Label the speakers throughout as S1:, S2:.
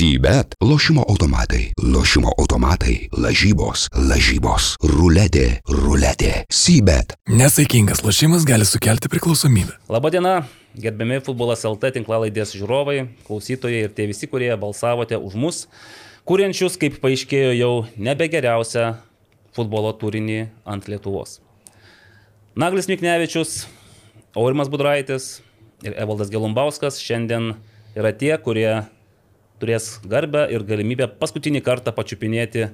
S1: Sybet - lošimo automatai, lošimo automatai, lažybos, lažybos, ruletė, ruletė. Sybet.
S2: Nesaikingas lošimas gali sukelti priklausomybę.
S3: Labadiena, gerbiami futbolas LT tinklalaidės žiūrovai, klausytojai ir tie visi, kurie balsavote už mus, kuriančius, kaip paaiškėjo, jau nebe geriausią futbolo turinį ant Lietuvos. Naglis Miknevičius, Aurimas Budraitis ir Evaldas Gelumbauskas šiandien yra tie, kurie turės garbę ir galimybę paskutinį kartą pačiupinėti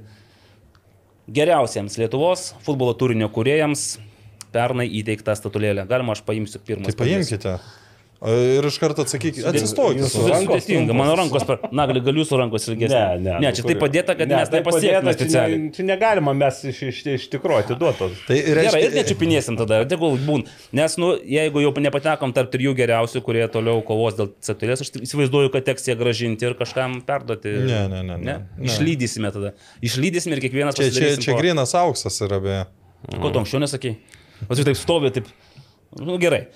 S3: geriausiems Lietuvos futbolo turinio kuriejams pernai įteiktą statulėlę. Galima aš paimsiu pirmą.
S4: Tai paimkite. Ir iš karto atsakykite, atsistokite.
S3: Sudėtinga, mano rankos per... Na, gal jūsų rankos ilgesnės.
S5: Ne, ne.
S3: Ne, čia taip padėta, kad
S5: Ne,
S3: mes
S5: tai
S3: pasiekime
S5: padėta, čia,
S3: specialiai.
S5: ne, čia negalima, mes iš, iš, iš tikrųjų atiduotos.
S4: Tai
S3: Gerai, ir
S4: reiškia,
S3: nečiupinėsim tada, tegul būn. Nes, nu, jeigu jau nepatekom tarp trijų geriausių, kurie toliau kovos dėl statulės, aš įsivaizduoju, kad teks ją gražinti ir kažkam perduoti.
S4: Ne, ne, ne, ne.
S3: ne?
S4: Ne.
S3: Išlydysime tada. Išlydysime ir kiekvienas
S4: čia, čia, čia grinas auksas yra beje.
S3: Ko tu anksčiau nesakei? O tu taip stovi, taip. Nu, gerai.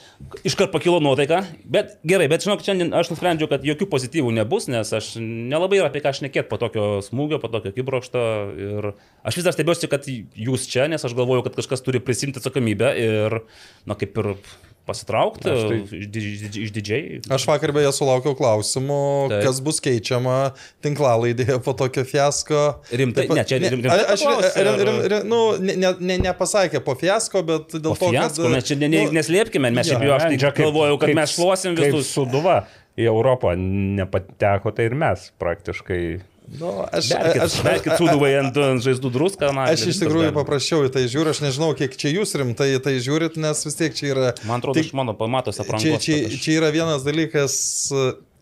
S3: Iškart pakilo nuotaika, bet gerai, bet žinok, šiandien aš nusprendžiau, kad jokių pozityvų nebus, nes aš nelabai yra apie ką šnekėti po tokio smūgio, po tokio kibrokšto. Ir aš vis dar stebiuosi, kad jūs čia, nes aš galvoju, kad kažkas turi prisimti atsakomybę ir, na, kaip ir pasitraukti
S5: tai-
S3: iš didž- iš didžiai.
S4: Aš vakar beje sulaukiau klausimų,
S3: Taip.
S4: kas bus keičiama tinklalaidėje po tokio fiasko.
S3: Rimtai?
S4: Taip
S3: Ne, čia rim- rimtai
S4: Aš rim- rim- rim- nu, ne, ne, ne, nepasakė po fiasko, bet dėl
S3: Po
S4: to,
S3: fiasko,
S4: kad...
S3: mes čia ne, ne,
S4: nu,
S3: neslėpkime, mes šiaip jau aš tai galvojau, kad mes šluosim
S5: Kaip
S3: visus.
S5: suduva į Europą nepateko, tai ir mes praktiškai.
S4: Nu, aš,
S3: Berkit,
S4: aš,
S3: berkit suduvai ant, ant žaizdų druską. na,
S4: Aš iš tikrųjų paprašiau į tai žiūriu, aš nežinau, kiek čia jūs rimtai tai žiūrit, nes vis tiek čia yra...
S3: Man atrodo,
S4: tik-
S3: iš mano pamatos
S4: čia,
S3: aprangos.
S4: čia,
S3: aš-
S4: čia yra vienas dalykas,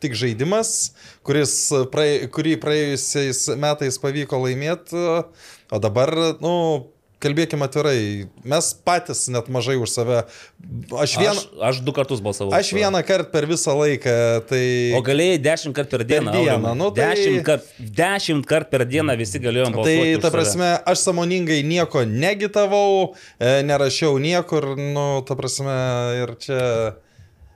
S4: tik žaidimas, kuris, praė, kurį praėjusiais metais pavyko laimėti, o dabar, nu, kalbėkime atvirai, mes patys net mažai už save. Aš, vien,
S3: Aš, aš du kartus balsavau.
S4: aš vieną kartą per visą laiką, tai...
S3: O galėjai dešimt kartų per dieną.
S4: dieną,
S3: Aurimai.
S4: nu tai-
S3: Dešimt kartų dešimt kart per dieną visi galėjom
S4: Tai
S3: balsuoti. už
S4: ta
S3: save.
S4: prasme, aš samoningai nieko negitavau, e, nerašiau niekur, nu, ta prasme, ir čia...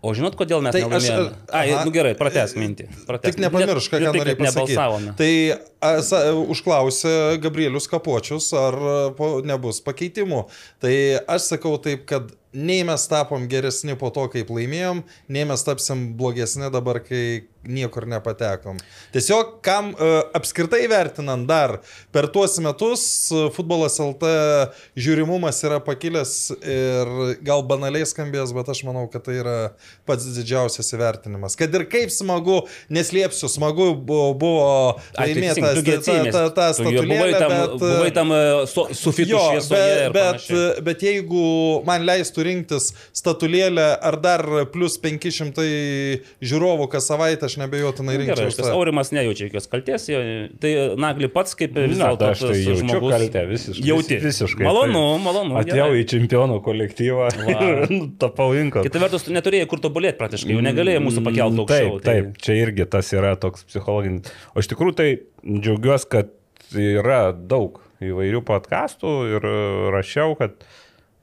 S3: O žinot, kodėl mes
S4: Tai
S3: tai
S4: aš-
S3: nelaimėjome? Ai,
S4: aha.
S3: nu gerai, prates mintį. Pratęsk.
S4: Tik nepamiršk, ką
S3: tai,
S4: norėjai pasakyti. Tai a, užklausė Gabrielius Kapočius, ar po, nebus pakeitimų. Tai aš sakau taip, kad nei mes tapom geresni po to, kaip laimėjom, nei mes tapsim blogesni dabar, kai niekur nepatekom. Tiesiog, kam a, apskritai vertinant dar, per tuos metus a, futbolas LT žiūrimumas yra pakilęs ir gal banaliai skambės, bet aš manau, kad tai yra pats didžiausias įvertinimas. Kad ir kaip smagu, neslėpsiu, smagu buvo, buvo
S3: Ai,
S4: laimėta
S3: teisingai, tu gi
S4: ta, ta, ta, statulėlė,
S3: tam,
S4: bet...
S3: buvai tam e, su, sufitu
S4: Jo,
S3: šviesoje.
S4: bet, bet, bet jeigu man leistų rinktis statulėlę ar dar plus 500 žiūrovų kas savaitę, aš nebejotinai
S3: Nu, Gerai,
S4: rinkčiau.
S3: tas Aurimas nejaučia jokios kalties, jo- tai Nagli pats kaip vis
S5: Na,
S3: dėlto
S5: tai aš tai
S3: tas
S5: jaučiu
S3: žmogus.
S5: kaltę visiškai.
S3: Jauti.
S5: Visiškai.
S3: Malonu,
S5: tai
S3: malonu.
S5: Atėjau
S3: gerai.
S5: į čempionų kolektyvą ir nu, tapau inko.
S3: Kita vertus, tu neturėjai kur tobulėti praktiškai, jau negalėjai mūsų pakelti aukščiau.
S5: Mm, Taip, taip, čia irgi tas yra toks psichologinis. O iš tikrųjų tai džiaugiuosi, kad yra daug įvairių podkastų ir rašiau, kad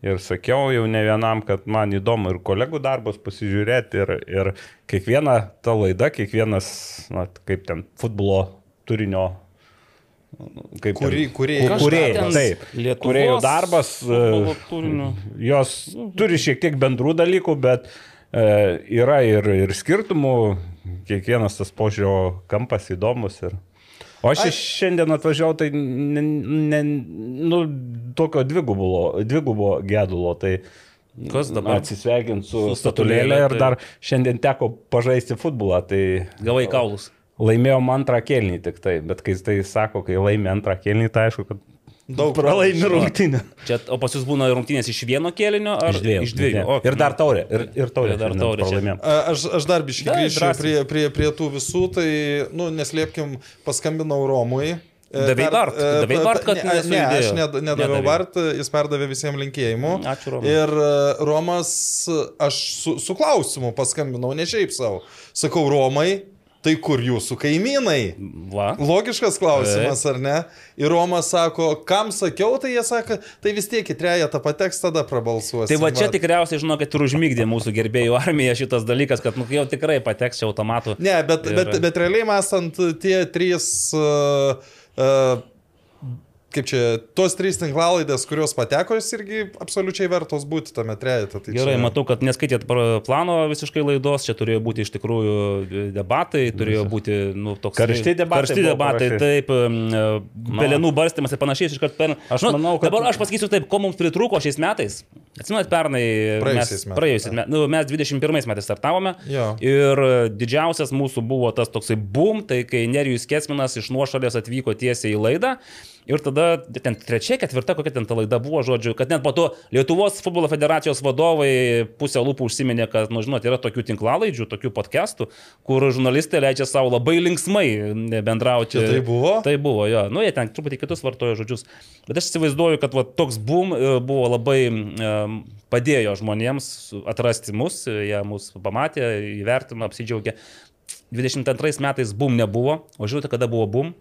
S5: ir sakiau jau ne vienam, kad man įdomu ir kolegų darbus pasižiūrėti ir, ir kiekviena ta laida, kiekvienas, na, kaip ten, futbolo turinio. Kaip
S4: Kuri-
S5: ten-
S4: kūrėjai.
S5: ku- Kūrėjai,
S3: Kažką ten
S5: taip.
S3: Lietuvos
S5: Kūrėjų darbas. e. Jos turi šiek tiek bendrų dalykų, bet e, yra ir, ir skirtumų, kiekvienas tas požiūrio kampas įdomus. Ir... O aš iš šiandien atvažiavau, tai ne, ne, nu, tokio dvigubo, dvigubo gedulo, tai
S3: Kas dabar?
S5: atsisveikinti su,
S3: Su
S5: statulėlė ir
S3: tai-
S5: dar šiandien teko pažaisti futbolą, tai
S3: Gavai kaulus.
S5: laimėjom antrą kelnį tik tai, bet kai tai sako, kai laimė antrą kelnį, tai aišku, kad
S4: Daug
S5: pralaimi rungtynę.
S3: Čia, o pas jūs būna rungtynės iš vieno kėlinio ar
S5: Iš dviejų.
S3: Iš dviejų. O,
S5: ir dar taurė. Ir, ir taurė.
S3: Ir dar taurė.
S4: A, Aš, aš dar biškai grįšiu prie, prie, prie tų visų, tai, nu, neslėpkim, paskambinau Romui. E,
S3: Davei
S4: per-
S3: Bart?
S4: e,
S3: Davei
S4: per-
S3: Bart, kad
S4: ne, ne, aš nedaviau
S3: Nedavei.
S4: Bart, jis perdavė visiems linkėjimų.
S3: Ačiū, Romai.
S4: Ir e, Romas, aš su, su klausimu paskambinau, ne šiaip savo. Sakau, Romai, tai kur jūsų kaimynai?
S3: Va.
S4: Logiškas klausimas, ar ne? Ir Romas sako, kam sakiau, tai jie sako, tai vis tiek į trejetą pateks, tada prabalsuosi.
S3: Tai va čia tikriausiai, žinokit, ir užmygdė mūsų gerbėjų armija šitas dalykas, kad nu, jau tikrai pateks čia automatu.
S4: Ne, bet,
S3: Ir-
S4: bet, bet realiai mąstant, tie trys... Uh, uh, Kaip čia, tos trys tinklalaidės, kurios pateko, jos irgi absoliučiai vertos būti tame trejete. Tai
S3: Gerai,
S4: čia...
S3: matau, kad neskaitėt plano visiškai laidos, čia turėjo būti iš tikrųjų debatai, turėjo būti, nu, toks...
S5: Karšti debatai
S3: Karšti debatai, taip, um, pelenų barstymas ir panašiai, iš karto per...
S5: Aš manau, kad-
S3: Dabar aš pasakysiu taip, ko mums pritrūko šiais metais. Atsimenat, pernai...
S4: Praėjusiais
S3: mes,
S4: metais,
S3: praėjusiais metais, nu, mes 21 metais startavome.
S4: Jo.
S3: Ir didžiausias mūsų buvo tas toksai boom, tai kai Nerijus Kesminas iš nuošalės atvyko tiesiai į laidą. Ir tada ten trečia, ketvirta, kokia ten ta laida buvo, žodžiu, kad net po to Lietuvos futbolo federacijos vadovai pusę lūpų užsiminė, kad, nu, žinot, yra tokių tinklalaidžių, tokių podcastų, kur žurnalistai leidžia savo labai linksmai bendrauti.
S4: Čia tai buvo?
S3: Tai buvo, jo. Nu, jie ten truputį kitus vartojo žodžius. Bet aš įsivaizduoju, kad va, toks boom e, buvo labai um, padėjo žmonėms atrasti mus, jie mus pamatė, įvertino, apsidžiaugė. 22 metais boom nebuvo, o žiūrėte, kada buvo boom?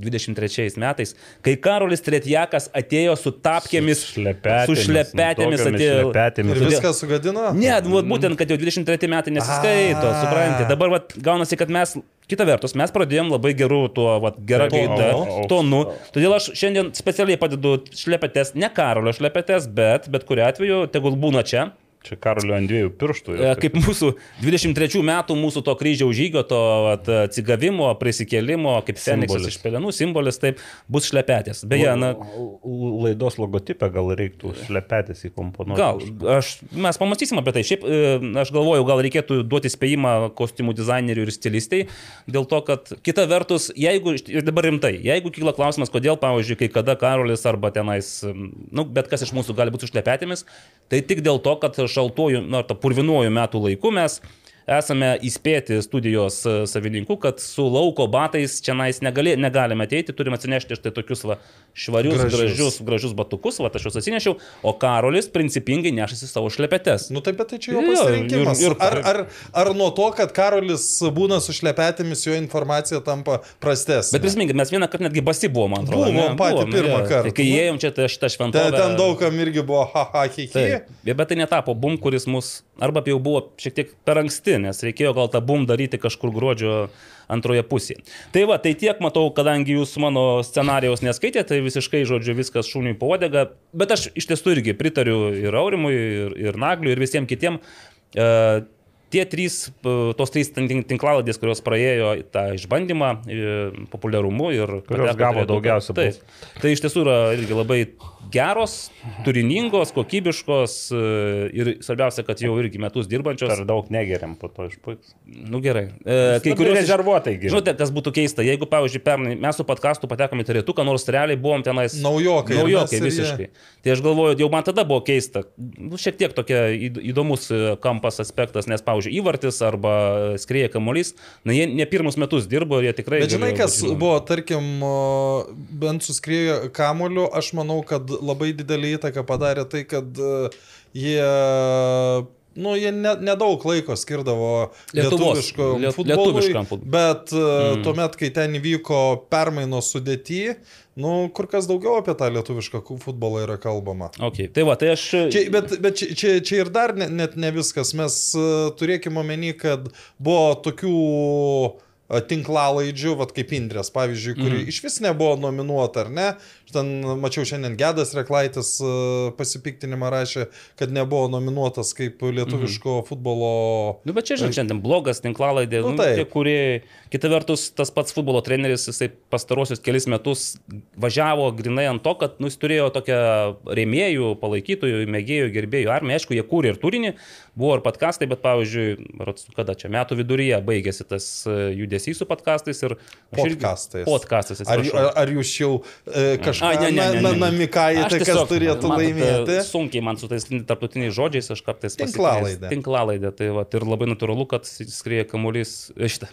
S3: 23 metais, kai Karolis Tretjakas atėjo su tapkėmis,
S5: šlepetėmis,
S3: su šlepetėmis atėjo.
S5: šlepetėmis.
S4: Ir viską sugadino?
S3: Ne, nu, vat būtent, kad jau 23 metai nesiskaito,
S4: A.
S3: suprantate. Dabar vat, gaunasi, kad mes, kita vertus, mes pradėjom labai geru tuo, vat, gerą
S5: Tonu.
S3: gaida, tonu. Todėl aš šiandien specialiai padedu šlepetės, ne Karolio šlepetės, bet bet kuriu atveju, tegul būna čia.
S5: Čia Karolio ant dviejų pirštų.
S3: E, Kaip mūsų 23 metų mūsų to kryžiaus žygio, to atsigavimo, prisikėlimo, kaip Feniksas iš pelenų simbolis, taip bus šlepetės. Beje, na,
S5: Laidos logotipę gal reiktų šlepetės įkomponuoti.
S3: Gal, aš, mes pamastysim apie tai. Šiaip e, aš galvoju, gal reikėtų duoti spėjimą kostiumų dizaineriui ir stilistai, dėl to, kad kita vertus, jeigu, ir dabar rimtai, jeigu kyla klausimas, kodėl, pavyzdžiui, kai kada Karolis arba tenais, nu, bet kas iš mūsų gali būti su šlepetėmis, tai tik dėl to, kad šaltuoju, na, ta purvinuoju metų laiku mes esame įspėti studijos e, savininkų, kad su lauko batais čia negali, negalime ateiti, turime atsinešti štai tokius va, švarius,
S4: Gražius.
S3: gražius, gražius batukus, va, aš juos atsinešiau, o Karolis principingai nešasi savo šlepetes.
S4: Nu taip, bet tai čia jo
S3: Jo,
S4: pasirinkimas.
S3: ir- ir-
S4: ar, ar, ar nuo to, kad Karolis būna su šlepetėmis, jo informacija tampa prastesnė?
S3: Bet prisiminkit, mes vieną kartą netgi basi buvom, man atrodo.
S4: Buvom patį pirmą
S3: jo.
S4: kartą.
S3: Tai kai įėjom čia, tai šitą
S4: ten,
S3: šventovę.
S4: ten daugam irgi buvo haha, hihi.
S3: Taip, Ja, bet tai netapo bum, kuris mus, arba jau buvo šiek tiek per anksti, nes reikėjo gal tą bum daryti kažkur gruodžio antroje pusėje. Tai va, tai tiek matau, kadangi jūs mano scenarijaus neskaitėte, tai visiškai, žodžiu, viskas šūniui povadega, bet aš iš tiesų irgi pritariu ir Aurimui, ir, ir Nagliui, ir visiems kitiems. Uh, Tie trys, e, tos trys tin- tin- tinklaladės, kurios praėjo tą išbandymą e, populiarumu ir
S5: Kurios gavo daugiausia
S3: Taip. Tai iš tiesų yra irgi labai geros, turiningos, kokybiškos e, ir svarbiausia, kad jau irgi metus dirbančios.
S5: Per daug negeriam po to išpuiks.
S3: Nu gerai. E, kai iš-
S5: rezervuotai geriam.
S3: Žinote, kas būtų keista, jeigu, pavyzdžiui, pernai mes su podkastu patekome į turėtuką, nors realiai buvom tenais.
S4: Naujokai, ir
S3: Naujokai
S4: ir jie.
S3: visiškai. Tai aš galvoju, jau man tada buvo keista. Nu, šiek tiek tokia įd- įdomus e, kampas aspektas, nes, pavyzdžiui, įvartis arba skrieja kamuolys, na jie ne pirmus metus dirbo ir jie tikrai...
S4: Bet žinai, kas buvo, tarkim, bent suskriejo kamuoliu, aš manau, kad labai didelį įtaką padarė tai, kad e, jie, nu, jie ne- nedaug laiko skirdavo lietuviško
S3: liet-
S4: futbolui,
S3: lietuviškam futbolui.
S4: bet mm. tuomet, kai ten įvyko permainos sudėti, nu, kur kas daugiau apie tą lietuvišką futbolą yra kalbama.
S3: Okay. Tai va, tai aš...
S4: Čia, bet bet čia, čia, čia ir dar ne, net ne viskas. Mes uh, turėkime omeny, kad buvo tokių tinklalaidžių, vat kaip Indrės, pavyzdžiui, kuri mm. iš vis nebuvo nominuota, ar ne? Ten mačiau šiandien Gedas Reklaitis uh, pasipiktinimą rašė, kad nebuvo nominuotas kaip lietuviško mm. futbolo...
S3: Nu, bet čia, žinai, šiandien blogas, tinklalaidė,
S4: Nu,
S3: nu, tie, kurie, kita vertus, tas pats futbolo treneris, jisai pastarosius kelis metus važiavo grinai ant to, kad nu, jis turėjo tokią rėmėjų, palaikytojų, mėgėjų, gerbėjų armiją, aišku, jie kūrė ir turinį, buvo ir podkastai, bet pavyzdžiui, berods, kada čia metų viduryje baigėsi tas e, judesys su podkastais ir... aš irgi-.
S4: Podcastais, Ar, ar, ar jūs jau e, kažką
S3: Ai, ne, ne, ne, ne, ne.
S4: namikajate,
S3: Aš
S4: kas
S3: tiesiog,
S4: turėtų
S3: matot,
S4: laimėti?
S3: Sunkiai man su tais tarptautiniais žodžiais, aš kartais
S4: Tinklalaidė.
S3: Tinklalaidė. Tai va, ir labai natūralu, kad skrieja kamuolys, e, šitą,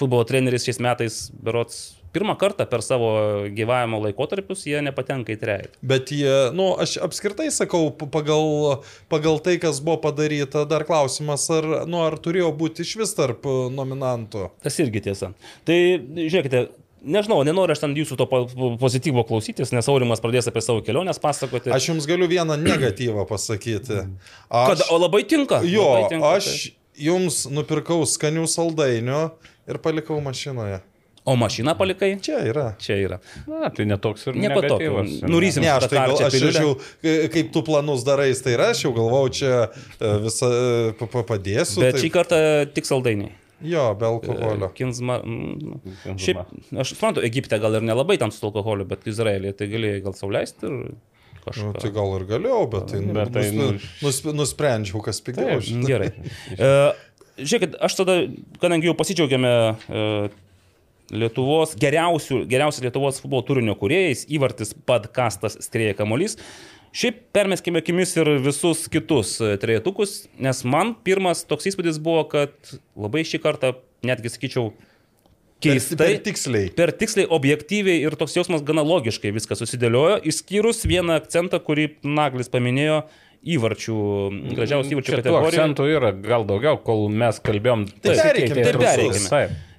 S3: futbolo treneris šiais metais, berots, pirmą kartą per savo gyvavimo laikotarpius jie nepatenka į trejetą.
S4: Bet jie, nu, aš apskritai sakau, pagal, pagal tai, kas buvo padaryta, dar klausimas, ar, nu, ar turėjo būti iš vis tarp e, nominantų.
S3: Tas irgi tiesa. Tai žiūrėkite, nežinau, nenoriu aš ten jūsų to po- po- pozityvo klausytis, nes Aurimas pradės apie savo keliones pasakoti.
S4: Aš jums galiu vieną negatyvą pasakyti.
S3: Kad,
S4: Aš,
S3: o labai tinka.
S4: jo,
S3: labai tinka,
S4: aš jums nupirkau skanių saldainių ir palikau mašinoje.
S3: tai. O mašiną palikai?
S4: Čia yra.
S3: Čia yra.
S5: Na, tai netoks ir negatyvas.
S3: Nurysim.
S4: Ne, aš tai gal, aš žiūrėjau, kaip tu planus darai, tai ir aš jau galvau, čia e, visą e, pa- pa- padėsiu.
S3: Bet
S4: taip.
S3: šį kartą tik saldainiai.
S4: Jo, be alkoholio.
S3: Kinzma. mm,
S5: Kinzma.
S3: Šiaip, aš suprantu, Egipte gal ir nelabai tam su alkoholiu, bet Izraelėje tai galėjai gal sauliaisti ir
S4: Nu,
S3: kažką.
S4: tai gal ir galėjau, bet tai,
S5: Bet tai,
S4: nus,
S5: nu,
S4: nus, nusprendžiau, kas pigiau.
S5: Taip,
S3: Mm, Gerai. E, žiūrėkit, aš tada, kadangi jau pasidžiaugiame e, Lietuvos geriausių, geriausias Lietuvos futbolo turinio kuriejais, įvartis podkastas Strėja Kamolys. Šiaip permeskime akimis ir visus kitus e, trejetukus, nes man pirmas toks įspūdis buvo, kad labai šį kartą, netgi sakyčiau,
S4: Per,
S3: keistai.
S4: per tiksliai.
S3: Per tiksliai, objektyviai ir toks jausmas gana logiškai viskas susidėliojo, išskyrus vieną akcentą, kurį Naglis paminėjo įvarčių, gražiausių įvarčių kategorijoje.
S5: akcentų yra gal daugiau, kol mes kalbėjom.
S4: Tai pereikim,
S5: pasikeitė
S3: tai
S5: trusus.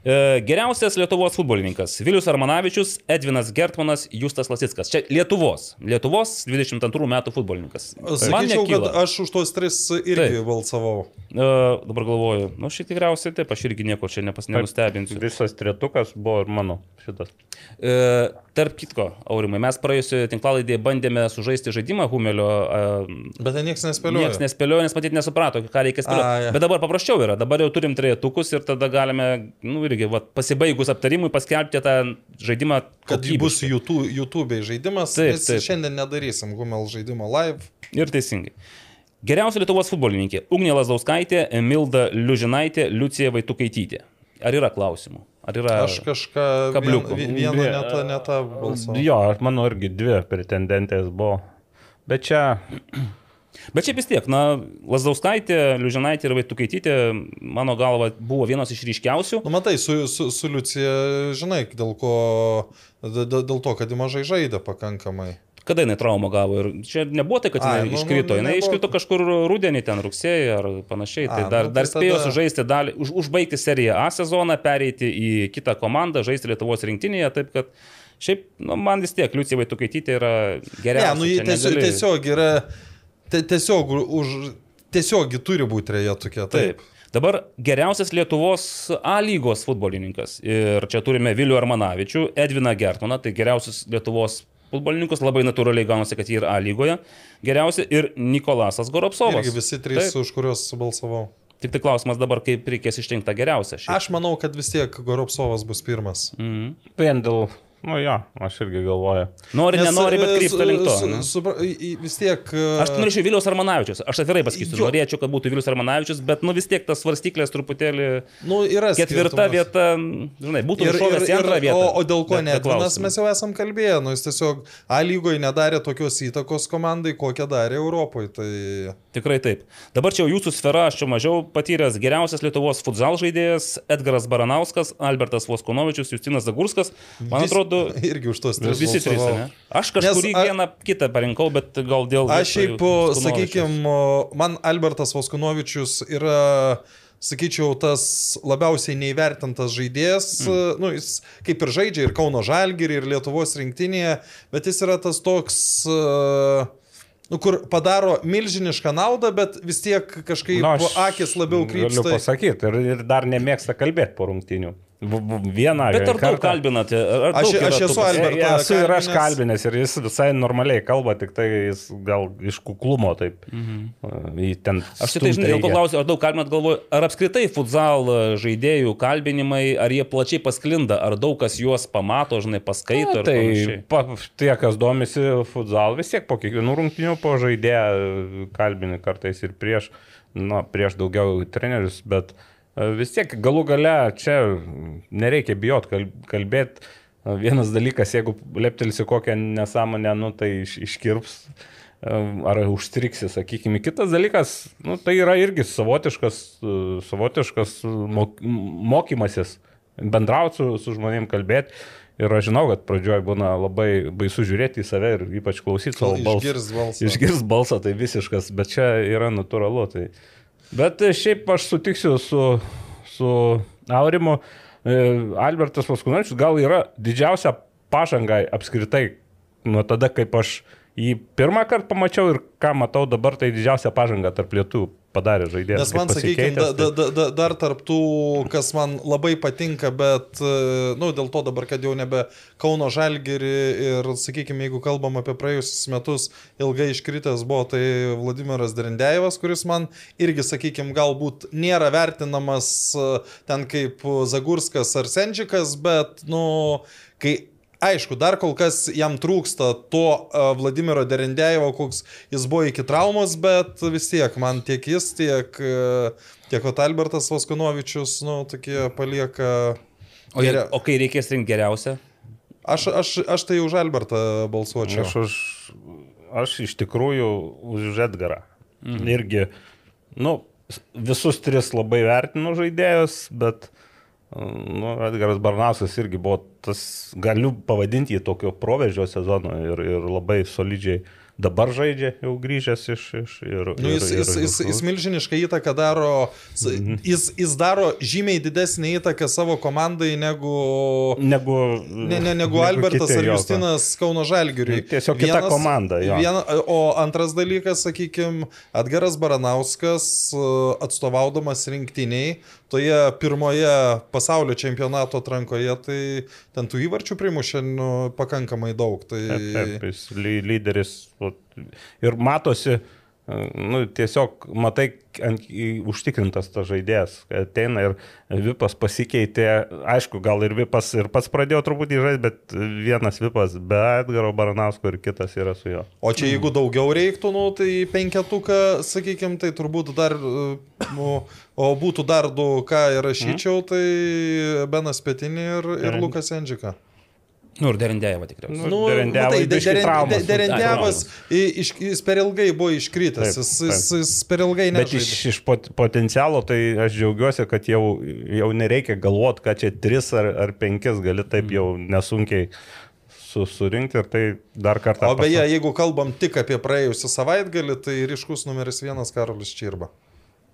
S3: E, Geriausias Lietuvos futbolininkas - Vilius Armanavičius, Edvinas Gertmanas, Justas Lasickas. Čia Lietuvos. Lietuvos 22 metų futbolininkas. Man
S4: Sakyčiau, kad aš už tuos tris irgi
S3: Taip.
S4: balsavau.
S3: E, dabar galvoju, nu tiek tikriausiai taip, aš irgi nieko čia nepas, nenustebinsiu.
S5: Visas tretukas buvo ir mano šitas.
S3: E, tarp kitko, Aurimai, mes praėjusioje tinklalaidėje bandėme sužaisti žaidimą Humelio. E,
S4: Bet ten niekas nespėlioja.
S3: Niekas nespėliojo, nes matyt nesuprato, ką reikia spėlioti.
S4: ja.
S3: Bet dabar paprasčiau yra. Dabar jau turim trejetukus ir tada galime, nu irgi, va, pasibaigus aptarimui paskelbti tą žaidimą.
S4: Kad jį bus. YouTube, YouTube žaidimas.
S3: Taip,
S4: Mes
S3: taip.
S4: šiandien nedarysim Gumel žaidimo live.
S3: Ir teisingai. Geriausia Lietuvos futbolininkė - Ugnė Lasdauskaitė, Milda Liužinaitė, Liucija Vaitukaitytė. Ar yra klausimų? Ar yra...
S4: Aš kažką
S3: Kabliukų.
S4: vien, vieną netą netą balsavau.
S5: Jo, aš manau irgi dvi pretendentės buvo. Bet čia
S3: Bet šiaip vis tiek, na, Lasdauskaitė, Liužinaitė ir Vaitukaitytė, mano galva, buvo vienos iš ryškiausių.
S4: Nu, matai, su, su, su Liucija, žinai, dėl ko, dėl, dėl to, kad ji mažai žaidė pakankamai.
S3: Kada jinai traumą gavo ir čia nebuvo tai, kad
S4: Ai,
S3: jinai
S4: nu,
S3: iškrito,
S4: nu,
S3: jinai
S4: nebuvo.
S3: iškrito kažkur rudenį, ten rugsėjį ar panašiai, tai
S4: A,
S3: dar,
S4: nu,
S3: dar
S4: tai
S3: spėjo
S4: tada-
S3: sužaisti dalį, už, užbaigti seriją A sezoną, pereiti į kitą komandą, žaisti Lietuvos rinktinėje, taip kad šiaip, nu, man vis tiek, Liucija Vaitukaitytė yra
S4: Ne,
S3: geriausia.
S4: nu, ji tiesiog, tiesiog yra, tiesiog už, tiesiog turi būti treja tokia. Taip.
S3: Taip. Dabar geriausias Lietuvos A lygos futbolininkas. Ir čia turime Vilių Armanavičių, Edviną Gertoną, tai geriausias Lietuvos futbolininkus, labai natūraliai gaunasi, kad jie yra A lygoje. Geriausia ir Nikolasas Goropsovas.
S4: Irgi visi trys,
S3: Taip.
S4: už kuriuos balsavau.
S3: Tik tai klausimas dabar, kaip reikės išrinkti tą geriausią. šiaip.
S4: Aš manau, kad vis tiek Goropsovas bus pirmas.
S3: Mhm.
S5: vien dėl, nu jo, aš irgi galvoju.
S3: Nori, nenori, bet
S4: e,
S3: krypsta link to.
S4: su- į- į- Vis tiek. e,
S3: Aš norėčiau Vilius Armanavičius. Aš atvirai pasakysiu,
S4: Jo.
S3: norėčiau, kad būtų Vilius Armanavičius, bet nu vis tiek tas svarstyklės truputėlį
S4: Nu, yra
S3: ketvirta
S4: skirtumas.
S3: vieta, žinai, būtų šovęs į antrą vietą.
S4: O, o dėl ko
S3: Bet-
S4: ne?
S3: klausimas.
S4: mes jau esam kalbėję, nu jis tiesiog A lygoje nedarė tokios įtakos komandai, kokią darė Europoje. Tai
S3: Tikrai taip. Dabar čia jau jūsų sfera, aš čia mažiau patyręs. Geriausias Lietuvos futsal žaidėjas - Edgaras Baranauskas, Albertas Voskonovičius, Justinas Zagurskas. Man
S4: vis-
S3: atrodo,
S4: irgi už tos tris.
S3: visi trys. Ne? Aš kažkurį
S4: Nes a-
S3: vieną kitą parinkau, bet gal dėl...
S4: Aš šiaip, sakykime, man Albertas Voskonovičius yra, sakyčiau, tas labiausiai neįvertintas žaidėjas. Mm. Nu, jis kaip ir žaidžia ir Kauno Žalgirį, ir Lietuvos rinktinėje, bet jis yra tas toks... Uh, Nu, kur padaro milžinišką naudą, bet vis tiek kažkaip
S5: Nu,
S4: nu, akis labiau
S5: Galiu
S4: krypsta.
S5: pasakyti, ir, ir dar nemėgsta kalbėti po rungtinių. Vieną
S3: Bet ar daug kalbinate? Ar
S4: Aš-
S3: daug
S4: aš esu Albertas.
S5: Esu ir aš
S4: kalbinęs.
S5: ir jis visai normaliai kalba, tik tai jis gal iš kuklumo taip. Mhm. Ten.
S3: Aš tai, žinai, dėl to klausiu, ar daug kalbinat, galvoju, ar apskritai futsal žaidėjų kalbinimai, ar jie plačiai pasklinda, ar daug kas juos pamato, žinai, paskaito
S5: Na, tai pa, tie, kas domisi futsal, vis tiek po kiekvienų rungtynių po žaidėją kalbini kartais ir prieš, na, prieš daugiau trenerius, bet e, vis tiek galų gale čia nereikia bijot kalbėti. Vienas dalykas, jeigu leptelsi kokią nesąmonę, nu, tai iš, iškirps e, ar užstriksi, sakykime. Kitas dalykas, nu, tai yra irgi savotiškas, e, savotiškas mok, mokymasis bendrauti su, su žmonėm, kalbėti. Ir aš žinau, kad pradžioje būna labai baisu žiūrėti į save ir ypač klausyti savo balsą.
S4: Išgirs balsą.
S5: Išgirs balsą, tai visiškas, bet čia yra natūralu. Tai. Bet e, šiaip aš sutiksiu su, su Aurimu. E, Albertas Vaskunovičius gal yra didžiausia pažanga apskritai nuo tada, kaip aš jį pirmą kartą pamačiau ir ką matau dabar, tai didžiausia pažanga tarp lietuvių padarė žaidėjas.
S4: Nes man, sakykime, da, da,
S5: tai-
S4: da, da, dar tarp tų, kas man labai patinka, bet, e, nu, dėl to dabar, kad jau nebe Kauno Žalgiri ir, sakykime, jeigu kalbam apie praėjusius metus, ilgai iškritęs buvo, tai Vladimiras Derendėjevas, kuris man irgi, sakykime, galbūt nėra vertinamas e, ten kaip Zagurskas ar Senčikas, bet, nu, kai Aišku, dar kol kas jam trūksta to uh, Vladimiro Derendėjevo, koks jis buvo iki traumos, bet vis tiek man tiek jis, tiek, uh, tiek Albertas Vaskonovičius, nu, tokie palieka...
S3: O, jei-
S4: geria-
S3: o kai reikės rinkti geriausią,
S4: Aš, aš, aš tai už Albertą balsuočiau.
S5: Aš, už, aš iš tikrųjų už Edgarą. Mhm. Irgi, nu, visus tris labai vertinu žaidėjus, bet nu, Edgaras Barnauskas irgi buvo tas, galiu pavadinti jį tokio proveržio sezono ir, ir labai solidžiai dabar žaidžia, jau grįžęs iš... iš ir,
S4: Nu, jis,
S5: ir,
S4: jis, jis, jis milžinišką įtaką daro,
S5: Mhm.
S4: jis, jis daro žymiai didesnį įtaką savo komandai negu,
S5: Negu,
S4: ne, ne, negu Albertas
S5: kiti
S4: ar Justinas Kauno Žalgiriui.
S5: Tiesiog kita komanda, jo.
S4: Viena, o antras dalykas, sakykime, Edgaras Baranauskas e, atstovaudamas rinktiniai, toje pirmoje pasaulio čempionato atrankoje, tai ten tų įvarčių primušė nu, pakankamai daug. Tai...
S5: Taip, taip, jis ly- lyderis. Ir matosi, nu, tiesiog matai, ant, užtikrintas tas žaidėjas, ateina ir Vipas pasikeitė, aišku, gal ir Vipas ir pats pradėjo truputį žaisti, bet vienas Vipas be Edgaro Baranausko ir kitas yra su juo.
S4: O čia jeigu daugiau reiktų, nu, tai penketuką, sakykime, tai turbūt dar, nu, o būtų dar du, ką įrašyčiau,
S5: Mhm.
S4: tai Benas Petinį ir, ir Lukas Endžika.
S3: Nu ir Derendėjeva tikriausiai.
S5: Nu, Derendėjevui biškį traumos.
S4: Derendėvas, jis per ilgai buvo iškritęs,
S5: Taip,
S4: jis, jis, jis per ilgai
S5: Bet iš,
S4: nežaidė.
S5: iš pot, potencialo tai aš džiaugiuosi, kad jau, jau nereikia galvoti, kad čia tris ar, ar penkis gali taip jau nesunkiai su, surinkti ir tai dar kartą.
S4: O beje,
S5: pasa-
S4: jeigu kalbam tik apie praėjusią savaitgalį, tai ryškus numeris vienas Karolis Čirba.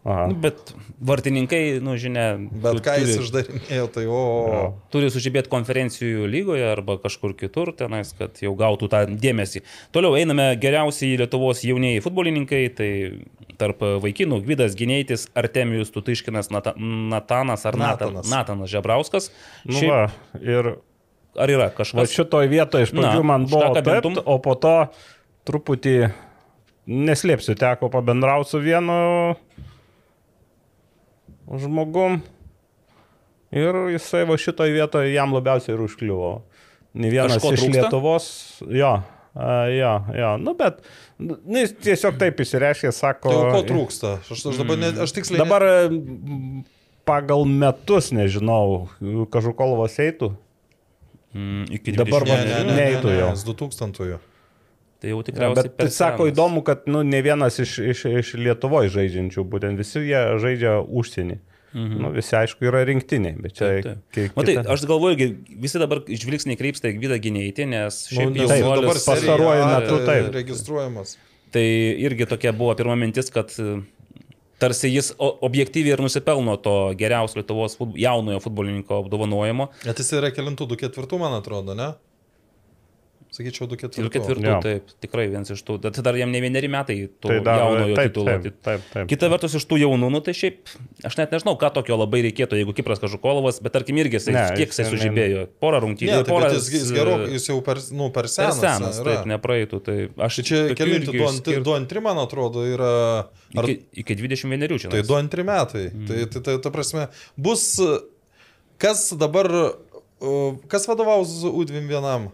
S5: Aha.
S3: Nu, bet vartininkai, nu, žinia,
S4: Bet
S3: tu-
S4: ką jis
S3: turi-
S4: išdarinėjo, tai o...
S5: Jo.
S3: turi sužibėti konferencijų lygoje arba kažkur kitur tenais, kad jau gautų tą dėmesį. Toliau einame geriausiai Lietuvos jaunieji futbolininkai, tai tarp vaikinų Gvidas Gineitis, Artemijus Tutiškinas, Nata, Natanas ar Natanas,
S4: Natanas.
S3: Žebrauskas.
S5: Nu,
S3: Šiaip,
S5: va, ir
S3: ar yra
S5: va
S3: kažkas?
S5: šitoj vietoje iš pradžių man buvo taip, o po to truputį, neslėpsiu, teko pabendrauti su vienu žmogum ir jisai va šitoj vietoje jam labiausiai ir užkliuvo. Ne vienas
S3: Kažko
S5: iš
S3: trūksta?
S5: Lietuvos, jo. A, jo, jo, nu bet nu, jis tiesiog taip įsireiškė, sako.
S4: Tai ko trūksta? Aš, aš dabar, ne, aš tiksliai... ne-
S5: Dabar pagal metus, nežinau, Kažukolovas eitų.
S3: Mm, iki
S5: Dabar
S3: 20
S4: Ne,
S5: va-
S4: ne, ne, ne,
S5: Neitų
S4: ne,
S5: jau.
S4: jis 2000-ųjų.
S3: Tai jau
S5: Ja,
S3: tikriausiai
S5: bet
S3: per
S5: tai sako
S3: senas.
S5: įdomu, kad nu, ne vienas iš, iš, iš Lietuvoje žaidžiančių, būtent visi jie žaidžia užsienį. Mhm. Nu, visi aišku yra rinktiniai, bet čia...
S3: Taip, taip.
S5: ki-
S3: Matai,
S5: kita-
S3: aš galvoju, gi- visi dabar žvilgsniai krypsta į Gvidą Gineitį, nes
S4: Nu,
S3: šiaip
S4: nes
S3: jau
S5: taip,
S4: dabar
S5: pastaruoju metu taip.
S4: registruojamas.
S3: Tai irgi tokia buvo pirma mintis, kad e, tarsi jis objektyviai ir nusipelno to geriausio Lietuvos futbol, jaunojo futbolininko apdovanojimo.
S4: Bet jis yra kelintų, du ketvirtų, man atrodo, ne? Sakyčiau, du ketvirtų.
S3: Ir ketvirtų,
S5: Jo.
S3: taip, tikrai vienas iš tų. Bet dar jam ne vieneri metai to
S5: Tai dar-
S3: jaunojo
S5: taip,
S3: titulo.
S5: taip, taip, taip.
S3: Kita vertus, iš tų jaunų, nu, tai šiaip, aš net nežinau, ką tokio labai reikėtų, jeigu Kipras Kažukolovas, bet tarkim irgi jisai,
S5: Ne,
S3: kiek
S5: jis
S3: jisai
S5: ne-
S3: sužibėjo, porą
S4: Ne,
S3: rungtynių,
S4: tai
S3: porą
S4: bet jis, jis, gerok, jis jau per, nu, per
S3: Per
S4: senas.
S3: senas,
S4: yra.
S3: taip, nepraeitų. Tai aš
S4: Tai čia kelinti,
S3: irgi
S4: du, antri,
S3: išskirt-
S4: du antri, man atrodo, yra... Ar,
S3: Iki, iki 21 čia.
S4: tai du antri metai. Mm. Tai, tai, tai, ta prasme, bus... Kas dabar... Kas vadovaus U21?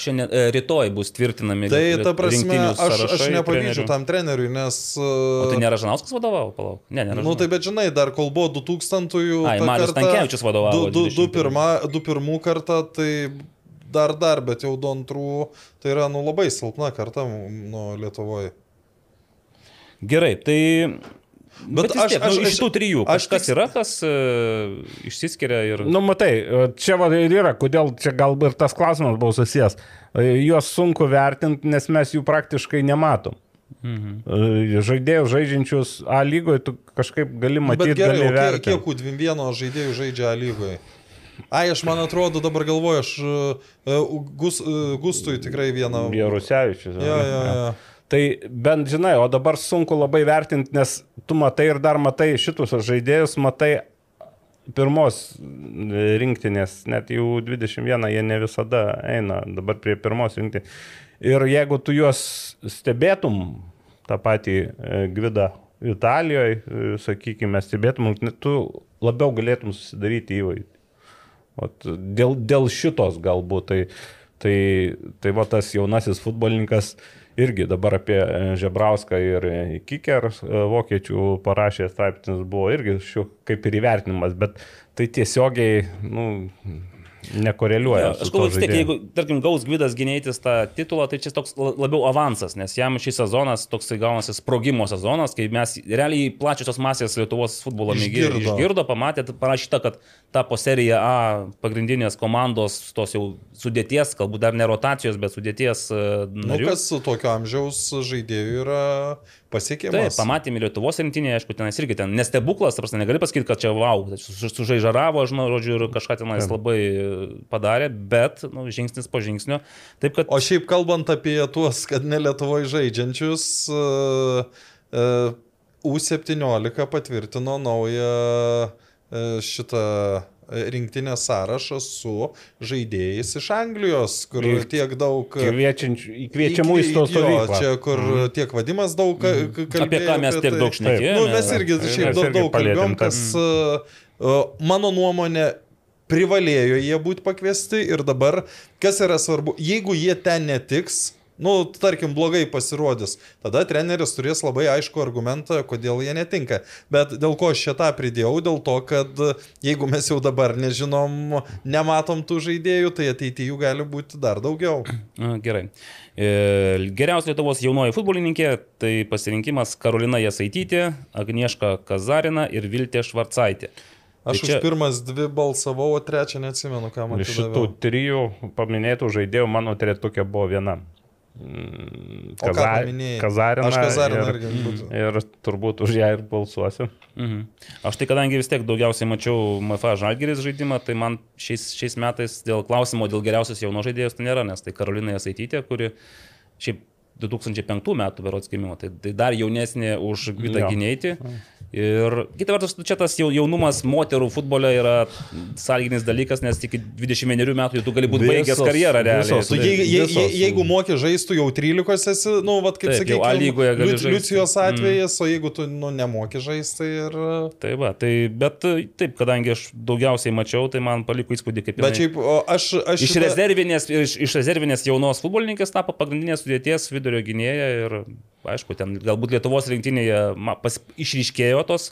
S3: Šiandien, e, rytoj bus tvirtinami
S4: Tai ta prasme, aš, aš nepavydžiu tam treneriui, nes...
S3: O tai nėra Žanauskas vadovavo, palauk. Ne, nėra.
S4: Nu tai bet žinai, dar kol buvo 2000-ųjų...
S3: Ai, Marius
S4: karta,
S3: Stankevičius vadovavo
S4: Du, du, du,
S3: 21.
S4: pirma, du pirmų kartą, tai dar dar, bet jau du antrų, tai yra nu, labai silpna karta nu, Lietuvoje.
S3: Gerai, tai Bet, bet vis tiek, aš, nu, iš tų trijų
S4: aš tik-
S3: yra, kas e, išsiskiria ir...
S5: Nu, matai, čia va ir yra, kodėl čia galbūt ir tas klausimas buvo susijęs. Juos sunku vertinti, nes mes jų praktiškai nematom. Mhm. Žaidėjų žaidžiančius A lygoje tu kažkaip gali
S4: Bet
S5: matyti,
S4: gerai,
S5: gali
S4: o kiek,
S5: vertinti.
S4: kiek U21 žaidėjų žaidžia A lygoje? Ai, aš man atrodo, dabar galvoju, aš uh, gus, uh, Gustui tikrai vieną.
S5: Jarusevičius.
S4: Jo, jo, jo.
S5: Tai bent žinai, o dabar sunku labai vertinti, nes tu matai ir dar matai šitus žaidėjus, matai pirmos rinktinės, net jų 21 jie ne visada eina dabar prie pirmos rinktinės. Ir jeigu tu juos stebėtum, tą patį e, Gvidą Italijoje, sakykime, stebėtum, tu labiau galėtum susidaryti įvaizdį. Ot, dėl, dėl šitos galbūt, tai, tai, tai va tas jaunasis futbolininkas irgi dabar apie e, Žebrauską ir e, Kiker e, vokiečių parašė straipsnis buvo irgi šių kaip ir įvertinimas, bet tai tiesiogiai, nu, nekoreliuoja.
S3: Jo, aš kalbu vis tiek, jeigu, tarkim, gaus Gvidas gynėtis tą titulą, tai čia toks la- labiau avansas, nes jam šis sezonas toksai gaunasi sprogimo sezonas, kai mes realiai plačiosios masės Lietuvos futbolo mėgėjai
S4: Išgirdo.
S3: išgirdo, pamatė, parašyta, kad tapo serija A pagrindinės komandos tos jau sudėties, galbūt dar ne rotacijos, bet sudėties e,
S4: Nu,
S3: narių.
S4: kas su tokio amžiaus žaidėjų yra
S3: Taip,
S4: pasiekimas.
S3: pamatėme Lietuvos rinktinėje, aišku, tenais irgi ten nestebuklas, prasme, negali pasakyti, kad čia wow, sužaižaravo, žinau, žodžiu, ir kažką tenais labai e, padarė, bet nu, žingsnis po žingsnio. Taip, kad
S4: O šiaip kalbant apie tuos, kad ne Lietuvoje žaidžiančius, uh, uh, U17 patvirtino naują šitą rinktinę sąrašą su žaidėjais iš Anglijos, kur
S5: Ir
S4: tiek daug...
S5: Kviečiančių- Įkviečiamų į to stovyklą.
S4: Čia, kur mm. tiek vadimas daug ka- kalbėjo.
S3: apie ką mes tiek
S4: tai.
S3: daug šnekėjome.
S4: Nu, mes irgi
S5: Mes
S4: šiaip daug,
S5: irgi
S4: daug kalbėjom, kas uh, mano nuomonė privalėjo jie būti pakviesti ir dabar, kas yra svarbu, jeigu jie ten netiks, nu, tarkim, blogai pasirodys, tada treneris turės labai aišku argumentą, kodėl jie netinka. Bet dėl ko aš šitą pridėjau, dėl to, kad uh, jeigu mes jau dabar nežinom, nematom tų žaidėjų, tai ateityje jų gali būti dar daugiau.
S3: Gerai. E, Geriausia Lietuvos jaunoji futbolininkė - tai pasirinkimas Karolina Jasaitytė, Agnieška Kazarina ir Viltė Švarcaitė.
S4: Aš
S3: Tai
S4: už pirmas dvi balsavau, o trečią neatsimenu, ką man
S5: Iš šitų trijų paminėtų žaidėjų mano tretukė buvo viena. Mm,
S4: O ką
S5: Kaza-
S4: paminėjai?
S5: Kazarina.
S4: Aš Kazariną
S5: ir,
S4: irgi
S5: ir turbūt už ją ir balsuosiu.
S3: Mhm. Aš tai kadangi vis tiek daugiausiai mačiau MFA Žalgeris žaidimą, tai man šiais, šiais metais dėl klausimo dėl geriausios jauno žaidėjos tai nėra, nes tai Karolina Jasaitytė, kuri šiaip 2005 metų berots gimimo, tai, tai dar jaunesnė už
S5: Jo.
S3: Gineitį. Ir kita vertus, čia tas jau jaunumas moterų futbole yra sąlyginis dalykas, nes iki 21 metų jau tu gali būti baigęs karjerą realiai.
S5: visos-
S4: Tu, je, je, je, jeigu moki žaistų jau 13 esi, nu, vat, kaip
S3: A lygoje gali žaisti.
S4: Liucijos atvejas, mm. o jeigu tu nu, nemoki žaisti, ir...
S3: Tai va, tai, bet taip, kadangi aš daugiausiai mačiau, tai man paliko įspūdį, kaip
S4: Bet šiaip, aš... aš
S3: Iš, rezervinės, iš, iš rezervinės jaunos futbolininkės tapo pagrindinės sudėties vidurio gynėja ir, aišku, ten galbūt Lietuvos rinktinėje pas, išryškėjo tos,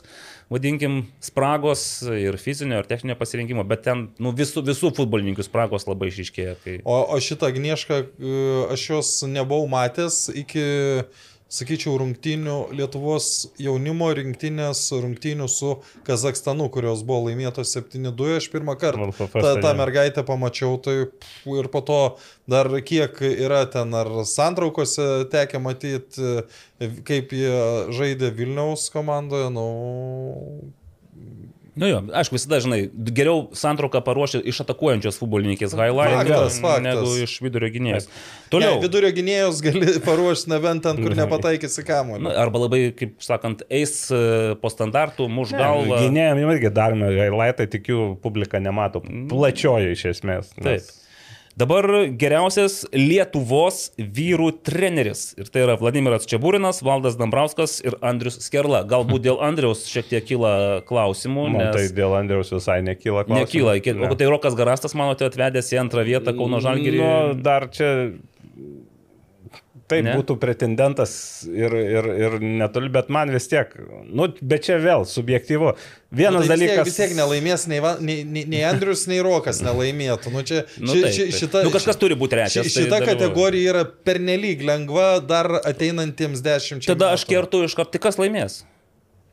S3: vadinkim, spragos ir fizinio, ir techninio pasirinkimo, bet ten nu, visų, visų futbolininkų spragos labai išryškėjo. Tai...
S4: O, o šitą gniešką, e, aš jos nebuvau matęs iki, sakyčiau, rungtynių Lietuvos jaunimo rinktinės rungtynių su Kazakstanu, kurios buvo laimėtos 7-2, aš pirmą kartą. Tą, tą mergaitę pamačiau, tai pf, ir po to dar kiek yra ten ar santraukose tekę matyti, kaip jie žaidė Vilniaus komandoje, nu...
S3: Nu jo, aišku, visada, žinai, geriau santrauką paruošti iš atakuojančios futbolininkės highlight negu iš vidurio gynėjos.
S4: Toliau. Ne, vidurio gynėjos gali paruošti nebent ten, kur nepataikysi kamuolį.
S3: Na, arba labai, kaip sakant, eis e, po standartų, muž galvą.
S5: Gynėjim jau irgi darome highlightą, tik jų publika nemato. Plačioji iš esmės. nes-
S3: Taip. Dabar geriausias Lietuvos vyrų treneris. Ir tai yra Vladimiras Čiabūrinas, Valdas Dambrauskas ir Andrius Skerla. Galbūt dėl Andriaus šiek tiek kyla klausimų.
S5: Man
S3: Nes...
S5: tai dėl Andriaus visai nekyla klausimų.
S3: Nekyla. Iki...
S5: Ne.
S3: O tai Rokas Garastas, manote, atvedęs į antrą vietą Kauno Žalgirį.
S5: Nu, dar čia. Tai
S3: Ne?
S5: būtų pretendentas ir, ir, ir netoli, bet man vis tiek, nu, bet čia vėl subjektyvu. Vienas
S4: Nu, tai
S5: dalykas.
S4: Vis tiek, vis tiek nelaimės nei, nei, nei, nei Andrius, nei Rokas nelaimėtų. Nu, čia,
S3: Nu,
S4: ši,
S3: taip,
S4: ši,
S3: taip.
S4: šita,
S3: nu, kažkas turi būti
S4: ši,
S3: trečias. tai
S4: šita
S3: dalyvauja.
S4: kategorija yra pernelyg lengva dar ateinantiems dešimčiai.
S3: Tada aš
S4: metų.
S3: kertu iš karto, tai kas laimės?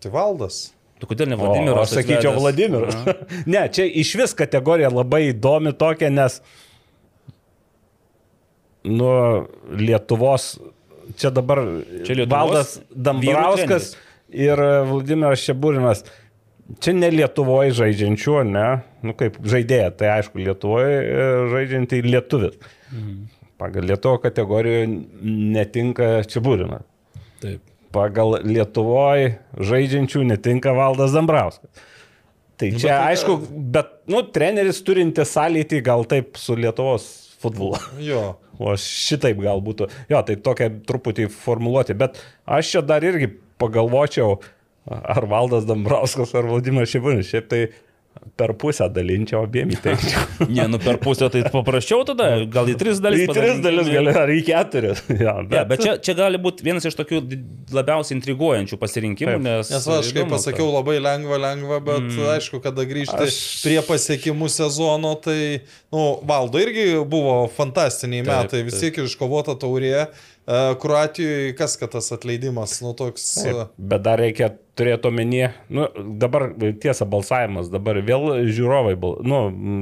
S4: Tai valdas.
S3: Tu kodėl ne Vladimiras?
S5: aš sakyčiau? Vladimiras. ne, čia iš vis kategorija labai įdomi tokia, nes nu, Lietuvos, čia dabar
S3: Čia Lietuvos
S5: Valdas Dambrauskas ir Vladimiras Šeburinas. Čia ne Lietuvoje žaidžiančių, ne, nu kaip žaidėja, tai aišku, Lietuvoje e, žaidžiantį lietuvis.
S3: Mhm.
S5: Pagal Lietuvo kategoriją netinka Čeburinas.
S3: Taip.
S5: Pagal Lietuvoje žaidžiančių netinka Valdas Dambrauskas. Tai čia,
S4: bet tai-
S5: aišku, bet, nu, treneris turintis sąlytį gal taip su Lietuvos futbolu.
S4: Jo.
S5: O šitaip gal būtų. Jo, tai tokia truputį formuluoti. Bet aš čia dar irgi pagalvočiau, ar Valdas Dambrauskas, ar Vladimiras Šibunis. Šiaip tai per pusę dalinčiau abiem įteikčiau.
S3: Ne, nu per pusę tai paprasčiau tada, gal į tris dalis.
S5: Į tris dalis gali, ar į keturias. Ja, bet,
S3: Ja, bet čia, čia gali būti vienas iš tokių labiausiai intriguojančių pasirinkimų,
S5: Taip.
S3: nes...
S4: Nes aš kaip pasakiau, labai lengva, lengva, bet mm. aišku, kada grįžti
S5: Aš-
S4: prie pasiekimų sezono, tai, nu, valdo irgi buvo fantastiniai
S3: Taip,
S4: metai, vis tiek iškovota taurė. E, Kroatijoje kas kad tas atleidimas, nu toks...
S5: Taip,
S4: e,
S5: bet dar reikia turėti omenyje, nu, dabar tiesa balsavimas, dabar vėl žiūrovai, bal, nu,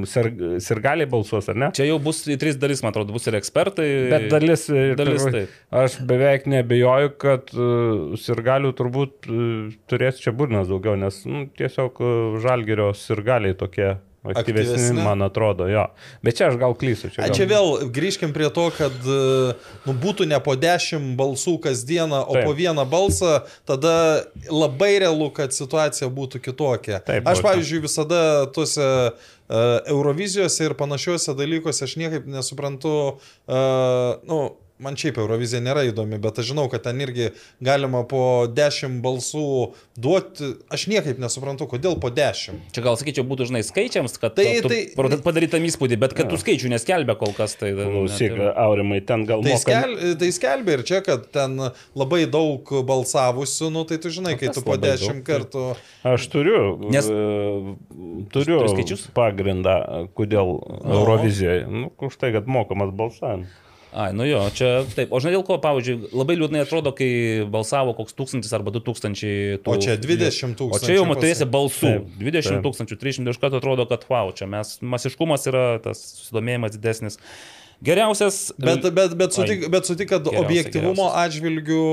S5: sir, sirgaliai balsuos, ar ne?
S3: Čia jau bus į tris dalis, man atrodo, bus ir ekspertai.
S5: Bet dalis,
S3: dalis
S5: turbūt-
S3: taip.
S5: aš beveik nebejoju, kad uh, sirgalių turbūt uh, turės čia burnas daugiau, nes nu, tiesiog uh, žalgerio sirgaliai tokie aktyvesni,
S4: Aktyvesni?
S5: man atrodo, jo. Bet čia aš gal klysiu.
S4: A, čia vėl grįžkim prie to, kad e, nu, būtų ne po 10 balsų kasdieną, o
S5: Taip.
S4: po vieną balsą, tada labai realu, kad situacija būtų kitokia.
S5: Taip,
S4: aš, pavyzdžiui, visada tuose uh, Eurovizijose ir panašiuose dalykuose aš niekaip nesuprantu, uh, nu, man šiaip Eurovizija nėra įdomi, bet aš žinau, kad ten irgi galima po 10 balsų duoti, aš niekaip nesuprantu, kodėl po 10.
S3: Čia gal sakyčiau būtų, žinai, skaičiams, kad
S4: Tai-
S3: tu
S4: tai-
S3: tai, padarytam įspūdį, bet kad tų skaičių neskelbia kol kas. Tai,
S5: Klausyk,
S3: ir-
S5: Aurimai, ten gal
S4: Tai,
S5: moka-
S4: skel, tai skelbia ir čia, kad ten labai daug balsavusių, nu tai tu žinai, kai
S5: kas
S4: tu po
S5: labai
S4: dešimt
S5: daug, tai-
S4: kartų...
S5: Aš turiu,
S3: Nes-
S5: Nes, turiu
S3: Turi skaičius?
S5: pagrindą, kodėl Eurovizijoje. Nu, už tai, kad mokamas balsavimas.
S3: Ai, nu jo, čia taip. O žinai dėl ko, pavyzdžiui, labai liūdnai atrodo, kai balsavo koks tūkstantis arba du tūkstančiai. tų-
S4: O čia 20
S3: O
S4: tūkstančių.
S3: čia jau matysi balsų.
S5: Taip,
S3: 20
S5: taip.
S3: tūkstančių, 300 iš karto atrodo, kad wow, čia mes, masiškumas yra tas susidomėjimas didesnis. Geriausias.
S4: Bet, bet, bet, sutik, bet sutik, kad objektivumo atžvilgių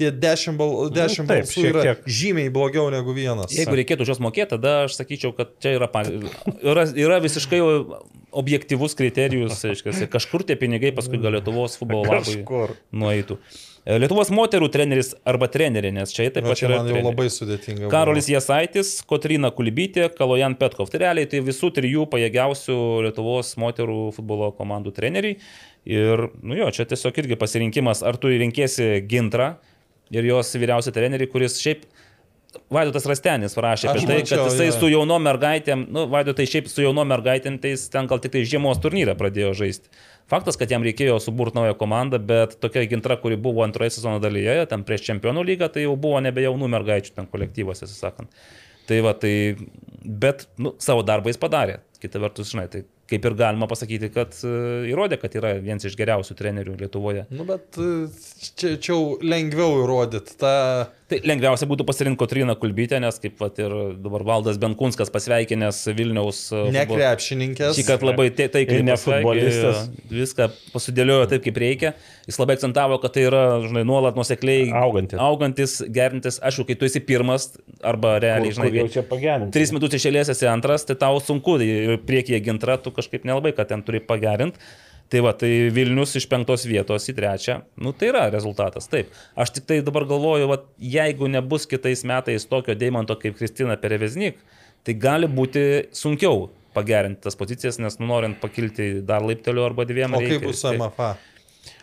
S4: tie 10, bal, 10
S5: taip,
S4: balsų
S5: šiek
S4: yra
S5: tiek.
S4: žymiai blogiau negu vienas.
S3: Jeigu reikėtų už juos mokėti, tada aš sakyčiau, kad čia yra, yra, yra visiškai objektivus kriterijus, aiškiai, kažkur tie pinigai paskui gal Lietuvos futbolo labui
S5: Kažkur.
S3: nueitų. E, Lietuvos moterų treneris arba trenerė, nes čia taip pat
S4: čia
S3: yra.
S4: man jau
S3: treneriai.
S4: labai sudėtinga.
S3: Karolis Jasaitis, Kotrina Kulbytė, Kalojan Petkov. Tai realiai tai visų trijų pajėgiausių Lietuvos moterų futbolo komandų treneriai. Ir, nu jo, čia tiesiog irgi pasirinkimas, ar tu rinkėsi Gintrą ir jos vyriausią trenerį, kuris šiaip Vaidotas Rastenis parašė apie tai,
S4: mačiau,
S3: kad jisai
S4: jo.
S3: su jaunom mergaitėm, nu, Vaidotai šiaip su jaunom mergaitėm, tai jis ten gal tik tai žiemos turnyrą pradėjo žaisti. Faktas, kad jam reikėjo suburti naują komandą, bet tokia gintra, kuri buvo antroje sezono dalyje, ten prieš čempionų lygą, tai jau buvo nebe jaunų mergaičių ten kolektyvas, tiesą sakant. Tai va, tai, bet, nu, savo darbą jis padarė. Kita vertus, žinai, tai kaip ir galima pasakyti, kad uh, įrodė, kad yra vienas iš geriausių trenerių Lietuvoje.
S4: Nu, bet e, čia, čia jau lengviau įrodyti. Ta...
S3: Tai lengviausia būtų pasirinkti Kotriną Kulbytę, nes kaip vat, ir dabar Valdas Benkunskas pasveikinęs Vilniaus uh,
S4: Ne
S3: futbolo-
S4: krepšininkės.
S3: Šį kartą labai tai- taikliai
S5: Ir ne
S3: pasveikė,
S5: futbolistas.
S3: Viską pasidėliojo taip, kaip reikia. Jis labai akcentavo, kad tai yra, žinai, nuolat nusekliai
S5: Augantis.
S3: augantis gerintis. Aišku, kai tu esi pirmas arba realiai,
S5: Kur, kur jau
S3: žinai,
S5: čia pagerinti.
S3: tris metus išėlės esi antras, tai tau sunku ir priekyje gintra, tu kažkaip nelabai, kad ten turi pagerinti. Tai va, tai Vilnius iš penktos vietos į trečią, nu tai yra rezultatas, taip. Aš tik tai dabar galvoju, va, jeigu nebus kitais metais tokio deimanto kaip Kristina Pereveznik, tai gali būti sunkiau pagerinti tas pozicijas, nes nu, norint pakilti dar laipteliu arba dviem.
S4: O
S3: reikia
S4: kaip bus su MFA?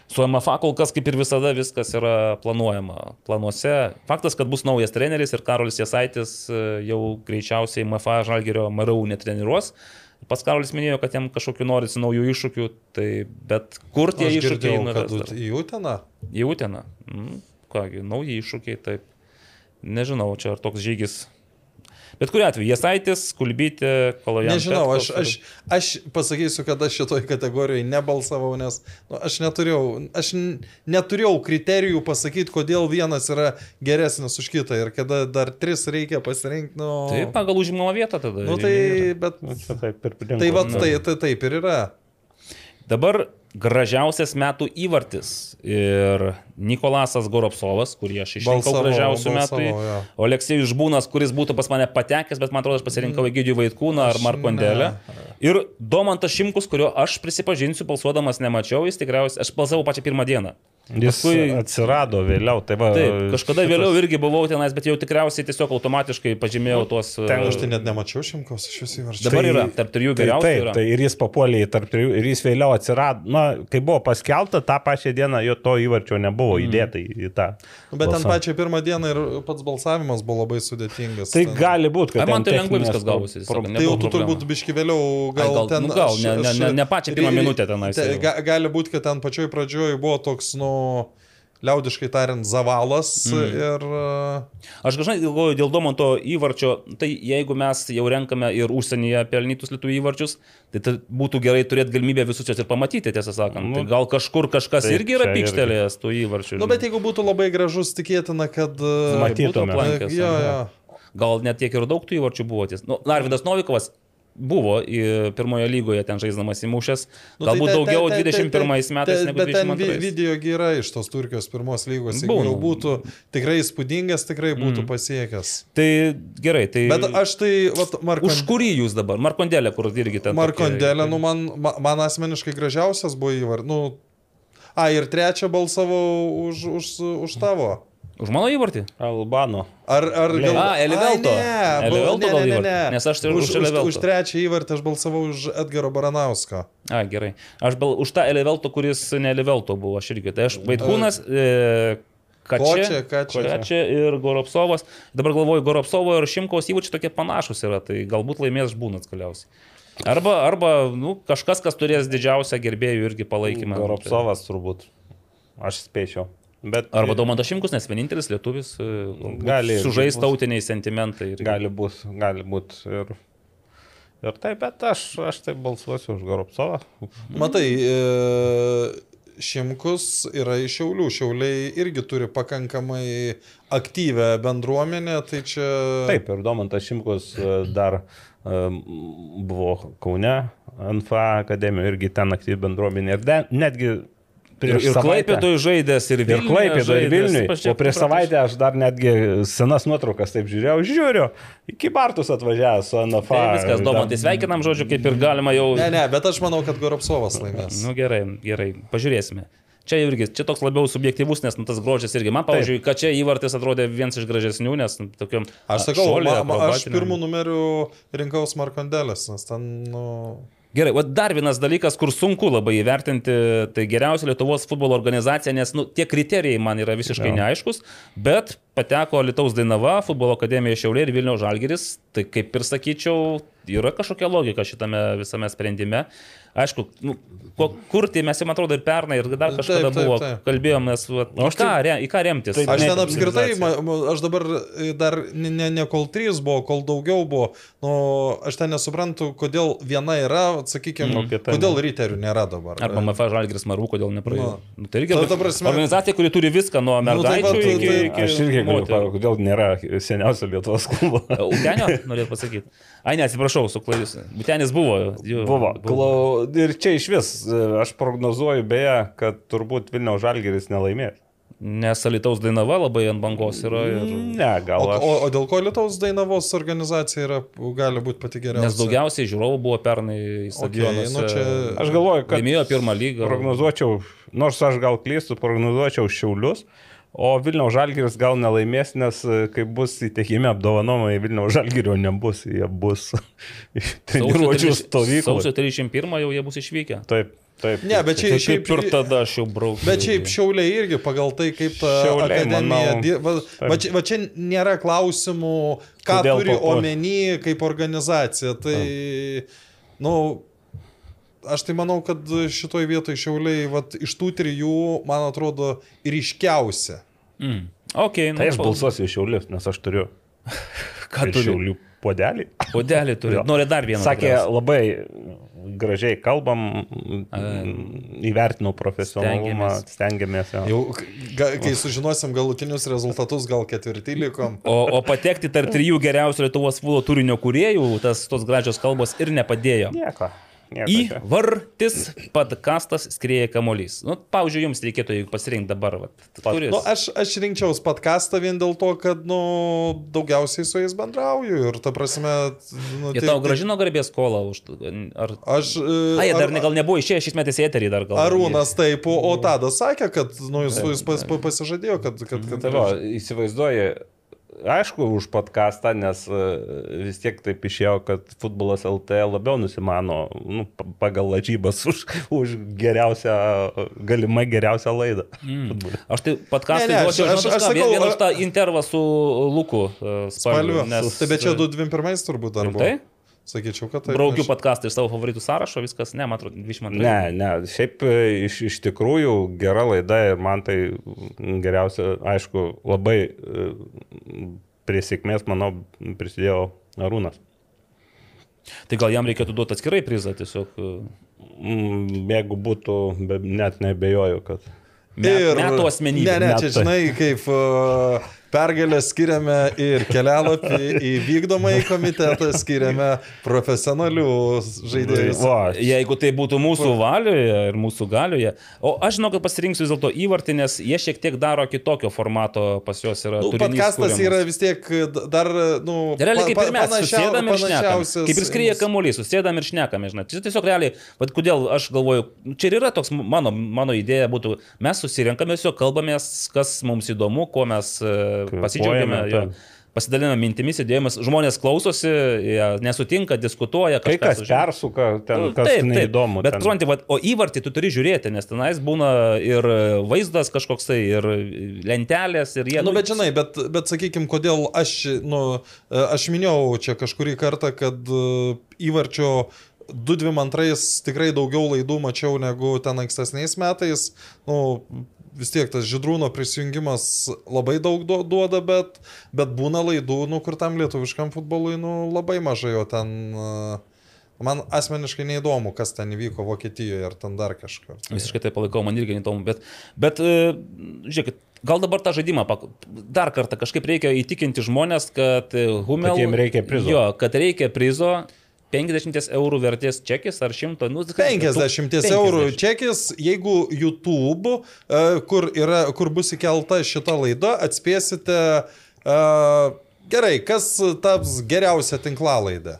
S3: Su MFA kol kas kaip ir visada viskas yra planuojama. Planuose. Faktas, kad bus naujas treneris ir Karolis Jasaitis e, jau greičiausiai MFA Žalgerio MRU netreniruos. Pats Karolis minėjo, kad jam kažkokiu norisi naujų iššūkių, tai bet kur tie
S4: Aš
S3: iššūkiai nuves
S4: į Uteną.
S3: Į Uteną. Mm, kągi, nauji iššūkiai, taip. Nežinau, čia ar toks žygis. Bet kuriu atveju, Jasaitis, Kulbytė, Kolojan.
S4: Nežinau, aš, aš, aš pasakysiu, kad aš šitoj kategorijoje nebalsavau, nes nu, aš, neturėjau, aš neturėjau kriterijų pasakyti, kodėl vienas yra geresnis už kitą ir kada dar tris reikia pasirinkti. Nu,
S3: Tai pagal užimamą vietą tada.
S4: nu, tai, bet,
S5: Nu, taip ir
S4: tai, va, tai, tai taip ir yra.
S3: Dabar gražiausias metų įvartis. Ir Nikolasas Goropsovas, kurį aš išrinkau gražiausių metų.
S4: jo.
S3: Oleksijus Žbūnas, kuris būtų pas mane patekęs, bet man atrodo, aš pasirinkau Egidijų Vaitkūną ar Markondelę. Ir Domantas Šimkus, kurio aš prisipažinsiu, balsuodamas nemačiau, jis tikriausiai, aš balsavau pačią pirmą dieną.
S5: Jis
S3: Paskui-
S5: atsirado vėliau. Tai va,
S3: Taip, kažkada
S5: šitas-
S3: vėliau irgi buvau tenais, bet jau tikriausiai tiesiog automatiškai pažymėjau tuos...
S5: ten
S3: e,
S4: Aš tai net nemačiau šimkos iš jūsų įvarčių.
S3: Dabar yra, tarp trijų
S5: Tai,
S3: geriausių
S5: taip,
S3: yra.
S5: tai ir jis papuolė į tarp trijų, ir jis vėliau atsirado, na, kai buvo paskelbta, tą pačią dieną jo to įvarčio nebuvo mm. įdėta į, tą.
S4: Nu, Bet ten
S5: balsavimą.
S4: pačią pirmą dieną ir pats balsavimas buvo labai sudėtingas.
S5: Tai
S4: ten.
S5: gali būti, kad...
S3: Ai, man
S5: ten
S3: tai lengvai viskas gavosi,
S5: pro-
S4: Tai jau tu turbūt biški vėliau gal,
S3: Ai, gal-
S4: ten...
S3: nu, gal, ne- ne- ne- ne pačią pirmą minutę tenais
S4: te-. Ga, gali būti, kad ten pačioj pradžioj buvo toks, nu, liaudiškai tariant, zavalas mm. ir... uh,
S3: Aš dažnai galvoju dėl Domanto įvarčio, tai jeigu mes jau renkame ir užsienyje pelnytus lietuvių įvarčius, tai, tai būtų gerai turėti galimybę visus juos ir pamatyti, tiesą sakant.
S5: Nu,
S3: tai gal kažkur kažkas
S5: taip,
S3: irgi yra pikštelėjęs tų įvarčių.
S4: Nu, bet jeigu būtų labai gražus, tikėtina, kad... uh,
S5: Matytume.
S3: būtų aplankęs,
S4: Jo,
S3: aha.
S4: jo.
S3: Gal net tiek ir daug tų įvarčių buvo. Ties. Nu, Narvidas Novikovas buvo į pirmoje lygoje ten žaisdamas įmušęs.
S4: Nu, tai
S3: Galbūt
S4: te-
S3: daugiau
S4: te- te-
S3: 21
S4: te-
S3: metais negu
S4: Bet ten vi-
S3: 22.
S4: video gi yra iš tos Turkijos pirmos lygos. Jeigu jau būtų tikrai įspūdingas, tikrai būtų pasiekęs.
S3: Tai gerai, tai...
S4: Bet aš tai, vat, Marko...
S3: Už kurį jūs dabar? Markondelė, kur irgi ten.
S4: Markondelė,
S3: tokie-
S4: nu man, ma- man asmeniškai gražiausias buvo įvar. Nu, a, ir trečią balsavau už, už, už tavo.
S3: Už mano įvartį?
S5: Albano.
S4: Ar, ar gal...
S3: A, Elivelto.
S4: Ai, Ne,
S3: Elivelto
S4: ne, ne, ne, ne.
S3: Nes aš tai
S4: už,
S3: už
S4: už,
S3: Elivelto.
S4: už trečią įvartį aš balsavau už Edgaro Baranausko.
S3: A, gerai. Aš bal, už tą Elivelto, kuris ne Elivelto buvo, aš irgi. Tai aš Vaitkūnas, e, Kačia,
S4: Kačia.
S3: Kačia ir Goropsovas. Dabar galvoju, Goropsovo ir Šimkaus įvarčiai tokie panašus yra, tai galbūt laimės žbūnas galiausiai. Arba, arba nu, kažkas, kas turės didžiausią gerbėjų irgi palaikymą.
S5: Goropsovas turbūt. Aš spėčiau. Bet
S3: Arba Daumantas Šimkus, nes vienintelis lietuvis e,
S5: Gali irgi
S3: sužais tautiniai sentimentai. irgi.
S5: gali būti, gali būti ir, ir taip, bet aš, aš taip balsuosiu už Goropsovą.
S4: Matai, e, Šimkus yra iš Šiaulių. Šiauliai irgi turi pakankamai aktyvę bendruomenę, tai čia...
S5: Taip, ir Domantas Šimkus e, dar e, buvo Kaune, NFA akademijoje, irgi ten aktyvi bendruomenė. Ir de, netgi
S3: Ir,
S5: prieš
S3: ir
S5: savaitę-
S3: Klaipėdoj žaidęs, ir
S5: Ir
S3: Vilniuje
S5: ir. Vilniui.
S3: Pas čia
S5: O prieš savaitę aš dar netgi senas nuotraukas taip žiūrėjau, žiūriu, iki Bartus atvažiavęs su NFA.
S3: Tai viskas, Domantai, sveikinam žodžiu, kaip ir galima jau.
S4: Ne, ne, bet aš manau, kad Goropsovas laimės.
S3: Nu gerai, gerai, pažiūrėsime. Čia irgi, čia toks labiau subjektivus, nes nu, tas grožis irgi. Man, pavyzdžiui, kad čia įvartis atrodė vienas iš gražesnių, nes nu, tokiam...
S4: Aš sakau,
S3: šuoliui,
S4: ma, ma, aš pirmų numerių rinkaus Markondelės, nes ten, nu...
S3: Gerai, o dar vienas dalykas, kur sunku labai įvertinti, tai geriausia Lietuvos futbolo organizacija, nes nu, tie kriterijai man yra visiškai
S5: Jo.
S3: neaiškus, bet pateko Lietuvos Dainava, futbolo akademija Šiaulė ir Vilniaus Žalgeris, tai kaip ir sakyčiau, yra kažkokia logika šitame visame sprendime. Aišku, nu, ko, kur tai mes jau, man atrodo, ir pernai, ir dar
S4: Taip,
S3: kažkada
S4: taip,
S3: buvo,
S4: taip.
S3: kalbėjomės, va,
S5: O
S3: į,
S5: aš
S3: ką, re, į ką remtis.
S5: Taip,
S4: Aš ten apskritai, aš dabar e, dar ne, ne, ne kol trys buvo, kol daugiau buvo, nu, aš ten nesuprantu, kodėl viena yra, sakykime,
S5: Nu, kita
S4: kodėl
S5: ne.
S4: riterių nėra dabar.
S3: Arba MFA Žalgiris Marų, kodėl nepraėjo.
S4: Nu.
S3: Nu, tai irgi
S4: Ta-
S3: ta,
S4: prasme-
S3: organizacija, kuri turi viską nuo
S4: Nu, tai
S3: mergaičių iki, iki
S5: Aš irgi pa- kodėl nėra seniausio Lietuvos klubo.
S3: Utenio, norėt pasakyti. Ai, ne, atsiprašau, suklaidus. Utenis buvo. Jau,
S5: Buvo. Klau, ir čia iš vis, e, aš prognozuoju beje, kad turbūt Vilniaus Žalgeris nelaimės.
S3: Nes Alitaus Dainava labai ant bangos yra. Ir...
S5: Ne, gal
S4: O,
S5: aš.
S4: o, o dėl ko Lietuvos Dainavos organizacija yra, gali būti pati geriausia?
S3: Nes daugiausiai žiūrovų buvo pernai stadionuose.
S4: nu čia-
S5: Aš galvoju, kad
S3: Laimėjo pirmą lygą.
S5: prognozuočiau, nors aš gal klystu, prognozuočiau Šiaulius. O Vilniaus Žalgiris gal nelaimės, nes e, kai bus įteikimi apdovanojimai, Vilniaus Žalgirio nebus, jie bus treniruočių stovyklų.
S3: Sausio 31 jau jie bus išvykę.
S5: Taip, taip.
S4: Ne, bet čia šiaip
S3: kaip ir tada aš jau braukiu.
S4: Bet šiaip šiauliai irgi pagal tai, kaip ta
S5: Šiauliai,
S4: akademija.
S5: manau,
S4: Va, va, čia, va čia nėra klausimų, ką
S5: Kodėl
S4: turi
S5: papuolė?
S4: omeny kaip organizacija. Tai, nu, aš tai manau, kad šitoj vietoj šiauliai, va, iš tų trijų, man atrodo, ryškiausia.
S3: Mm. Okay,
S5: Tai aš balsuosiu iš Šiaulius, nes aš turiu.
S3: Ką
S5: prieš
S3: turi?
S5: Šiaulių Podelį.
S3: Podelį turi.
S5: Jo.
S3: Nori dar vieną.
S5: Sakė,
S3: tikriausiai.
S5: labai gražiai kalbam, įvertinau profesionalumą, stengiamės. jo.
S4: Jau, ga, kai sužinosim galutinius rezultatus, gal ketvirtį likom.
S3: O, o patekti tarp trijų geriausių Lietuvos futbolo turinio kuriejų, tas tos gražios kalbos ir nepadėjo.
S5: Nieko. Nieko
S3: Į
S5: čia.
S3: vartis podkastas skrieja kamolys. Nu, pavyzdžiui, jums reikėtų pasirinkti dabar. Vat, kuris?
S4: Nu, aš, aš rinkčiaus podcastą vien dėl to, kad, nu, daugiausiai su jais bendrauju ir, ta prasme, nu,
S3: Jie tau gražino garbės skolą už... Ar...
S4: Aš... e,
S3: A, jie dar
S4: ar-
S3: gal nebuvo išėję šiais metais į eterį dar gal.
S4: Arūnas taip, o o Tadas sakė, kad, nu, jis, jis pas, pa- pasižadėjo, kad... kad, kad
S5: Tai va, įsivaizduoji, aišku, už podcastą, nes e, vis tiek taip išėjo, kad futbolas LT labiau nusimano nu, pa- pagal lažybas už, už geriausią, galimai geriausią laidą. Mm.
S3: Aš tai
S4: ne,
S3: duočiau,
S4: aš- aš
S3: ką,
S4: sakau,
S3: vien už
S4: a-
S3: tą intervą su Luku uh,
S4: Spalviu.
S3: spalviu. Nes,
S4: Tai bet čia 221 turbūt dar buvo.
S3: Rimtai?
S4: Sakyčiau, kad tai...
S3: Braukiu podcastą iš savo favoritų sąrašo, viskas, ne, man atrodo, 22.
S5: Ne, ne, šiaip e, iš, iš tikrųjų gera laida ir man tai geriausia, aišku, labai e, prie sėkmės, manau, prisidėjo Arūnas.
S3: Tai gal jam reikėtų duoti atskirai prizą tiesiog. uh,
S5: Mm, Jeigu būtų, net nebejoju, kad.
S3: Met, metų asmenybė.
S4: Ne, ne, čia
S5: Metai.
S4: žinai, kaip uh, pergalę skiriame ir kelialapį į vykdomąjį komitetą, skiriame profesionalių žaidėjų.
S5: Va,
S3: Jeigu tai būtų mūsų valioje ir mūsų galioje. O aš žinau, kad pasirinksiu vis dėlto įvartį, nes jie šiek tiek daro kitokio formato pas juos yra.
S4: Nu, podcastas yra vis tiek dar, nu,
S3: Realiai kaip ir mes, susėdam ir šnekam. Kaip ir skrieja kamuolys, susėdam ir šnekam, žinai. Čia tiesiog realiai, vad kodėl aš galvoju, čia ir yra toks mano, mano idėja būtų, mes susirenkame, tiesiog kalbamės, kas mums įdomu, ko mes e, pasidžiaugiame.
S5: Taip.
S3: Pasidaliname mintimis, idėjomis, žmonės klausosi, nesutinka, diskutuoja,
S5: kai kas
S3: sužino.
S5: persuka, ten
S3: Nu,
S5: kas
S3: taip, taip.
S5: neįdomu.
S3: Bet, supranti, vat, o įvartį tu turi žiūrėti, nes tenais būna ir vaizdas kažkoks tai, ir lentelės, ir jie...
S4: Nu, bet žinai, bet, bet sakykime, kodėl aš, nu, aš minėjau čia kažkurį kartą, kad e, įvarčio 2-2-2 tikrai daugiau laidų mačiau negu ten ankstesniais metais. Nu, vis tiek tas žydrūno prisijungimas labai daug du- duoda, bet, bet būna laidų, nu, kur tam lietuviškam futbolui nu, labai mažai, o ten... e, Man asmeniškai neįdomu, kas ten įvyko Vokietijoje ar ten dar kažkur.
S3: Visiškai tai palaikau, man irgi neįdomu, bet, bet e, žiūrėkit, gal dabar tą žaidimą dar kartą kažkaip reikia įtikinti žmonės, kad e, Humel...
S5: Kad jiem reikia prizo.
S3: Jo, kad reikia prizo 50 eurų vertės čekis ar 100, nu,
S4: 50 eurų čekis, jeigu YouTube, e, kur, yra, kur bus įkelta šita laida, atspėsite, uh, gerai, kas taps geriausia tinklalaidė.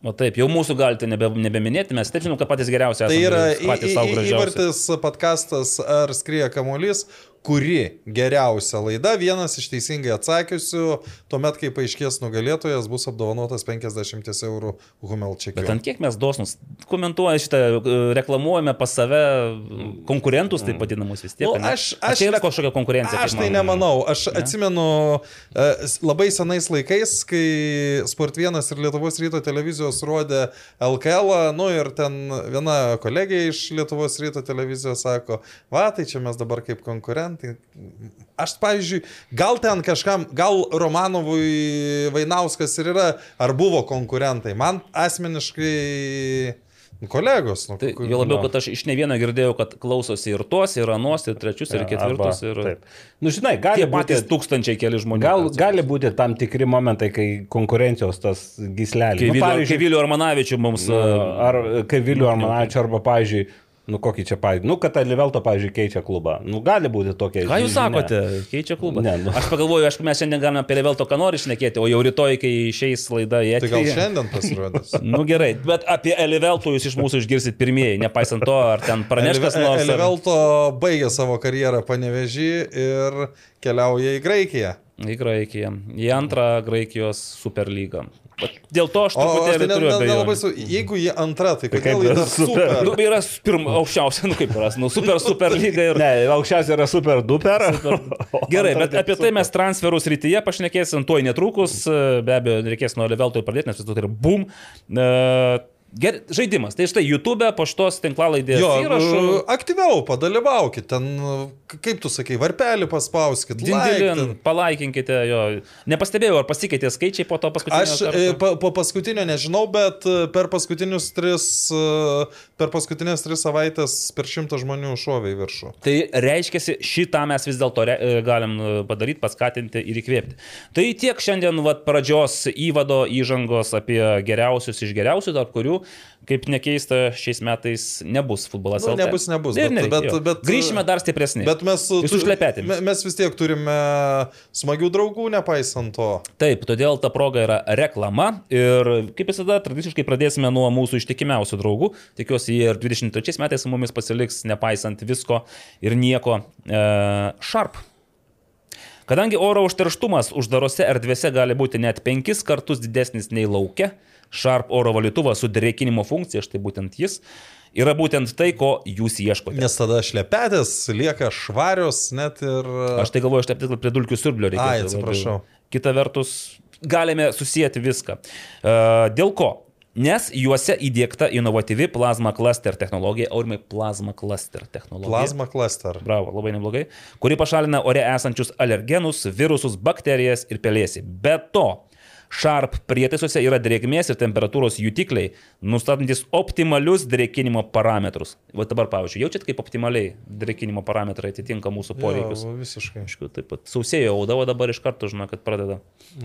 S3: O taip, jau mūsų galite nebe, nebeminėti, mes taip žinom, kad patys geriausi
S4: Tai
S3: esame,
S4: yra
S3: patys savo gražiausi.
S4: įvartis podkastas ar skrieja kamuolys, kuri geriausia laida, vienas iš teisingai atsakiusių, tuomet, kai paaiškės nugalėtojas, bus apdovanotas 50 eurų Humel
S3: Bet ant kiek mes dosnus komentuoja šitą, e, reklamuojame pas save konkurentus, taip vadinamus vis tiek.
S4: Nu,
S3: ane?
S4: aš- aš-
S3: čia yra kažkokia konkurencija.
S4: Aš tai nemanau. Aš ne? atsimenu e, labai senais laikais, kai Sport 1 ir Lietuvos ryto televizijos rodė LKL, nu ir ten viena kolegė iš Lietuvos ryto televizijos sako, va, tai čia mes dabar kaip konkurentai. Aš, pavyzdžiui, gal ten kažkam, gal Romanovui Vainauskas ir yra, ar buvo konkurentai. Man asmeniškai kolegos. Nu,
S3: Tai jo labiau,
S5: no.
S3: kad aš iš ne vieno girdėjau, kad klausosi ir tos, ir anos, ir trečius, ir ketvirtus.
S5: Arba-
S3: Ir...
S5: Taip. Nu, žinai, gali būti
S3: tūkstančiai keli žmonių.
S5: Gal,
S3: ten.
S5: gali būti tam tikri momentai, kai konkurencijos tas gyslelis.
S3: Kai
S5: Nu, pavyzdžiui,
S3: kai Vilio Armanavičių mums...
S5: nu,
S3: e,
S5: ar kai Viliu Armanavičiu, arba, pavyzdžiui, nu kokį čia, pavyzdžiui, nu, kad Livelto, pavyzdžiui, keičia klubą. Nu, gali būti tokie.
S3: Ką jūs
S5: žinia.
S3: sakote? Keičia klubą.
S5: Ne, nu.
S3: Aš pagalvoju, aišku, mes šiandien galime apie Levelto ką nori šnekėti, o jau rytoj, kai išeis laida į
S4: Tai gal šiandien pasirodys.
S3: Nu gerai, bet apie Eliveltų jūs iš mūsų išgirsit pirmieji, nepaisant to, ar ten praneš kas nors. ar-
S4: Elivelto baigė savo karjerą panevežį ir keliauja į Graikiją.
S3: Į Graikiją. Į antrą Graikijos superlygą. Bet Dėl to aš truputėlį
S4: tai ne-
S3: turiu abejonių.
S4: su... Jeigu jie antra, tai
S5: kaip
S4: kodėl jie dar
S5: super?
S4: super?
S3: Nu, yra pirma, aukščiausia, nu kaip yra, nu, super, super lyga ir...
S5: Ne, aukščiausia yra super duper.
S3: Gerai, bet apie tai mes transferus rytyje pašnekėsim tuoj netrukus, be abejo, reikės nuo Levelto pradėti, nes vis dėlto tai yra boom. E, Ger, žaidimas. Tai štai YouTube po šitos tinklalaidės
S4: Jo,
S3: įrašų.
S4: e, aktyviau padalyvaukit, ten, e, kaip tu sakai, varpelį paspauskit, ten.
S3: palaikinkite jo. Nepastebėjau, ar pasikeitė skaičiai po to paskutinio.
S4: Aš
S3: karto?
S4: e, pa, po paskutinio nežinau, bet e, per paskutinius tris, e, per paskutinės tris savaitės per šimtą žmonių šovė į viršų.
S3: Tai reiškia, šitą mes vis dėlto re- e, galim e, padaryti, paskatinti ir įkvėpti. Tai tiek šiandien vat, pradžios įvado įžangos apie geriausius iš geriausių, tarp kurių, kaip nekeista, šiais metais nebus futbolas.
S4: Nu,
S3: LT.
S4: nebus, nebus,
S3: Ir
S4: bet- bet-
S3: jo.
S4: bet-
S3: Grįšime dar stipresni.
S4: Bet mes, tu- mes vis tiek turime smagių draugų, nepaisant to.
S3: Taip, todėl ta proga yra reklama ir kaip visada tradiciškai pradėsime nuo mūsų ištikimiausių draugų. Tikiuosi, jie ir 23 metais su mumis pasiliks, nepaisant visko ir nieko. E, Sharp. Kadangi oro užterštumas uždarose erdvėse gali būti net penkis kartus didesnis nei laukia, Sharp oro valytuvas su drėkinimo funkcija, štai būtent jis, yra būtent tai, ko jūs ieškote.
S4: Nes tada šlepetės lieka švarios net ir...
S3: Aš tai galvoju, aš taip tik prie dulkių siurblio reikia.
S4: Ai, atsiprašau.
S3: Kita vertus, galime susijęti viską. E, Dėl ko? Nes juose įdėkta inovatyvi plasma cluster technologija, aurimai plasma cluster technologija.
S4: Plasma cluster.
S3: Bravo, labai neblogai. Kuri pašalina ore esančius alergenus, virusus, bakterijas ir pelėsį. Be to, Sharp prietaisuose yra drėgmės ir temperatūros jutikliai, nustatantis optimalius drėkinimo parametrus. Va dabar, pavyzdžiui, jaučiat, kaip optimaliai drėkinimo parametrai atitinka mūsų poreikius.
S4: Jo, visiškai.
S3: Aišku, taip pat sausėjo auda, o dabar iš karto žinau, kad pradeda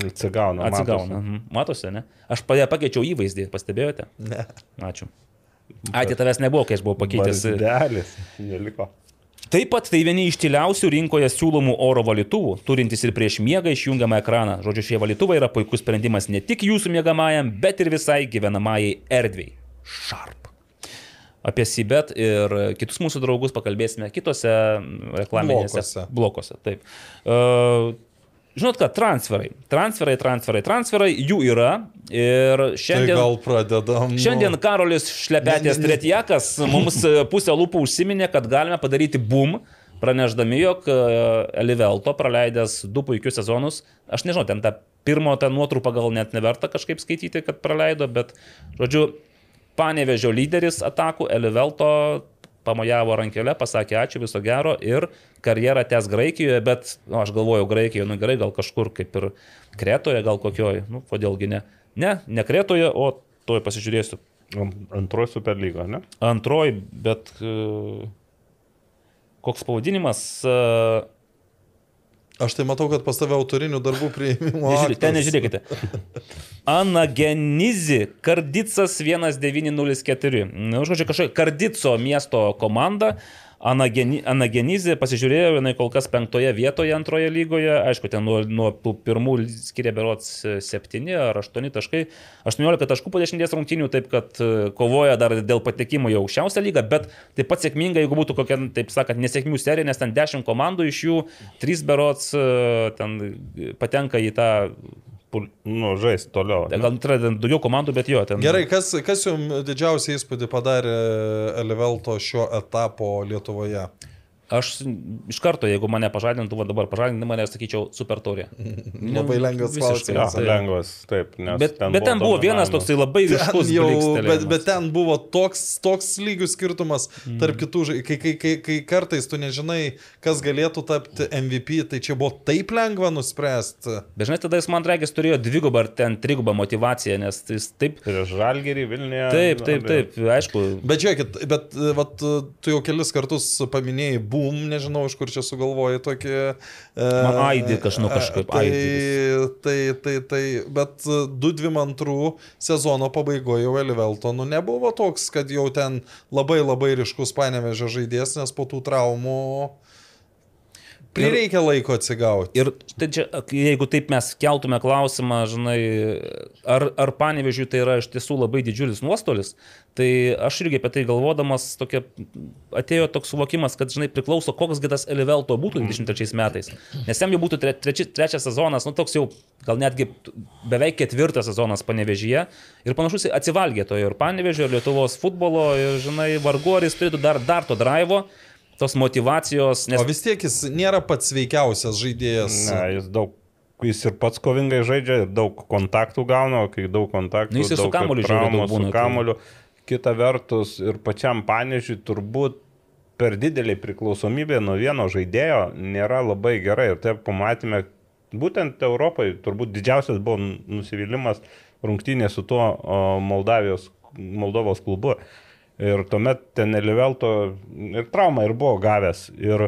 S5: Atsigauna.
S3: atsigauna. Mhm. Matosi, ne? Aš pa- pakeičiau įvaizdį, pastebėjote?
S4: Ne.
S3: Ačiū. Ai, tai tavęs nebuvo, kai aš buvau pakeitęs.
S5: Barzdelis. Neliko.
S3: Taip pat tai vieni iš tyliausių rinkoje siūlomų oro valytuvų, turintys ir prieš miegą išjungiamą ekraną. Žodžiu, šie valytuvai yra puikus sprendimas ne tik jūsų miegamajam, bet ir visai gyvenamajai erdvėjai. Sharp. Apie Sibet ir kitus mūsų draugus pakalbėsime kitose reklaminėse
S4: Blokuose.
S3: blokuose. Taip. Uh, žinot ką, transferai. Transferai, transferai, transferai, jų yra. Ir
S4: Tai
S3: šiandien...
S4: gal pradedam. nu,
S3: Šiandien Karolis Šlepetės. Tretjakas mums e, pusę lūpų užsiminė, kad galime padaryti boom, pranešdami, jog e, Elivelto praleidęs du puikius sezonus, aš nežinau, ten tą pirmo tą nuotrupą gal net neverta kažkaip skaityti, kad praleido, bet, žodžiu, Panevežio lyderis atakų Elivelto pamojavo rankelę, pasakė ačiū, viso gero ir karjerą tęs Graikijoje, bet, nu, aš galvojau Graikijoje, nu gerai, gal kažkur kaip ir Kretoje, gal kokioje, nu, kodėlgi ne. Ne, ne Kretoje, o tuoj pasižiūrėsiu.
S5: Antroji superlyga, ne?
S3: Antroji, bet uh, koks pavadinimas? Uh,
S4: Aš tai matau, kad pas tave autorinių darbų prieimimo.
S3: nežiūrė, ten nežiūrėkite. Anagenizi, Kardicas 1904. Nu, žodžiu, kažkokia Kardico miesto komanda. Anageni, Anagenizė pasižiūrėjau, jinai kol kas penktoje vietoje antroje lygoje, aišku, ten nuo, nuo tų pirmų skiria berots 7 ar 8 taškai, 18 taškų po 10 rungtynių, taip kad e, kovoja dar dėl patekimo į aukščiausią lygą, bet taip pat sėkminga, jeigu būtų kokia, taip sakant, nesėkmių serija, nes ten 10 komandų iš jų 3 berots e, ten patenka į tą,
S5: Nu, žais toliau. ne?
S3: gal yra daugiau komandų, bet jo, ten.
S4: Gerai, kas, kas jums didžiausią įspūdį padarė Elivelto šio etapo Lietuvoje?
S3: Aš iš karto, jeigu mane pažadintų, va dabar pažadintų mane, sakyčiau, super taurė.
S4: Labai lengvas klausimas.
S3: taip.
S5: lengvas, taip. Nes
S3: Bet ten, bet ten buvo vienas
S5: dominavimas.
S3: toksai labai ryškus
S4: jau, bet, bet ten buvo toks, toks lygių skirtumas
S3: Mm.
S4: tarp kitų, kai, kai, kai, kai kartais tu nežinai, kas galėtų tapti MVP, tai čia buvo taip lengva nuspręsti.
S3: Bet žinai, tada jis man regis turėjo dvigubą ar ten trigubą motivaciją, nes jis taip...
S5: Prieš Žalgerį Vilniuje.
S3: Taip, taip, taip, aišku.
S4: Bet žiūrėkit, bet vat, tu jau kelis kartus paminėjai boom, nežinau, iš kur čia sugalvojai tokį... e,
S3: Man aidi kaž- nu, kažkaip
S4: Tai,
S3: aidi.
S4: tai, tai, tai, bet 2-2 sezono pabaigoje jau Elivelto, nu nebuvo toks, kad jau ten labai labai ryškus panevežė žaidėjas, nes po tų traumų prireikia laiko atsigauti.
S3: Ir tai čia, jeigu taip mes keltume klausimą, žinai, ar, ar panevežiui tai yra iš tiesų labai didžiulis nuostolis, tai aš irgi apie tai galvodamas tokia, atėjo toks suvokimas, kad, žinai, priklauso, koks gitas Elivelto būtų 23 metais. Nes jam jau būtų tre, treči, trečias sezonas, nu toks jau gal netgi beveik ketvirtas sezonas panevežyje. Ir panašus atsivalgė to ir panevežio, ir Lietuvos futbolo, ir, žinai, vargu ar jis turėtų dar, dar to drivo. Tos motivacijos, nes
S4: O vis tiek jis nėra pats sveikiausias žaidėjas.
S5: Ne, jis daug jis ir pats kovingai žaidžia, ir daug kontaktų gauna, o kai daug kontaktų,
S3: Nu, jis ir su
S5: traumų,
S3: daug
S5: su
S3: tai-
S5: kamuoliu. Kita vertus, ir pačiam panežiui turbūt per didelį priklausomybę nuo vieno žaidėjo nėra labai gerai. Ir taip pamatėme, būtent Europai turbūt didžiausias buvo nusivylimas rungtynė su tuo Moldavijos, Moldovos klubu. Ir tuomet ten Elivelto ir traumą ir buvo gavęs. Ir,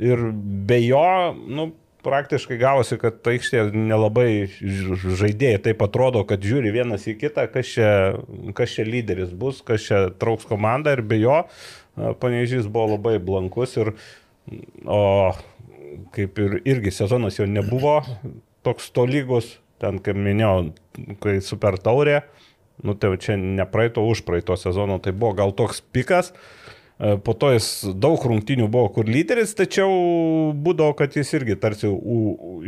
S5: ir be jo, nu, praktiškai gavosi, kad aikštėje nelabai žaidėjai taip atrodo, kad žiūri vienas į kitą, kas čia, kas čia lyderis bus, kas čia trauks komandą ir be jo panežys buvo labai blankus ir o kaip ir irgi sezonas jo nebuvo toks tolygus, ten kaip minėjau, kai super taurė, nu tai čia ne praeito, už praeito sezono, tai buvo gal toks pikas, E, po to jis daug rungtynių buvo, kur lyderis, tačiau būdavo, kad jis irgi tarsi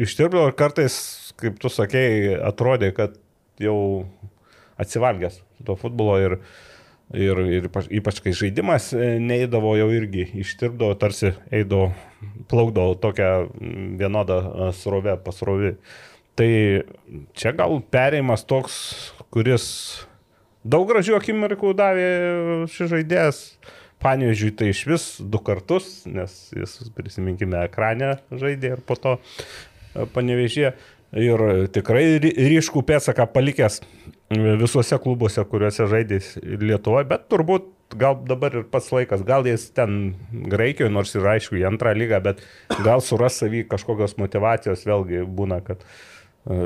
S5: ištirpdavo ir kartais, kaip tu sakėjai, atrodė, kad jau atsivalgęs to futbolo ir, ir, ir ypač- kai žaidimas e, neįdavo, jau irgi ištirpdavo, tarsi eidavo, plaukdavo tokią vienodą e, srovę pasrovi. Tai čia gal perėjimas toks, kuris daug gražių akimirkų davė šis žaidėjas. Panežiui tai iš vis du kartus, nes jis, prisiminkime, ekranę žaidė ir po to panevežė. Ir tikrai ry- ryškų pėtsaką palikęs visuose klubuose, kuriuose žaidė Lietuvoje, bet turbūt gal dabar ir pats laikas, gal jis ten Graikijoje, nors ir aišku į antrą lygą, bet gal suras savį kažkokios motivacijos, vėlgi būna, kad e,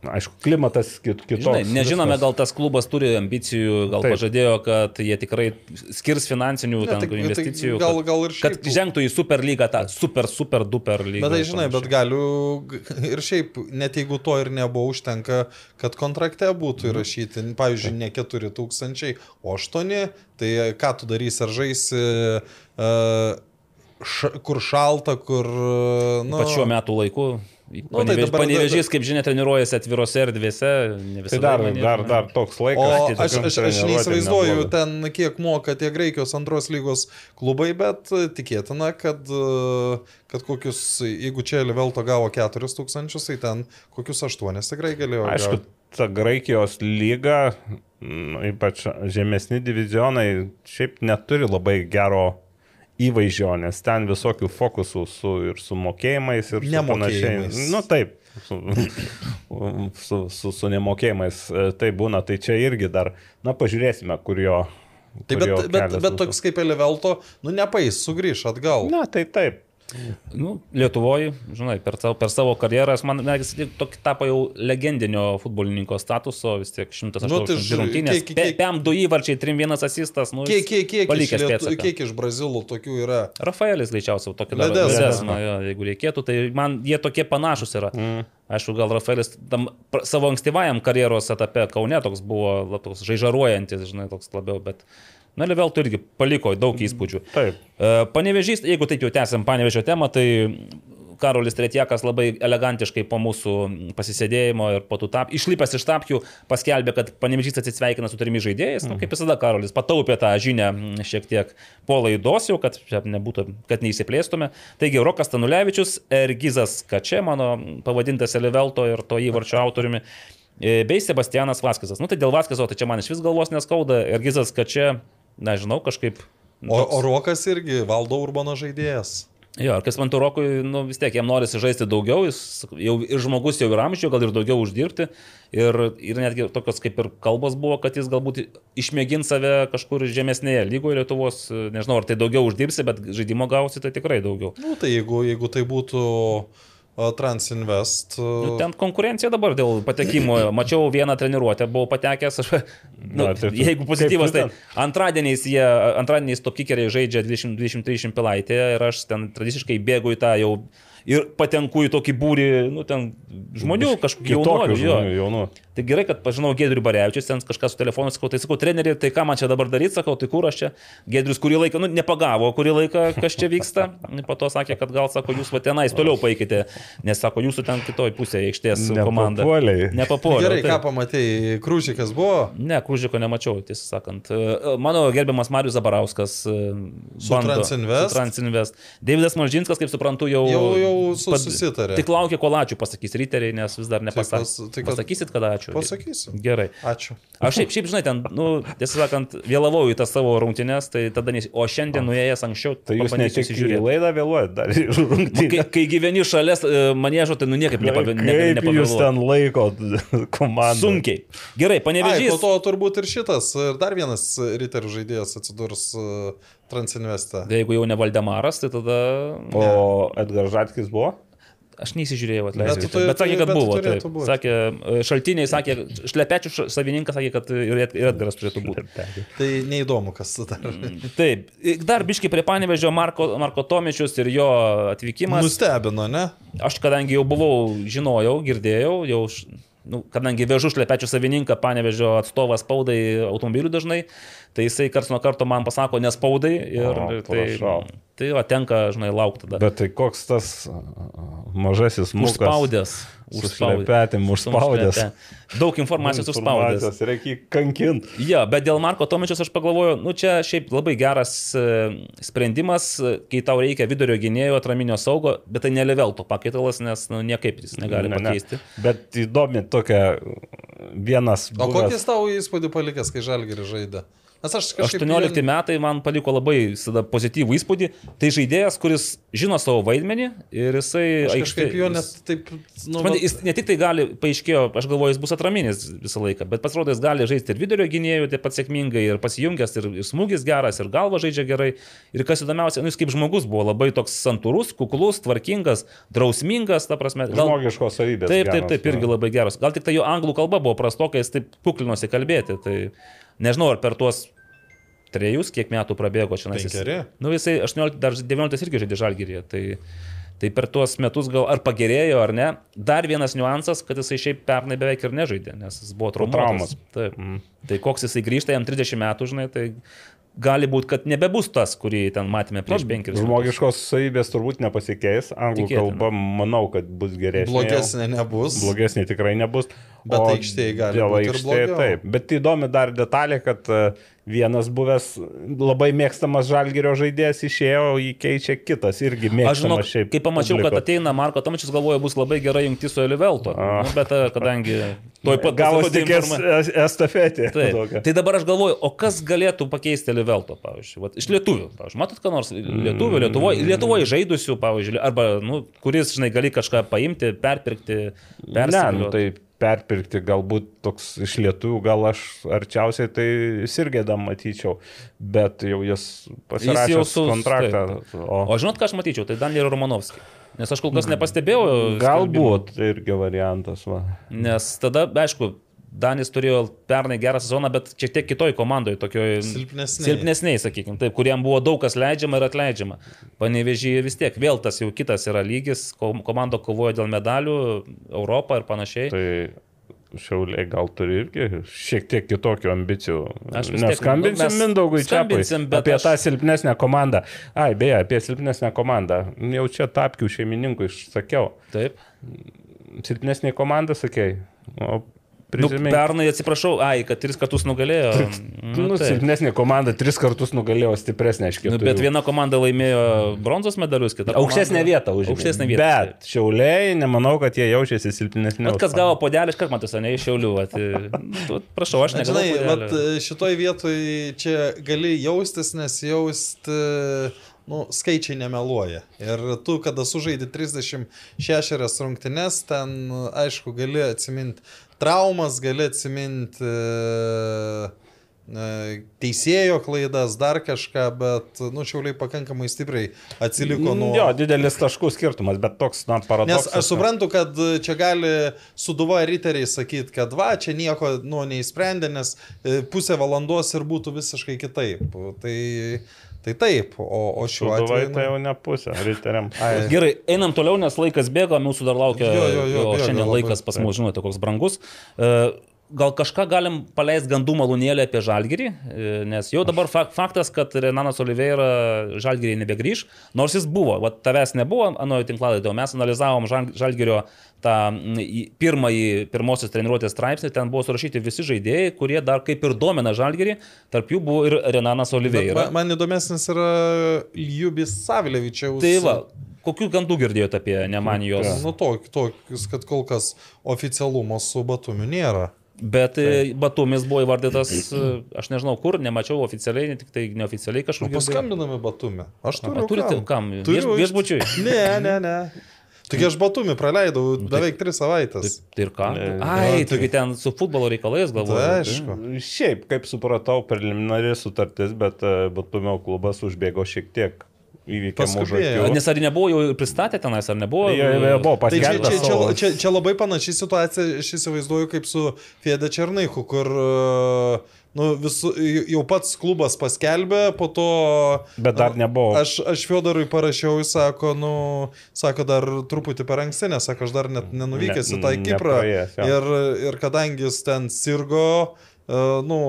S5: Aišku, klimatas kit, kitoks.
S3: Žinai, nežinome,
S5: viskas.
S3: gal tas klubas turi ambicijų, gal
S5: Taip.
S3: Pažadėjo, kad jie tikrai skirs finansinių
S4: Ne,
S3: ten,
S4: tai- tai
S3: investicijų.
S4: gal-
S3: kad,
S4: gal ir šiaip-
S3: kad žengtų į super lygą, tą super, super, duper lygą.
S4: Bet tai žinai, bet
S3: panašiai.
S4: galiu g- ir šiaip, net jeigu to ir nebuvo, užtenka, kad kontrakte būtų įrašyti, pavyzdžiui, ne 4000, o 8, tai ką tu darysi, ar žaisi, uh, š, kur šalta, kur... Uh, nu,
S3: Ypač šiuo metu laiku.
S4: Tai
S3: Panevež,
S4: dabar-
S3: panevežys, kaip žinia, treniruojasi atvirose erdvėse.
S5: Tai dar,
S3: mane-
S5: dar, dar toks
S4: O
S5: laikas. tai
S4: aš, aš, aš neįsivaizduoju
S5: nebloga.
S4: ten, kiek moka tie Graikijos antros lygos klubai, bet e, tikėtina, kad, e, kad kokius, jeigu čia Livelto gavo 4000, tai ten kokius 8 tikrai galėjo.
S5: Aišku, ta Graikijos lyga, mm, ypač žemesni divizionai, šiaip neturi labai gero įvaizdžio, nes ten visokių fokusų su, ir su mokėjimais, ir su panašiai. Nu taip, su, su, su, su nemokėjimais tai būna, tai čia irgi dar, na pažiūrėsime, kur jo.
S4: Tai
S5: jo
S4: bet, bet, bet toks kaip Livelto, nu nepais, sugrįž atgal.
S5: Na, tai taip.
S3: Nu, Lietuvoje, žinai, per savo, per savo karjerą, man regis, tokį tapo jau legendinio futbolininko statuso, vis tiek 180
S4: Nu, tai
S3: rungtynės. Pem du įvarčiai, 3-1 asistas. Nu,
S4: Kiek, kiek, kiek, iš Lietu, kiek iš Brazilų tokių yra?
S3: Rafaelis greičiausiai tokį dar jo, jeigu reikėtų, tai man jie tokie panašus yra. Mm. Aišku, gal Rafaelis tam, savo ankstyvajam karjeros etape Kaune toks buvo toks žaižaruojantis, žinai, toks labiau, bet Na, Leveltų irgi paliko daug įspūdžių.
S5: Taip.
S3: E, Panevežys, jeigu taip jau tęsiam panevežio temą, tai Karolis Tretjakas labai elegantiškai po mūsų pasisėdėjimo ir po tų tap, išlipęs iš tapkių paskelbė, kad panevežys atsisveikina su trimis žaidėjais. Mm. Nu, kaip visada, Karolis pataupė tą žinią mm, šiek tiek po laidos jau, kad, nebūtų, kad neįsiplėstume. Taigi, Rokas Tanulevičius, Ergizas Kače, mano pavadintas Levelto ir to įvarčio autoriumi. e, Bei Sebastianas Vaskisas. Nu tai dėl Vaskiso, tai čia man iš vis galvos neskauda. Ergizas Kače, nežinau, kažkaip
S4: O, o Rokas irgi valdo Urbano žaidėjas.
S3: Jo, kas man Turokui, nu vis tiek jam norisi žaisti daugiau, jis jau ir žmogus jau ir amžiuje, gal ir daugiau uždirbti. Ir, ir netgi tokios kaip ir kalbos buvo, kad jis galbūt išmėgins save kažkur žemesnėje lygoje Lietuvos, nežinau, ar tai daugiau uždirbsi, bet žaidimo gausi tai tikrai daugiau.
S4: Nu, tai jeigu, jeigu tai būtų a, Transinvest.
S3: Nu, ten konkurencija dabar dėl patekimo. Mačiau vieną treniruotę, buvau patekęs. Aš, nu,
S5: Na, tai
S3: jeigu pozityvas, tai antradieniais jie, antradieniais topkikeriai žaidžia 20-30 pilaitė ir aš ten tradiciškai bėgu į tą jau ir patenku į tokį būrį, nu, ten žmonių kažkokių
S5: jaunų.
S3: Tai gerai, kad pažinau Gedrių Barevičius, ten kažkas su telefonu, sakau, tai sakau, treneri, tai ką man čia dabar daryti, sakau, tai kur aš čia. Gedrius kurį laiką, nu, nepagavo, kurį laiką, kas čia vyksta. Po to sakė, kad gal, sako, jūs va tenais toliau paikite, nes, sako, jūsų ten kitoj pusėje aikštės komanda.
S5: Nepapuolei.
S3: Nepapuolė.
S4: Gerai, ką pamatėjai, Krūžikas buvo?
S3: Ne, Kružiko nemačiau, tiesą sakant. E, Mano gerbiamas Marius Zabarauskas e,
S4: Su
S3: bando-
S4: Transinvest?
S3: Su Transinvest. Davidas Malžinskas, kaip suprantu, jau...
S4: Jau, jau su- susitarė.
S3: Tik laukia, kol ačiū pasakys riteriai, nes vis dar nepasakė.
S4: pas- tai kad-
S3: Pasakysit, kada ačiū.
S4: Pasakysiu.
S3: Gerai.
S4: Ačiū.
S3: Aš šiaip, šiaip žinai, ten, nu, tiesą sakant, vėlavau į tas savo rungtynes, tai tada, nes... o šiandien nuėjęs anksčiau,
S5: Tai jūs ne
S3: pabandysiu
S5: tik į
S3: įsižiūrėti.
S5: laidą vėluojat, dar ir
S3: Kai,
S5: rungtynės.
S3: kai gyveni šalia e, manėžo, tai nu niekaip nepa, ne, ne,
S5: Kaip jūs ten laikot komandą?
S3: Sunkiai. Gerai,
S4: Ai, po
S3: panevežys.
S4: to turbūt ir šitas, ir dar vienas riterių žaidėjas atsidurs uh, Transinveste.
S3: Tai Jeigu jau ne Valdemaras, tai tada...
S5: O Edgar Žatkis buvo?
S3: Aš neįsižiūrėjau, atleiskite. Bet, bet sakė, kad
S4: bet
S3: buvo. Taip.
S4: būt.
S3: Sakė, šaltiniai sakė, šlepečių savininkas sakė, kad ir Edgaras turėtų būti.
S4: Tai neįdomu, kas dar.
S3: Taip, dar biški prie panevežio Marko, Marko Tomičius ir jo atvykimas.
S4: Nustebino, ne?
S3: Aš kadangi jau buvau, žinojau, girdėjau, jau, nu, kadangi vežu šlepečių savininką, panevežio atstovas spaudai automobilių dažnai, tai jisai karts nuo karto man pasako nespaudai ir
S5: O,
S3: tai, tai va, tenka, žinai, laukti tada.
S5: Bet tai koks tas mažasis mūsų
S3: Užspaudęs.
S5: Šlepetėm užspaudęs.
S3: Daug informacijos užspaudęs.
S5: Reikia kankinti.
S3: Jo, bet dėl Marko Tomičius aš pagalvoju, nu čia šiaip labai geras e, sprendimas, kai tau reikia vidurio gynėjo atraminio saugo, bet tai nelevelto pakaitalas, nes nu, niekaip jis negali
S5: Ne, ne.
S3: pakeisti.
S5: Bet įdomi tokia vienas.
S4: O
S5: buvęs-
S4: kokį tavo įspūdį palikęs, kai Žalgirį žaidė? Nes aš kažkaip...
S3: 18 metai man paliko labai visada pozityvų įspūdį. Tai žaidėjas, kuris žino savo vaidmenį ir jisai...
S4: Aš
S3: aikštė-
S4: kažkaip jo net taip... Nu,
S3: Supranti, jis ne tik tai gali, paaiškėjo, aš galvoju, jis bus atraminis visą laiką, bet pasirodo, jis gali žaisti ir vidurio gynėjų taip pat sėkmingai, ir pasijungęs, ir, ir smūgis geras, ir galva žaidžia gerai. Ir kas įdomiausia, nu, jis kaip žmogus buvo labai toks santūrus, kuklus, tvarkingas, drausmingas, ta prasme.
S5: Žmogiškos savybės.
S3: Taip, taip, taip, irgi
S5: ne?
S3: labai geras. Gal tik tai jo anglų kalba buvo prastokai, jis taip puklinosi kalbėti. Tai nežinau, ar per tuos trejus, kiek metų prabėgo čia.
S4: Penkeri.
S3: Nu, jisai 18, dar 19 irgi žaidė žalgyrį. Tai, tai per tuos metus gal ar pagerėjo, ar ne. Dar vienas niuansas, kad jisai šiaip pernai beveik ir nežaidė, nes jis buvo
S5: traumos.
S3: Taip.
S5: Mm.
S3: Tai koks jisai grįžta, jam 30 metų, žinai, tai gali būti, kad nebebus tas, kurį ten matėme prieš penkerius. metus.
S5: Žmogiškos savybės turbūt nepasikeis. Anglų
S3: Tikėtina.
S5: kalba, manau, kad bus geresnė.
S4: Blogesnė nebus.
S5: Blogesnė tikrai nebus.
S4: Bet
S5: O
S4: aikštėje gali
S5: dėl
S4: būt ir
S5: aikštėje. Taip, bet įdomi dar detalė, kad e, vienas buvęs labai mėgstamas žalgerio žaidėjas išėjo, jį keičia kitas irgi
S3: Aš žinau,
S5: mėgstamas šiaip.
S3: kai pamačiau, kad
S5: publikos.
S3: ateina Marko Tomičius, galvoju, bus labai gerai jungti su Elivelto. Nu, bet e, kadangi toj pat pasirodė
S5: tik estafetė.
S3: Tai dabar aš galvoju, o kas galėtų pakeisti Livelto, pavyzdžiui, Vat, iš lietuvių. Pavyzdžiui, matot, ką nors lietuvių, Lietuvoje, Lietuvoje žaidusių, pavyzdžiui, arba, nu, kuris, žinai, gali kažką paimti, perpirkti,
S5: Ne, nu, tai perpirkti galbūt toks iš lietuvių, gal aš arčiausiai tai sirgėdam matyčiau, bet jau jis pasirašė
S3: jau su-
S5: kontraktą. O,
S3: O žinot, ką aš matyčiau, tai Danielį Romanovskį. Nes aš kol kas nepastebėjau. skelbimų.
S5: galbūt tai irgi variantas. Va.
S3: Nes tada, aišku, Danis turėjo pernai gerą sezoną, bet šiek tiek kitoj komandoje, tokioj
S4: Silpnesnėj.
S3: silpnesniai, sakykime, taip, kuriem buvo daug kas leidžiama ir atleidžiama. Panevežyje vis tiek, vėl tas jau kitas yra lygis, ko- komanda kovoja dėl medalių, Europą ir panašiai.
S5: Tai Šiauliai gal turi irgi šiek tiek kitokių ambicijų.
S3: Aš
S5: Neskambinsim
S3: nu,
S5: Mindaugui čia apie
S3: aš-
S5: tą silpnesnę komandą. Ai, beje, apie silpnesnę komandą. Jau čia tapkių šeimininkui išsakiau.
S3: Taip.
S5: Silpnesnė komanda, sakei. O
S3: Nu,
S5: prisimink.
S3: pernai atsiprašau, ai, kad tris kartus nugalėjo.
S5: Nu,
S3: Nu, taip.
S5: silpnesnė komanda tris kartus nugalėjo stipresnė iš
S3: nu, bet viena komanda laimėjo bronzos medalius, kita.
S5: Aukštesnę
S3: komanda-
S5: vietą užėmė.
S3: Aukštesnę vietą.
S5: Bet šiauliai, nemanau, kad jie jaučiasi silpnesni.
S3: Bet kas gavo podelį, iškart matus, ne iš šiaulių. Vat, nu, prašau, aš
S4: Na,
S3: negavau.
S4: Žinai, vat,
S3: podelio.
S4: šitoj vietoj čia gali jaustis, nes jausti, nu, skaičiai nemeluoja. Ir tu, kada sužaidi 36 rungtynes, ten, aišku, gali atsiminti traumas, gali atsiminti e, e, teisėjo klaidas, dar kažką, bet, nu, šiauliai pakankamai stipriai atsiliko nuo...
S5: Mm, Jo, didelis taškų skirtumas, bet toks, na,
S4: Nes
S5: paradoksas.
S4: aš suprantu, kad čia gali suduva riteriai sakyti, kad va, čia nieko nu, neįsprendė, nes e, pusę valandos ir būtų visiškai kitaip. Tai, tai taip, o, o šiuo atveju...
S5: tai
S4: nu,
S5: jau ne pusė, riteriam. Ai,
S3: Gerai, einam toliau, nes laikas bėga, mūsų dar laukia.
S4: Jo, jo, jo,
S3: o
S4: bėga
S3: šiandien
S4: labai.
S3: laikas pas mus, žinote, koks brangus. E, gal kažką galim paleisti gandų malūnėlį apie Žalgirį, e, nes jau dabar fak, faktas, kad Renanas Oliveira Žalgirį nebegrįž, nors jis buvo, va tavęs nebuvo, anojo tinklalaidė, o mes analizavom Žal- Žalgirio tą pirmąjį, pirmosios treniruotės straipsnį, ten buvo surašyti visi žaidėjai, kurie dar kaip ir domina Žalgirį, tarp jų buvo ir Renanas
S4: Bet
S3: Oliveira.
S4: man, man įdomesnis yra Jubis Savilevičiaus.
S3: Tai va, kokių gandų girdėjote apie Nemanijos?
S4: Nu, tokius, kad kol kas oficialumo su Batumiu nėra.
S3: Bet tai. Batumis buvo įvardytas, e, aš nežinau kur, nemačiau oficialiai, tik tai neoficialiai kažkur. girdėjau.
S4: Paskambiname Batumį. Aš turiu.
S3: A, turite kam? Vieš-
S4: Turiu.
S3: viešbučiui?
S4: Ne, ne, ne. Tik aš Batumį praleidau beveik tris savaitės.
S3: Tai ir ką?
S5: Ne,
S3: Ai,
S4: tai-
S3: tai ten su futbolo reikalais galvoju.
S4: Tai aišku.
S5: Šiaip, kaip supratau, preliminari sutartis, bet e, Batumio klubas užbėgo šiek tiek įvykiam už akių.
S3: Nes ar nebuvo jau pristatę tenais, ar nebuvo?
S5: Jie jie buvo
S4: Tai čia, čia, čia, čia, čia labai panaši situacija, aš įsivaizduoju, kaip su Fede Černaiku, kur e, nu, visu, jau pats klubas paskelbė, po to...
S5: Bet dar nebuvo.
S4: Aš, aš Fiodorui parašiau, jis sako, nu, sako, dar truputį per anksti, nes sako, aš dar net nenuvykęs
S5: Ne-
S4: į tą Kiprą.
S5: nepraėjęs.
S4: Ir, ir kadangi jis ten sirgo, uh, nu,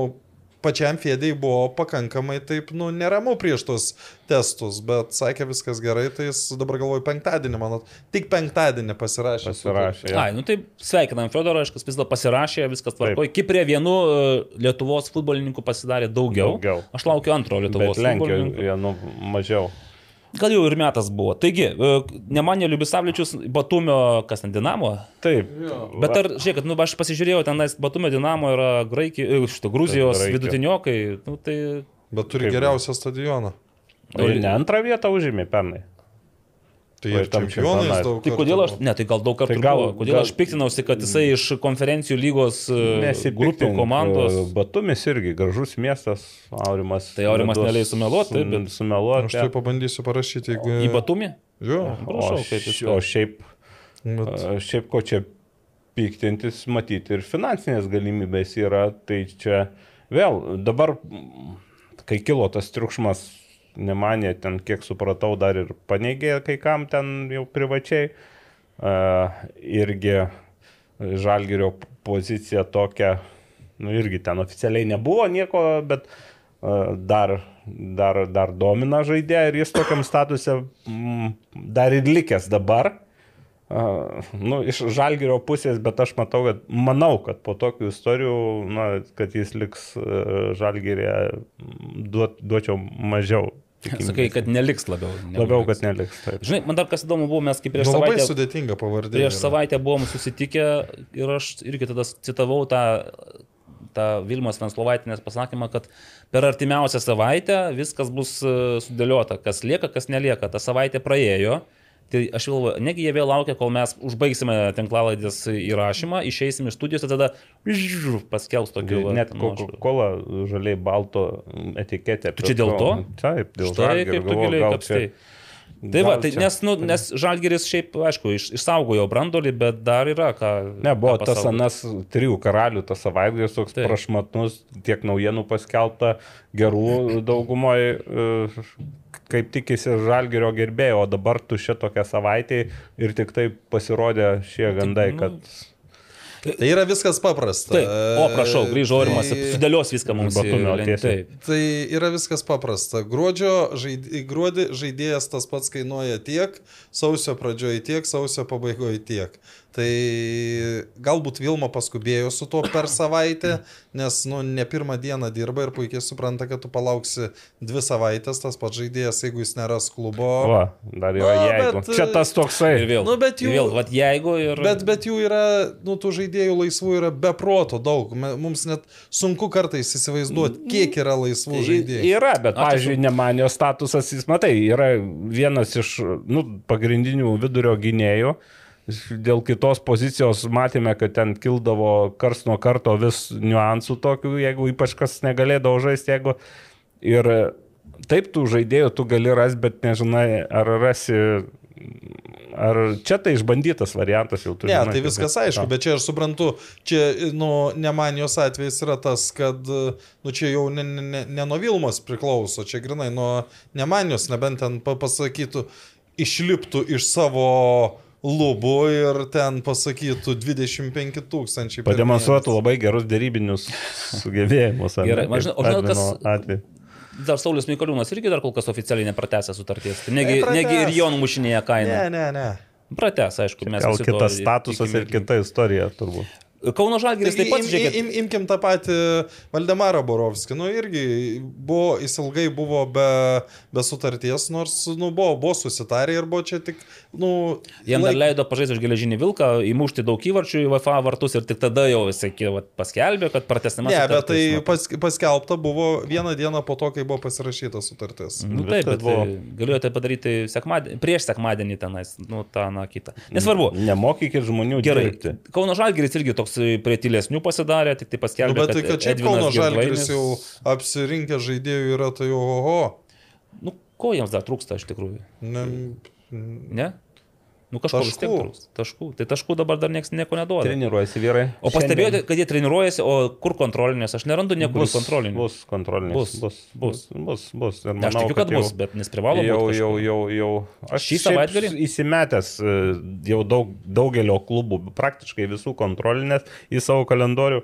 S4: pačiam Fėdėjai buvo pakankamai taip, nu, neramu prieš tos testus, bet sakė viskas gerai, tai jis dabar galvoju penktadienį, mano, tik penktadienį pasirašė.
S5: Pasirašė. jo.
S3: Ai, nu tai sveikinam Fedorą, aišku, vis dėlto pasirašė, viskas tvarkoja. Kiprė vienu e, Lietuvos futbolininkų pasidarė daugiau.
S5: Daugiau.
S3: Aš laukiu antro Lietuvos
S5: Bet Lenkijoje nu, mažiau.
S3: Gal jau ir metas buvo. Taigi, e, Nemanė Liubisavličius Batumio, kas ten Dinamo?
S5: Taip.
S3: Bet ar, žiūrėk, nu, aš pasižiūrėjau, ten Batumio Dinamo yra Graikija, šito Gruzijos
S5: Graikija.
S3: vidutiniokai. Nu, tai
S4: Bet turi
S5: Kaip-
S4: geriausią stadioną.
S5: O jie ne antrą vietą užėmė pernai.
S4: Tai ir
S5: tam
S4: čempionais daug.
S3: Tai kodėl aš, ne, tai gal daug kartų
S5: Tai gal-
S3: buvo. Kodėl
S5: gal-
S3: aš piktinausi, kad jisai iš konferencijų lygos e, grupių komandos.
S5: e, Batumis irgi gražus miestas, Aurimas.
S3: Tai Aurimas neleis sumeluot, taip, bet-
S5: Su- Sumeluot.
S4: Aš tai pabandysiu parašyti, jeigu...
S3: Į Batumį?
S4: Jo.
S3: Prašau, kaip viską.
S5: o šiaip,
S4: Bet...
S5: e, šiaip ko čia piktintis, matyti ir finansinės galimybės yra, tai čia vėl dabar, kai kilo tas triukšmas, nemanė ten, kiek supratau, dar ir paneigė kai kam ten jau privačiai. Irgi Žalgirio pozicija tokia, nu irgi ten oficialiai nebuvo nieko, bet dar, dar, dar domina žaidėją ir jis tokiam statuse mm, dar ir likęs dabar. Nu, iš žalgerio pusės, bet aš matau, kad manau, kad po tokių istorijų, na, kad jis liks uh, žalgerė, duot, duočiau mažiau. tikimybės.
S3: Sakai, kad neliks labiau. negu
S5: Labiau, kad neliks. Taip.
S3: Žinai, man dar kas įdomu buvo, mes kaip prieš
S4: Nu, labai
S3: savaitę,
S4: sudėtinga pavardė.
S3: prieš
S4: yra.
S3: savaitę buvom susitikę ir aš irgi tada citavau tą, tą Vilmos Venslovaitinės pasakymą, kad per artimiausią savaitę viskas bus e, sudėliota, kas lieka, kas nelieka. Ta savaitė praėjo. Tai aš galvoju, negi jie vėl laukia, kol mes užbaigsime tinklalaidės įrašymą, išeisim iš studijos ir tada žžž, paskelbs tokį...
S5: Net
S3: nu,
S5: Coca-Cola žaliai balto etiketė.
S3: Tu čia dėl to?
S5: Taip, dėl
S3: Štai
S5: Žalgirio,
S3: kaip tu giliai kapstai. Tai va, tai nes, nu, nes Žalgeris šiaip, aišku, iš, išsaugojo brandolį, bet dar yra ką.
S5: Ne, buvo
S3: ką
S5: tas anas trijų karalių, tas savaitgalis toks
S3: Taip.
S5: prašmatnus, tiek naujienų paskelbta, gerų daugumoje, kaip tikisi žalgerio gerbėjo, o dabar tu šitokią savaitę ir tik tai pasirodė šie gandai,
S3: nu,
S5: kad
S4: Tai yra viskas paprasta.
S3: Taip, o prašau, grįžo Aurimas,
S4: Tai-
S3: sudėlios viską mums. Taip.
S4: Tai yra viskas paprasta. Gruodžio žaid... gruodį žaidėjas tas pats kainuoja tiek, sausio pradžioje tiek, sausio pabaigoje tiek. Tai galbūt Vilma paskubėjo su tuo per savaitę, nes nu, ne pirmą dieną dirba ir puikiai supranta, kad tu palauksi dvi savaitės, tas pats žaidėjas, jeigu jis neras klubo.
S5: va, dar yra
S4: Na,
S5: jeigu.
S4: bet,
S5: Čia tas toksai.
S3: Ir vėl.
S4: Nu, bet jų-
S3: Vėl, vat jeigu ir...
S4: Bet, bet jų yra, nu, tų žaidėjų laisvų yra beproto daug. Mums net sunku kartais įsivaizduoti, kiek yra laisvų žaidėjų.
S5: Yra, bet, pavyzdžiui, Nemanio statusas, jis, matai, yra vienas iš nu, pagrindinių vidurio gynėjų. Dėl kitos pozicijos matėme, kad ten kildavo kars nuo karto vis niuansų tokių, jeigu ypač kas negalėdavo žaisti, jeigu ir taip tų žaidėjų tu gali rasti, bet nežinai, ar rasi, ar čia tai išbandytas variantas jau turi.
S4: Ne, tai viskas aišku, bet čia aš suprantu, čia, nu, ne man jos atvejis yra tas, kad, nu, čia jau ne, ne, ne, nuo Vilmos priklauso, čia grinai nuo ne man jos, nebent ten pa- pasakytų, išliptų iš savo lubų ir ten pasakytų 25 tūkstančiai.
S5: Pademonstruotų labai gerus dėrybinius sugebėjimus. ne,
S3: Gerai, žinai- o žinot, kas-
S5: atveju.
S3: Dar Saulis Mikoliūnas irgi dar kol kas oficialiai nepratęsė sutarties. Tai negi,
S4: pratęs.
S3: negi ir jo numušinėja kainą.
S4: Ne, ne, ne.
S3: Pratęs, aišku, mes
S5: Gal kitas statusas ir kita istorija turbūt.
S3: Kauno Žalgiris taip pat,
S4: Im,
S3: žiūrėkit,
S4: im, imkim tą patį Valdemarą Borovskį. Nu, irgi buvo, jis ilgai buvo be, be sutarties, nors, nu, buvo, buvo susitarę ir buvo čia tik, nu...
S3: Jam dar
S4: laik-
S3: leido pažaisti už geležinį vilką, įmušti daug įvarčių į VFA vartus ir tik tada jau jisai paskelbė, kad pratesimas.
S4: Ne, bet tai pas, paskelbta buvo vieną dieną po to, kai buvo pasirašyta sutartis.
S3: Nu, taip,
S5: Viskas
S3: bet buvo.
S5: buvo.
S3: Galėjote padaryti sekmadienį, prieš sekmadienį tenais, nu, tą, na, kitą. Nesvarbu.
S5: Nemokykit žmonių
S3: Gerai.
S5: dirbti.
S3: Kauno Žalgiris irgi toks prie tylesnių pasidarė, tik tai
S4: Nu,
S3: paskelbė.
S4: bet tai,
S3: kad
S4: čia Kauno Žalgiris jau apsirinkę žaidėjų yra, tai oho.
S3: Nu, ko jiems dar trūksta iš tikrųjų?
S4: Ne,
S3: Ne? Nu, kažko vis tiek
S4: Taškų.
S3: trūksta. Taškų. Tai taškų dabar dar niekas nieko neduoda.
S5: Treniruojasi vyrai.
S3: O pastebėjote, kad jie treniruojasi, o kur kontrolinės? Aš nerandu niekur
S5: bus
S3: kontrolinės.
S5: Bus kontrolinis.
S3: Bus,
S5: Bus. Bus. Bus. bus. Ir
S3: Aš tikiu, kad
S5: jau-
S3: bus, bet nesprivalo
S5: Jau,
S3: būti.
S5: jau,
S3: kažkur.
S5: jau, jau. Aš
S3: Šį savaitgalį?
S5: Įsimetęs e, jau daug, daugelio klubų, praktiškai visų kontrolinės į savo kalendorių.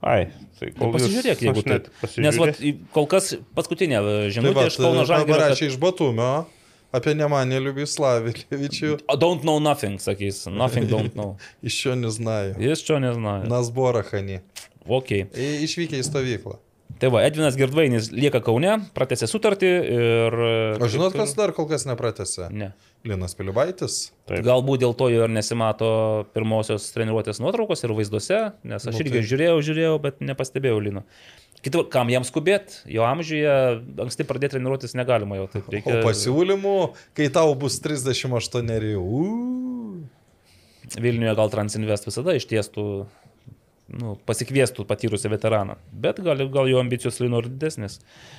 S5: Ai, tai
S3: Nu,
S5: kol jūs-
S3: Pasižiūrėk, jeigu
S5: aš net.
S3: Nes vat, kol kas paskutinė e,
S4: Tai
S3: žinutė
S4: va,
S3: iš Kauno Žalgirio.
S4: parašė iš Batumio apie Nemanėlių Vislavičių.
S3: kad- Don't know nothing, sakys. Nothing don't know.
S4: Iš jo neznaju.
S3: Jis čia nežino.
S4: Nas Borachani.
S3: Ok.
S4: Išvykę į stovyklą.
S3: Tai va, Edvinas Girdvainis lieka Kaune, pratęsė sutartį ir...
S4: O žinot, kas dar kol kas nepratėse?
S3: Ne.
S4: Linas Pilibaitis.
S5: Taip.
S3: Galbūt dėl to jo ir nesimato pirmosios treniruotės nuotraukos ir vaizduose, nes aš
S4: Nu,
S3: irgi
S4: tai-
S3: žiūrėjau, žiūrėjau, bet nepastebėjau Lino. Kitur, kam jam skubėti, jo amžiuje anksti pradėti treniruotis negalima jau taip.
S4: O
S3: Reikia
S4: pasiūlymų, kai tau bus 38. Uuu.
S3: Vilniuje gal Transinvest visada ištiestų, nu, pasikviestų patyrusią veteraną, bet gal, gal jo ambicijos Lino ir didesnės. E,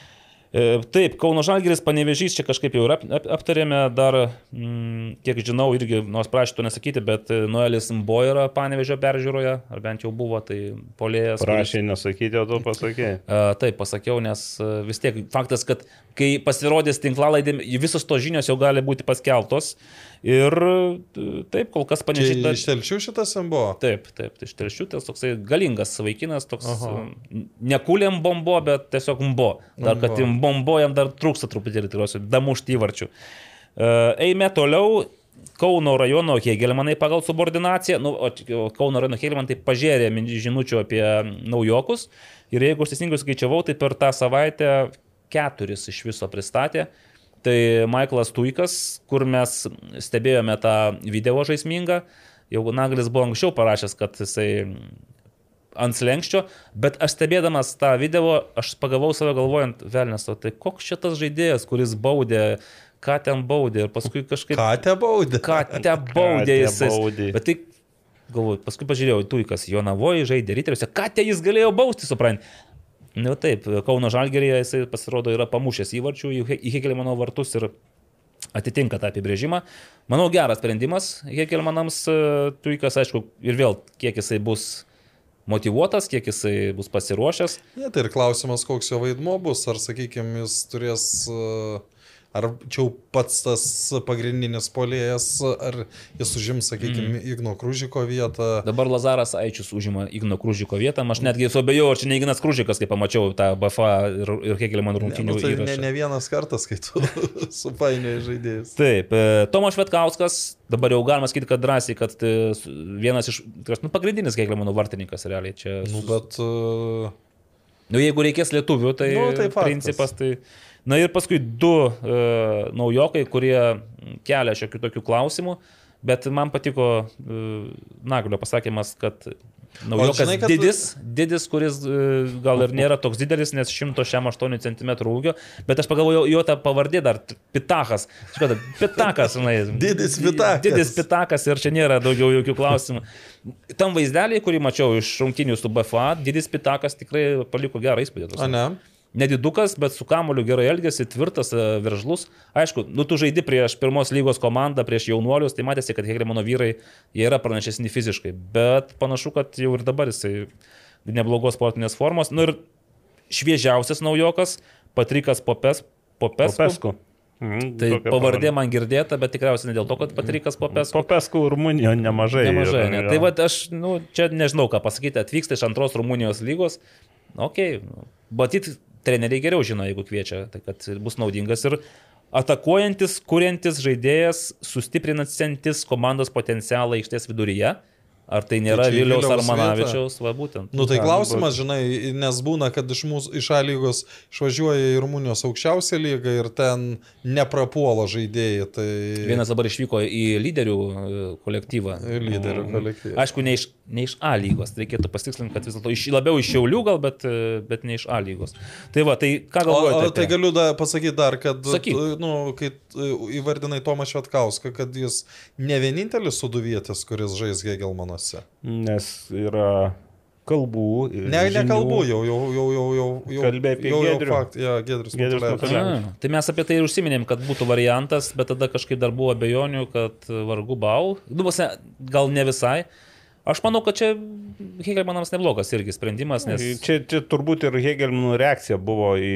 S3: Taip, Kauno Žalgiris, panevežys, čia kažkaip jau ap, ap, aptarėme, dar, mm, kiek žinau, irgi, nors prašytų nesakyti, bet e, Noelis Mbo yra panevežio peržiūroje, ar bent jau buvo, tai polėjas. kuris-
S5: Prašė nesakyti, o tu pasakėjai.
S3: E, Taip, pasakiau, nes e, vis tiek faktas, kad kai pasirodys tinklalaidė, visos tos žinios jau gali būti paskeltos. Ir taip, kol kas
S4: Čia
S3: panevežys.
S4: iš telšių šitas jam buvo?
S3: Taip, taip, tai iš telšiutės toksai galingas vaikinas, toks
S4: Aha.
S3: nekūlėm bombo, bet tiesiog mbo. Dar kad
S4: Mbo.
S3: im bombo jam dar trūksta truputėlį, tikriausiai, damušti įvarčių. E, Eime toliau. Kauno rajono Hegelmanai pagal subordinaciją, nu, o Kauno rajono Hegelmanai pažiūrė min- žinučių apie naujokus ir jeigu aš teisingai skaičiavau, tai per tą savaitę keturis iš viso pristatė. Tai Michaelas Tuikas, kur mes stebėjome tą video žaismingą, jau Naglis buvo anksčiau parašęs, kad jisai ant slengščio, bet aš stebėdamas tą video, aš pagavau save galvojant, velnės, o tai koks šitas žaidėjas, kuris baudė, ką ten baudė ir paskui kažkaip...
S4: Ką te baudė?
S3: Ką te baudė jisai. Bet tai, galvoju, paskui pažiūrėjau, Tuikas, Jonavoje žaidė ryteriuose, ką te jis galėjo bausti, suprant. Nu, taip, Kauno Žalgerėje jisai pasirodo yra pamušęs įvarčių į He- į Hegelmano vartus ir atitinka tą apibrėžimą. Manau, geras sprendimas Hegelmanams, e, Tuikas, aišku, ir vėl, kiek jisai bus motivuotas, kiek jisai bus pasiruošęs.
S4: Ne, tai ir klausimas, koks jo vaidmo bus. Ar, sakykime, jis turės. uh, Ar čia pats tas pagrindinis polėjas, ar jis užims, sakykime, mm. Igno Krūžiko vietą.
S3: Dabar Lazaras Aičius užima Igno Krūžiko vietą, aš netgi suabejojau, ar čia ne Ignas Krūžikas, kai pamačiau tą BFA ir, ir Hegelman
S4: Ne,
S3: rungtynių
S4: nu, tai ne,
S3: įrašą.
S4: ne vienas kartas, kai tu supainioji žaidėjus.
S3: Taip, e, Tomas Švetkauskas, dabar jau galima sakyti, kad drąsiai, kad e, vienas iš, tai nu, pagrindinis Hegelmanų vartininkas realiai čia.
S4: Nu, bet. Uh,
S3: Nu, jeigu reikės lietuvių, tai,
S4: Nu, tai faktas.
S3: principas tai... Na ir paskui du e, naujokai, kurie kelia šiokių tokių klausimų, bet man patiko e, Naglio pasakymas, kad naujokas
S4: žinai, kad-
S3: didis, didis, kuris e, gal ir nėra toks didelis, nes 108 cm ūgio, bet aš pagalvojau, jo ta pavardė dar Pitachas. Škoda, Pitakas, žinai.
S4: Didis Pitakas.
S3: Didis Pitakas ir čia nėra daugiau jokių klausimų. Tam vaizdelį, kurį mačiau iš rungtinių su BFA, Didis Pitakas tikrai paliko gerą įspūdį.
S4: o ne?
S3: Nedidukas, bet su kamoliu gerai elgesi, tvirtas, e, veržlus. Aišku, nu tu žaidi prieš pirmos lygos komandą, prieš jaunuolius, tai matėsi, kad Hegelmano vyrai jie yra pranašesni fiziškai, bet panašu, kad jau ir dabar jisai neblogos sportinės formos. Nu ir šviežiausias naujokas, Patrikas Popes, Popesku.
S5: Popesku. Mm,
S3: Tai pavardė man girdėta, bet tikriausiai ne dėl to, kad Patrikas Popes.
S5: Popeskų Rumunijoje nemažai.
S3: Nemažai,
S5: yra,
S3: ne.
S5: jo.
S3: Tai va, aš, nu, čia nežinau, ką pasakyti, atvyksta iš antros Rumunijos lygos. Ok, nu, matyt, treneriai geriau žino, jeigu kviečia, tai kad bus naudingas ir atakuojantis, kuriantis žaidėjas, sustiprinantis komandos potencialą aikštės viduryje. Ar tai nėra
S4: Tai į
S3: Viliaus Armanavičiaus, va būtent.
S4: Nu tai klausimas, žinai, nes būna, kad iš mūsų, iš A lygos išvažiuoja į Rumunijos aukščiausią lygą ir ten neprapuola žaidėjai. Tai
S3: Vienas dabar išvyko į lyderių e, kolektyvą.
S4: lyderių kolektyvas.
S3: Aišku, ne iš, ne iš A lygos, reikėtų pasitikslinti, kad vis dėlto iš, labiau iš Šiaulių gal, bet, e, bet ne iš A lygos. Tai va, tai ką
S4: O,
S3: galvojate?
S4: o, tai
S3: apie-
S4: galiu da, pasakyti dar, kad,
S3: Sakyk.
S4: nu, kai e, įvardinai Tomą Švetkauską, kad jis ne vienintelis suduvietis, kuris žais Hegelmanuose.
S5: Nes yra kalbų. ir
S4: Ne,
S5: žinių.
S4: nekalbu, jau, jau, jau, jau, jau, jau,
S5: Kalbėjai apie
S4: jau, jau
S5: Giedrių?
S4: fakt, ja, Gedrius. Matulevičius.
S3: A, tai mes apie tai ir užsiminėm, kad būtų variantas, bet tada kažkaip dar buvo abejonių, kad vargu bau. Dubose gal ne visai. Aš manau, kad čia Hegelmanams neblogas irgi sprendimas, nes...
S5: Čia, čia turbūt ir Hegelmanų reakcija buvo į,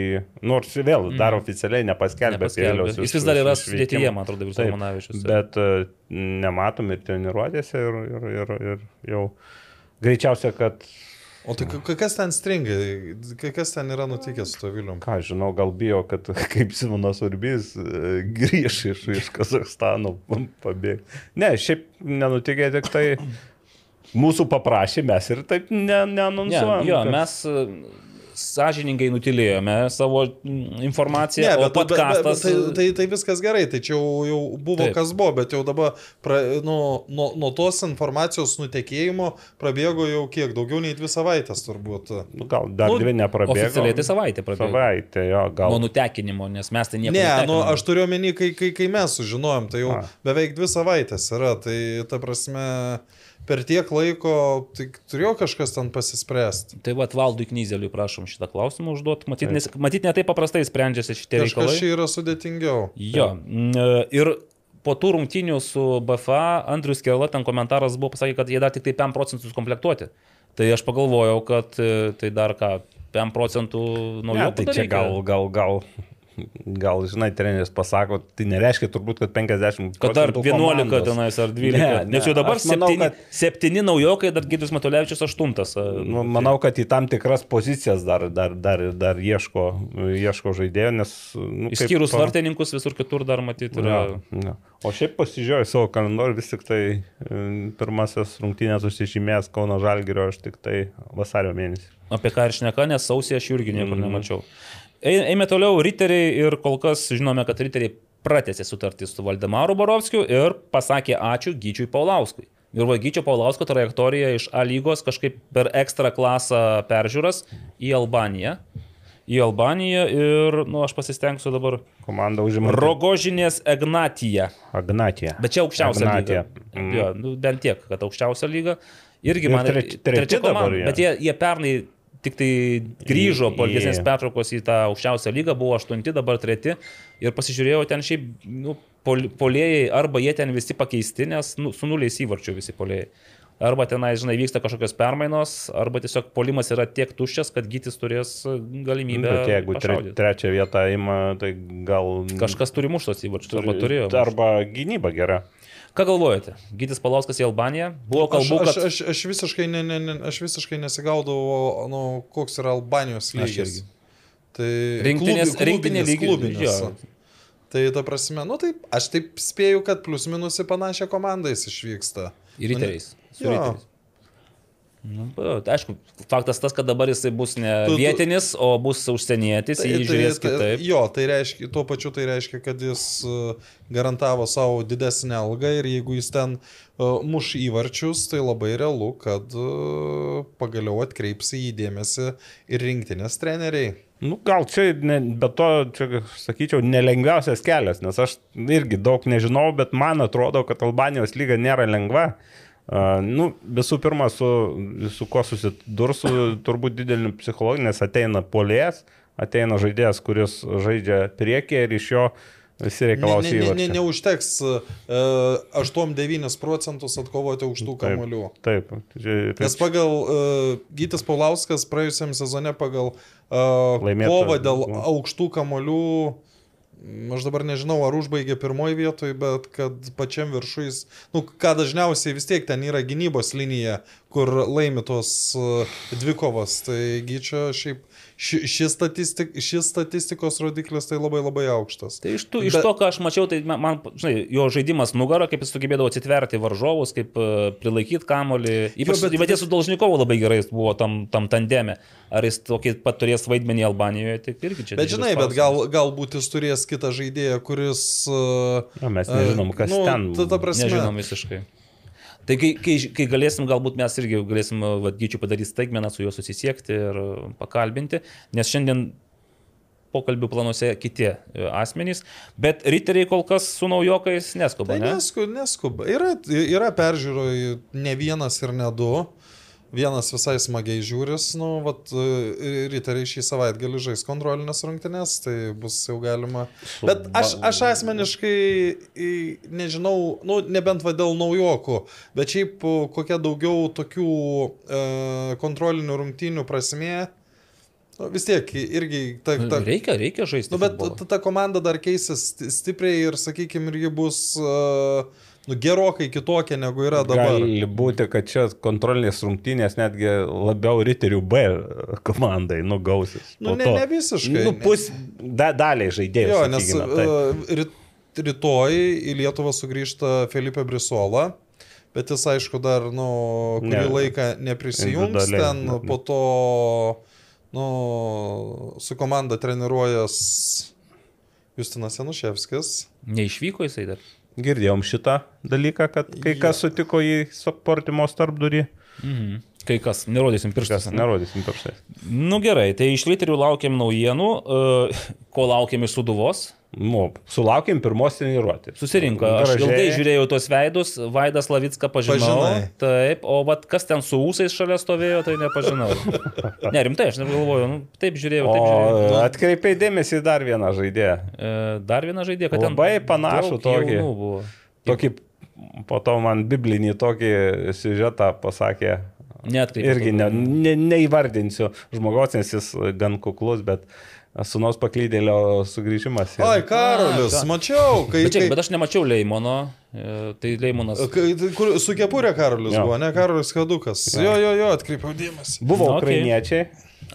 S5: nors vėl dar oficialiai nepaskelbė. Vėliaus
S3: Jis vis dar yra sudėtyje, man atrodo, Vilis
S5: Taip,
S3: Romanavičius.
S5: Bet e, nematom ir treniruotėse ir, ir, ir, ir jau greičiausia, kad,
S4: O tai ka- kas ten stringa, Ka- kas ten yra nutikęs su to Vilium?
S5: ką žinau, gal bijo, kad kaip Simonas Urbys e, grįž iš, iš Kazakstano pabėgti. Ne, šiaip nenutikė tik tai. Mūsų paprašė, mes ir taip ne,
S3: Ne, jo, mes e, sąžiningai nutilėjome savo informaciją,
S4: Ne,
S3: o
S4: bet, bet, bet,
S3: podcastas...
S4: tai, tai, tai viskas gerai, tai čia jau, jau buvo
S3: Taip.
S4: Kas buvo, bet jau dabar pra, nu, nuo, nuo tos informacijos nutekėjimo prabėgo jau kiek, daugiau nei dvi savaitės turbūt.
S5: Nu, gal dar
S3: Nu,
S5: dvi neprabėgo.
S3: Oficialiai tai savaitė pradėjo.
S5: Savaitė, jo, gal.
S3: Nuo nutekinimo, nes mes tai nieko
S4: Ne,
S3: netekinom.
S4: nu, aš turiu omeny, kai, kai, kai mes sužinojom, tai jau
S5: A.
S4: beveik dvi savaitės yra, tai ta prasme per tiek laiko tai turėjo kažkas ten pasispręsti.
S3: Tai va, Valdui Knyzeliui prašom šitą klausimą užduoti. Matyt, nes, matyt ne taip paprastai sprendžiasi šitie
S4: Kažkas
S3: reikalai.
S4: čia yra sudėtingiau.
S3: Jo. mm, Ir po tų rungtynių su BFA Andrius Kerla ten komentaras buvo pasakė, kad jie dar tik tai 5 procentų komplektuoti. Tai aš pagalvojau, kad e, tai dar ką, 5 procentų naujo.
S5: tai čia gal, gal, gal, gal, žinai, treneris pasako, tai nereiškia turbūt, kad 50
S3: Kad dar
S5: procentų
S3: 11
S5: komandos.
S3: tenais ar 12.
S5: Ne,
S3: Ne,
S5: ne,
S3: Nes jau dabar
S5: aš manau,
S3: 7,
S5: kad-
S3: 7 naujokai, dar Gidus Matulevičius 8.
S5: Nu, manau, kad į tam tikras pozicijas dar, dar, dar, dar ieško, ieško žaidėjo, nes... Nu, kaip
S3: Išskyrus
S5: pa-
S3: vartininkus, visur kitur dar matyti yra.
S5: Jo, jo. O šiaip pasižiūrėjau savo kalendorių, vis tik tai e, pirmasis rungtynės užsižymėjęs Kauno Žalgirio, aš tik tai vasario mėnesį.
S3: Apie ką ir šneka, nes sausį aš irgi niekur
S5: Mhm.
S3: nemačiau. Ei- Eime toliau, riteriai ir kol kas žinome, kad riteriai pratęsė sutartį su Valdemaru Borovskiu ir pasakė ačiū Gyčiui Paulauskui. Ir va Gyčio Paulausko trajektorija iš A lygos kažkaip per ekstra klasą peržiūras į Albaniją. Į Albaniją ir, nu, aš pasistengsiu dabar.
S5: Komanda užima.
S3: Rogožinės Egnatija.
S5: Agnatija.
S3: Bet čia aukščiausia
S5: Agnatija.
S3: lyga.
S5: Mm.
S3: Jo, nu, bent tiek, kad aukščiausia lyga. Irgi
S5: Ir
S3: man
S5: treči- treti dabar jie.
S3: Bet jie, jie pernai tik tai grįžo po ilgesnės pertraukos į tą aukščiausią lygą, buvo aštunti, dabar treti. Ir pasižiūrėjau ten šiaip, nu, pol- polėjai, arba jie ten visi pakeisti, nes nu, su nuliais įvarčių visi polėjai. Arba tenai, žinai, vyksta kažkokios permainos, arba tiesiog polimas yra tiek tuščias, kad gytis turės galimybę.
S5: Bet jeigu tre, trečią vietą ima, tai gal...
S3: Kažkas turi muštos įvarčius, arba turėjo.
S5: Arba gynyba gera.
S3: Ką galvojate? Gytis Palauskas į Albaniją? Buvo
S4: Aš,
S3: kalbų,
S4: aš,
S3: kad...
S4: aš, aš, visiškai ne, ne, ne, aš visiškai nesigaudavau, nu, koks yra Albanijos
S3: Aš
S4: lygis. Tai
S3: Rinktinės-
S4: klubi-
S3: rinktinė lygis.
S4: Tai ta prasme, nu taip, aš taip spėju, kad plius minus į panašią komandą jis išvyksta.
S3: Ir riteriais. Su
S4: Jo.
S3: Nu, aišku, faktas tas, kad dabar jisai bus ne
S4: Tu- tu-
S3: vietinis, o bus užsienietis, tai, jį žiūrės
S4: tai,
S3: kitaip.
S4: jo, tai reiškia, tuo pačiu tai reiškia, kad jis uh, garantavo savo didesnę algą ir jeigu jis ten uh, muš įvarčius, tai labai realu, kad uh, pagaliau atkreips į jį dėmesį ir rinktinės treneriai.
S5: Nu, gal čia, ne, bet to, čia, sakyčiau, nelengviausias kelias, nes aš irgi daug nežinau, bet man atrodo, kad Albanijos lyga nėra lengva. Uh, nu, visų pirma, su, su kuo susidursiu, turbūt dideliu psichologiniu, nes ateina polės, ateina žaidėjas, kuris žaidžia priekį ir iš jo visi
S4: Ne,
S5: reikalaus
S4: ne, ne, ne,
S5: įvarčių.
S4: neužteks uh, 8-9 procentus atkovoti už tų kamolių.
S5: Taip, čia-
S4: Nes pagal uh, Gytis Paulauskas praėjusiam sezone pagal uh, kovą dėl aukštų kamolių aš dabar nežinau, ar užbaigė pirmoji vietoje, bet kad pačiam viršui jis, nu, ką dažniausiai vis tiek ten yra gynybos linija, kur laimi tos uh, dvikovas. Taigi čia šiaip ši- šis statistik, šis statistikos rodiklis tai labai labai aukštas.
S3: Tai iš, tų, iš to, ką aš mačiau, tai man- man, žinai, jo žaidimas nugara, kaip jis sugebėdavo atitverti varžovus, kaip uh, prilaikyti kamolį. Ypač,
S4: bet-
S3: bet su Dolžnikovu labai gerai jis buvo tam, tam tandeme. Ar jis tokį pat turės vaidmenį Albanijoje, tai irgi čia.
S4: Bet žinai, bet gal, galbūt jis turės kitą žaidėją, kuris... Uh,
S5: Na, mes nežinom, kas ten
S4: Ta, ta prasme,
S3: Nežinom visiškai. Tai kai, kai, kai galėsim, galbūt mes irgi galėsim vadgyčių padaryti staigmeną, su juo susisiekti ir pakalbinti, nes šiandien pokalbių planuose kiti e, asmenys, bet riteriai kol kas su naujokais neskuba,
S4: Tai
S3: ne?
S4: neskuba. neskuba. Yra, yra peržiūroj ne vienas ir ne du. Vienas visai smagiai žiūris, nu, vat, e, riteriai šį savaitgalį žais kontrolinės rungtynės, tai bus jau galima. Bet aš, aš asmeniškai nežinau, nu, nebent va dėl naujokų, bet šiaip o, kokia daugiau tokių e, kontrolinių rungtynių prasmė. Nu, vis tiek, irgi ta, ta,
S3: Reikia, reikia žaisti.
S4: Nu, bet ta, ta komanda dar keisis sti- stipriai ir, sakykime, irgi bus uh, nu, gerokai kitokia negu yra dabar.
S5: Gali būti, kad čia kontrolinės rungtynės netgi labiau riterių B komandai nugausis.
S4: Nu,
S5: Po
S4: ne- ne visiškai,
S5: Nu, pus, da, daliai žaidėjų.
S4: Jo, nes uh, ryt, rytoj į Lietuvą sugrįžta Felipe Brisola. Bet jis, aišku, dar, nu, kurį
S5: Ne,
S4: laiką neprisijungs ten,
S5: ne, ne.
S4: po to, nu, su komanda treniruojas Justinas Januševskis.
S3: Neišvyko jisai dar.
S5: Girdėjom šitą dalyką, kad kai kas sutiko jį suportimos tarpdurį,
S3: Mhm. Kai kas, nerodysim ane?
S5: nerodysim pirštais.
S3: Nu gerai, tai iš riterių laukiam naujienų, e, ko laukiam iš Suduvos.
S5: Nu, sulaukėm pirmos treniruotės.
S3: Susirinko. Aš ilgai žiūrėjau tuos veidus, Vaidas Lavicką pažinau.
S4: Pažinai.
S3: Taip, o vat, kas ten su ūsais šalia stovėjo, tai nepažinau. Ne, rimtai, aš negalvoju, nu, taip žiūrėjau, taip žiūrėjau.
S5: O atkreipiai dėmesį į dar vieną žaidėją.
S3: E, Dar vieną žaidėją, kad ten
S5: Labai panašų tokį. Tokį, po to man biblinį tokį siužetą pasakė.
S3: Neatkreipiau.
S5: Irgi ne, ne, neįvardinsiu žmogaus, nes jis gan kuklus, bet sunaus paklydėlio sugrįžimas. yra-
S4: Ai, Karolis,
S3: A,
S4: mačiau, kai...
S3: Bet, čia,
S4: kai...
S3: bet aš nemačiau Leimono, e, tai Leimonas.
S4: Kai, kur, su kepurė Karolis
S5: Jo.
S4: buvo, ne Karolis Kadukas. Jo, jo, jo, atkreipiau dėmesį.
S5: Buvo
S3: Na, okei.
S5: ukrainiečiai.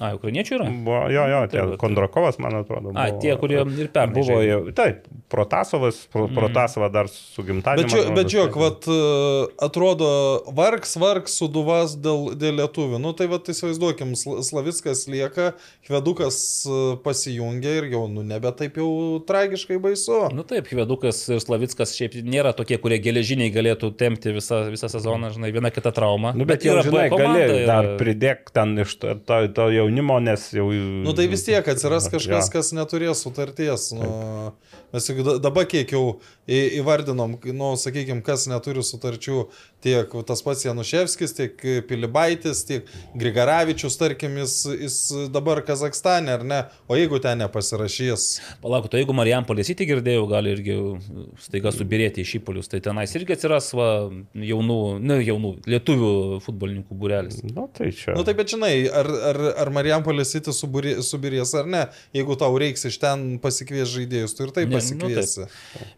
S3: A, ukrainiečių yra?
S5: Buvo, jo, jo, tie
S3: Taip, taip.
S5: Kondrakovas, man atrodo.
S3: A,
S5: buvo-
S3: tie, kurie ir pernai
S5: Buvo, jau, taip, Protasovas, pro, Protasovą dar su gimtadieniu.
S4: Bet, žiūrėk,
S5: man
S4: bet žiūrėk,
S5: tai-
S4: vat, e, atrodo, vargs, vargs suduvas dėl, dėl lietuvių. Nu tai vat įsivaizduokim, Sla- Slavickas lieka, Hvedukas e, pasijungia ir jau, nu, nebe taip jau tragiškai baisu.
S3: Nu taip, Hvedukas ir Slavickas šiaip nėra tokie, kurie geležiniai galėtų tempti visą, visą sezoną, žinai, viena kita trauma.
S5: Nu, bet, bet jau,
S3: B
S5: žinai, gali
S3: ir-
S5: dar pridėk ten iš to, to, to jaunimo, nes jau...
S4: Nu tai vis tiek atsiras kažkas,
S5: Jo.
S4: kas neturės sutarties. Nu, mes juk da- dabar kiek jau įvardinom, nu, sakykime, kas neturi sutarčių, tiek tas pats Januševskis, tiek Pilibaitis, tiek Grigaravičius, tarkim, jis, jis dabar Kazakstane, ar ne? O jeigu ten nepasirašys?
S3: Palauk, tai jeigu Marijampolės įti girdėjau, gali irgi staiga subirėti į šipolius, tai tenais irgi atsiras va, jaunų, ne jaunų, lietuvių futbolininkų būrelis.
S5: Nu, tai čia.
S4: Na nu, taip, bet žinai, ar, ar, ar Marijampolės įti subirės ar ne, jeigu tau reiks iš ten pasikvies žaidėjus, tu ir taip
S3: Ne, nu
S4: pasikviesi.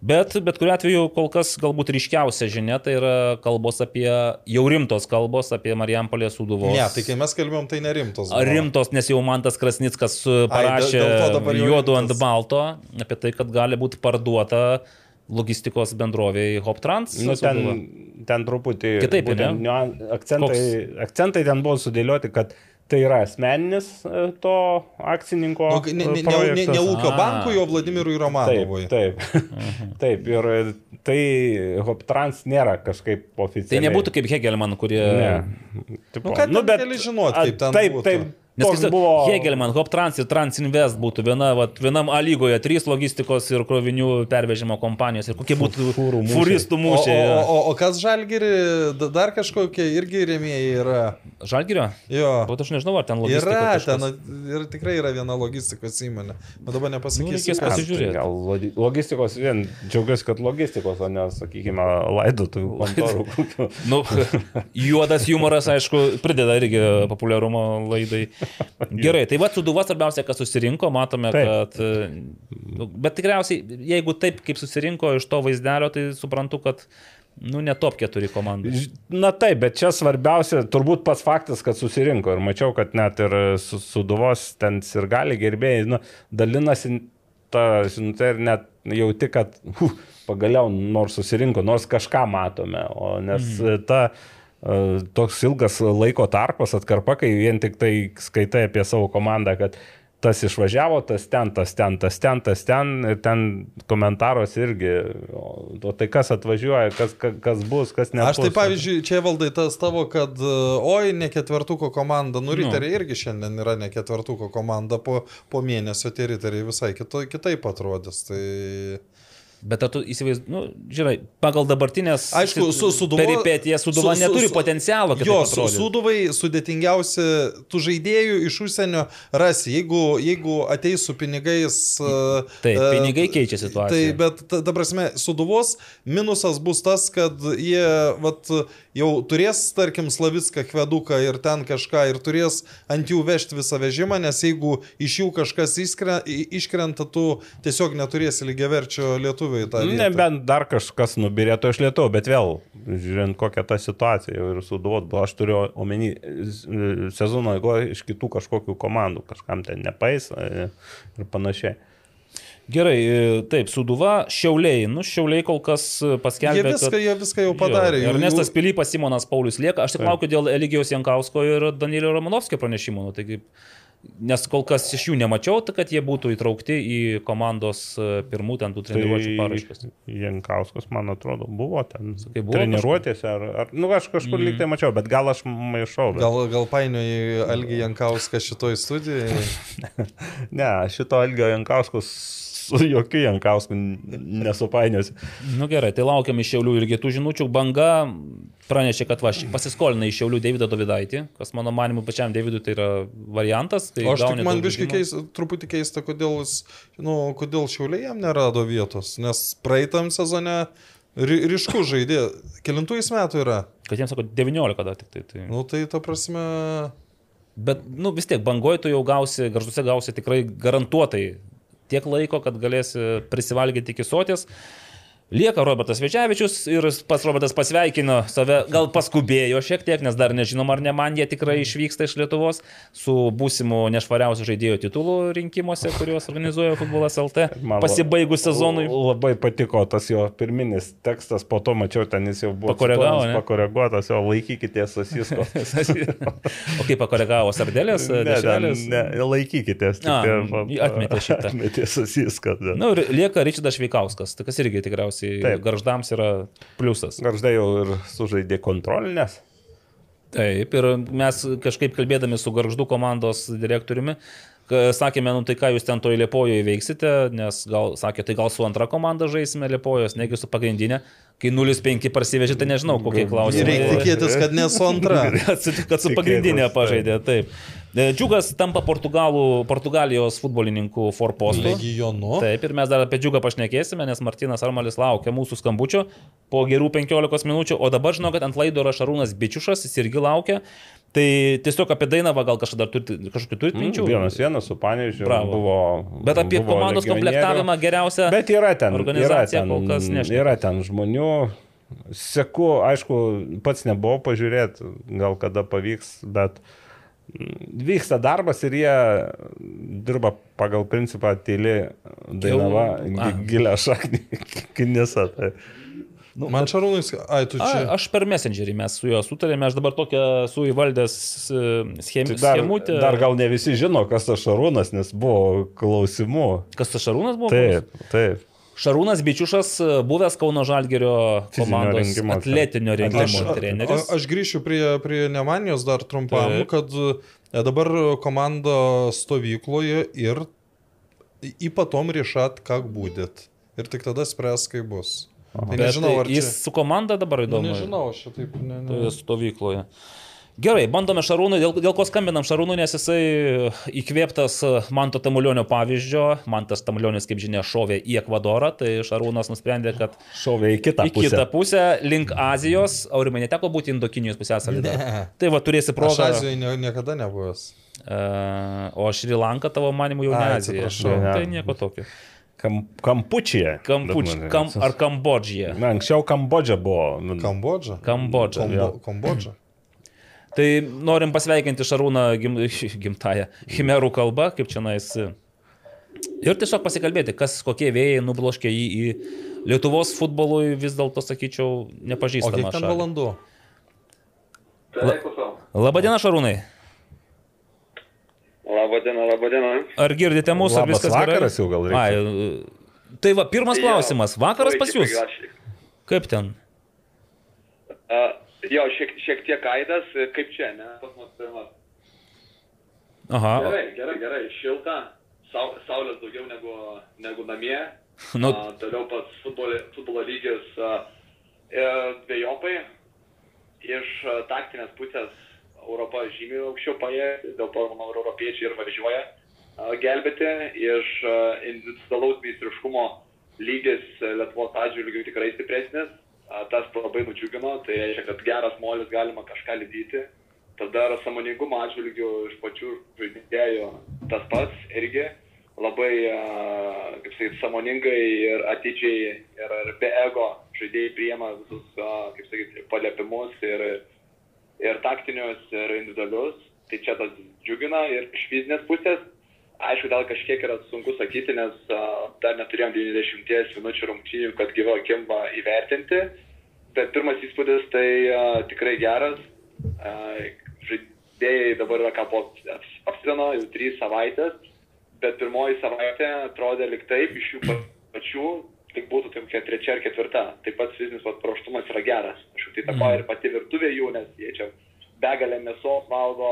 S3: Bet, bet kuriu atveju kol kas galbūt ryškiausia žinia tai yra kalbos apie, jau rimtos kalbos apie Marijampolės suduvos.
S4: Ne, tai kai mes kalbėjom, tai nerimtos. Buvo.
S3: rimtos, nes jau man tas Krasnickas parašė
S4: jau
S3: juodu ant balto apie tai, kad gali būti parduota logistikos bendrovėjai Hoptrans.
S5: Nu, ten, ten truputį
S3: Kitaip,
S5: būtent
S3: ne?
S5: niuan- akcentai, akcentai ten buvo sudėlioti, kad tai yra asmeninis e, to akcininko.
S4: Nu, ne, ne, ne, ne, ūkio bankui, o Vladimirui Romanovui.
S5: Taip, taip. taip, ir tai Hoptrans nėra kažkaip
S3: Tai
S5: oficialiai.
S3: nebūtų kaip Hegelman, kurie...
S5: Ne. Tipo,
S4: Nu, ką ten gali žinot, kaip ten
S5: Taip,
S4: būtų?
S5: taip.
S3: Nes
S5: Toks
S3: tiesiog
S5: buvo.
S3: Hegelman, Hoptrans ir Transinvest būtų viena, vat, vienam A lygoje trys logistikos ir krovinių pervežimo kompanijos ir kokie būtų
S5: fūrų mūšiai.
S3: furistų
S4: O, o,
S3: mūšiai.
S4: o, o, o kas žalgiri, da- dar kažkokie irgi rėmėjai yra.
S3: Žalgirio?
S4: Jo.
S3: O aš nežinau, ar ten logistika.
S4: Yra,
S3: kažkas.
S4: ten ir tikrai yra viena logistikos įmonė. Bet dabar
S3: Nu,
S4: nepasakysiu.
S3: reikės
S4: kas.
S3: pasižiūrėti.
S5: Gal logistikos vien, džiaugiuosi, kad logistikos, o ne, sakykime, laidotuvių kontorų.
S3: Nu, juodas humoras, aišku, prideda irgi populiarumo laidai. Gerai, tai va, Suduva svarbiausia, kas susirinko, matome,
S5: Taip.
S3: kad... e, Bet tikriausiai, jeigu taip kaip susirinko iš to vaizdelio, tai suprantu, kad, nu, ne top 4 komandų.
S5: Na taip, bet čia svarbiausia, turbūt pats faktas, kad susirinko. Ir mačiau, kad net ir su, suduvos ten ir gali gerbėjai, nu, dalinasi tą žinutę ir net jauti, kad hu, pagaliau nors susirinko, nors kažką matome. O nes mhm. ta toks ilgas laiko tarpas atkarpa, kai vien tik tai skaitai apie savo komandą, kad tas išvažiavo, tas ten, tas ten, tas ten, tas ten, ir ten komentaros irgi, o, tai kas atvažiuoja, kas, kas, bus, kas ne.
S4: Aš tai pavyzdžiui, čia valdai tas tavo, kad e, oi, ne ketvertuko komanda, nu riteriai irgi šiandien yra ne ketvertuko komanda, po, po mėnesio tie riteriai visai kito, kitaip atrodys. Tai...
S3: Bet tu įsivaizduoji, nu, žinai, pagal dabartinės
S4: Aišku, su Suduva.
S3: peripetija Suduva
S4: su- su-
S3: neturi
S4: su-
S3: potencialo,
S4: Jo, su. Suduvai sudėtingiausi, tų žaidėjų iš užsienio rasi. Jeigu, jeigu ateis su pinigais.
S3: Taip,
S4: e,
S3: pinigai keičia situaciją.
S4: Tai, bet, ta, ta prasme, Suduvos minusas bus tas, kad jie vat, jau turės, tarkim, Slavicką kveduką ir ten kažką ir turės ant jų vežti visą vežimą, nes jeigu iš jų kažkas iškrenta, iškrenta tu tiesiog neturėsi lygiaverčio lietuvių į tą vietą.
S5: Nebent dar kažkas nubirėtų iš Lietuvos, bet vėl, žiūrint kokią tą situaciją ir suduvot, buvo, aš turiu omeny e, sezono eigoje iš kitų kažkokių komandų, kažkam ten nepais e, ir panašiai.
S3: Gerai, e, taip, Suduva, Šiauliai. Nu, Šiauliai kol kas e,
S4: Jie
S3: paskelbė.
S4: viską,
S3: kad...
S4: jie viską jau padarė.
S3: Jo,
S4: jau-
S3: Ernestas Pilypas, Simonas Paulius lieka. Aš tik laukiu dėl Eligijos Jankausko ir Danielio Romanovskio pranešimų. Nu, taigi, nes kol kas iš jų nemačiau, tai kad jie būtų įtraukti į komandos e, pirmų ten tų treniruočių paraiškas.
S5: Jankauskas, man atrodo, buvo ten
S3: Sakai, buvo
S5: treniruotėse, ar, ar, nu aš kažkur mm. lyg tai mačiau, bet gal aš maišau. Bet...
S4: Gal, gal painioji Algį Jankauską šitoj studijai.
S5: Ne, šito Algio Jankauskos su jokiu Jankausku nesupainiosiu.
S3: Nu gerai, tai laukiam iš Šiaulių ir kitų žinučių. Banga pranešė, kad va, pasiskolina iš Šiaulių Davidą Dovidaitį, kas mano manimu pačiam Davidui tai yra variantas. Tai
S4: O aš tik man biškai keista, truputį keista, kodėl, jis, nu, kodėl šiauliai jam nerado vietos, nes praeitam sezone ry, ryškų žaidė. Kilintų jis metų yra?
S3: Kad jiems sako 19 dar tik tai. tai.
S4: Nu tai ta prasme.
S3: Bet, nu vis tiek, bangoje tu jau gausi, garžduose gausi tikrai garantuotai tiek laiko, kad galėsi prisivalgyti iki soties. Lieka Robertas Večevičius ir pats Robertas pasveikino save, gal paskubėjo šiek tiek, nes dar nežinom, ar ne man jie tikrai išvyksta iš Lietuvos su būsimu nešvariausiu žaidėjo titulu rinkimuose, kuriuos organizuoja futbolas LT, pasibaigus sezonui.
S5: Labai patiko tas jo pirminis tekstas, po to mačiau, ten jis jau buvo
S3: Pakoregavo,
S5: cituojamas,
S3: ne?
S5: pakoreguotas, jo laikykite sasisko.
S3: o kaip pakoregavo Sardelės,
S5: ne, ne, ne, laikykitės.
S3: atmetė šitą.
S5: Atmetė sasiską.
S3: Na ir lieka Ryčidas Šveikauskas, tai kas irgi tikriausiai
S5: Taip.
S3: garždams yra pliusas.
S5: Garždai jau ir sužaidė kontrolinės.
S3: Taip, ir mes kažkaip kalbėdami su Garždų komandos direktoriumi, sakėme, nu tai ką jūs ten toje Liepojoje veiksite, nes gal, sakė, tai gal su antra komanda žaisime Liepojos, negi su pagrindinė, kai 0-5 parsivežė, tai nežinau, kokie klausimai.
S4: Reikia tikėtis, kad nesu antra.
S3: kad su, pagrindinė
S5: taip.
S3: pažaidė, taip. E, Džiugas tampa Portugalų, Portugalijos futbolininkų forpostu.
S4: Legionu.
S3: Taip, ir mes dar apie džiugą pašnekėsime, nes Martinas Armalis laukia mūsų skambučio po gerų 15 minučių, o dabar žinau, kad ant laido yra Šarūnas Bičiušas, jis irgi laukia. Tai tiesiog apie Dainavą gal kažką dar turite, kažkokių turite minčių?
S5: Mm, Vienas vienas su Panežiu buvo.
S3: Bet apie
S5: buvo
S3: komandos komplektavimą geriausia.
S5: Bet yra ten, yra
S3: organizacija
S5: ten,
S3: kol kas nešneka.
S5: yra ten žmonių. Seku, aišku, pats nebuvau pažiūrėti, gal kada pavyks, bet vyksta darbas ir jie dirba pagal principą tyli dainava
S3: Jau- a.
S5: gi- gilę šaknį kinėse. Tai.
S4: Nu, Man šarūnai, ai tu
S3: A,
S4: čia.
S3: aš per Messengerį mes su juo sutarėme, aš dabar tokią esu įvaldęs e, schem,
S5: Tai dar,
S3: schemutę.
S5: dar gal ne visi žino, kas tas Šarūnas, nes buvo klausimų.
S3: Kas tas Šarūnas buvo?
S5: Taip, taip.
S3: Šarūnas Bičiušas, e, buvęs Kauno Žalgerio komandos
S5: rengimo,
S3: atletinio rengimo
S4: Aš,
S3: treneris.
S4: a- aš grįšiu prie, prie Nemanijos dar trumpam,
S3: Taip.
S4: kad e, dabar komanda stovykloje ir ypatom rišat, ką būdėt. Ir tik tada spręs, kaip bus. Tai
S3: Bet
S4: nežinau, ar
S3: jis
S4: čia...
S3: su komanda dabar
S4: Nu,
S3: įdomu.
S4: nežinau, aš taip. Ne, ne.
S3: Stovykloje. Gerai, bandome Šarūnui, dėl, dėl ko skambinam Šarūnui, nes jisai įkvėptas Manto Tamulionio pavyzdžio. Mantas Tamulionis, kaip žinia, šovė į Ekvadorą, tai Šarūnas nusprendė, kad
S5: Šovė į kitą
S3: į
S5: pusę.
S3: kitą pusę, link Azijos, aurimai neteko būti Indokinijos pusėsalyje.
S4: Ne.
S3: Tai va, turėsi
S4: Aš
S3: progą.
S4: Azijoje nie- niekada nebuvęs.
S3: Uh, o Šri Lanka tavo manimu jau ne Azija.
S4: atsiprašau.
S3: Nu, Tai
S5: Ne.
S3: nieko tokio.
S5: Kam, kampučija.
S3: Kampuč, kam, ar Kambodžija?
S5: Na, anksčiau Kambodža buvo. nu,
S4: Kambodža.
S3: Kambodža.
S4: Kambo, Kambodža.
S3: Tai norim pasveikinti Šarūną gim, gimtają Chimerų kalbą, kaip čia nais. Ir tiesiog pasikalbėti, kas kokie vėjai nubloškė jį į Lietuvos futbolui vis dėlto, sakyčiau,
S4: O kiek
S3: nepažįstamą
S4: ten
S3: šalį.
S4: valandų?
S3: Labadiena, Šarūnai.
S6: Labadiena, labadiena.
S3: Ar girdite mūsų? ar viskas gerai?
S5: vakaras jau gal reikia.
S3: Ai, tai va, pirmas klausimas. Vakaras pas jūs. Kaip ten?
S6: Uh, jo, šiek, šiek tiek aidas, kaip čia, ne? Pas mus pirmas.
S3: Aha.
S6: Gerai, gerai, gerai, šilta, sau, saulės daugiau negu, negu namie.
S3: Nu,
S6: A, toliau pats futbolo, futbolo lygis a, e, dviejopai. Iš a, taktinės pusės Europa žymiai aukščiau paėjo, dėl to, manau, europiečiai ir važiuoja a, gelbėti. Iš a, individualaus meistriškumo lygis a, Lietuvos atžvilgių tikrai stipresnis. Tas labai nudžiugino, tai reiškia, kad geras molis galima kažką lydyti. Tada samoningumo atžvilgių iš pačių žaidėjų tas pats irgi labai, kaip sakyti, samoningai ir atidžiai ir, ir be ego žaidėjai priema visus, kaip sakyti, paliepimus ir, ir taktinius, ir individualius. Tai čia tas džiugina ir iš fizinės pusės. Aišku, gal kažkiek yra sunku sakyti, nes a, dar neturėjom 90 minučių rungtynių, kad gyvo akim įvertinti. Bet pirmas įspūdis tai a, tikrai geras. A, žaidėjai dabar yra ką po apsirino jau trys savaitės, bet pirmoji savaitė atrodė lik taip iš jų pa- pačių, tik būtų kokia trečia ar ketvirta. Taip pat fizinis vat praštumas yra geras. Aš tai tapo ir pati virtuvė jų, nes jie čia begalę mėsos valgo,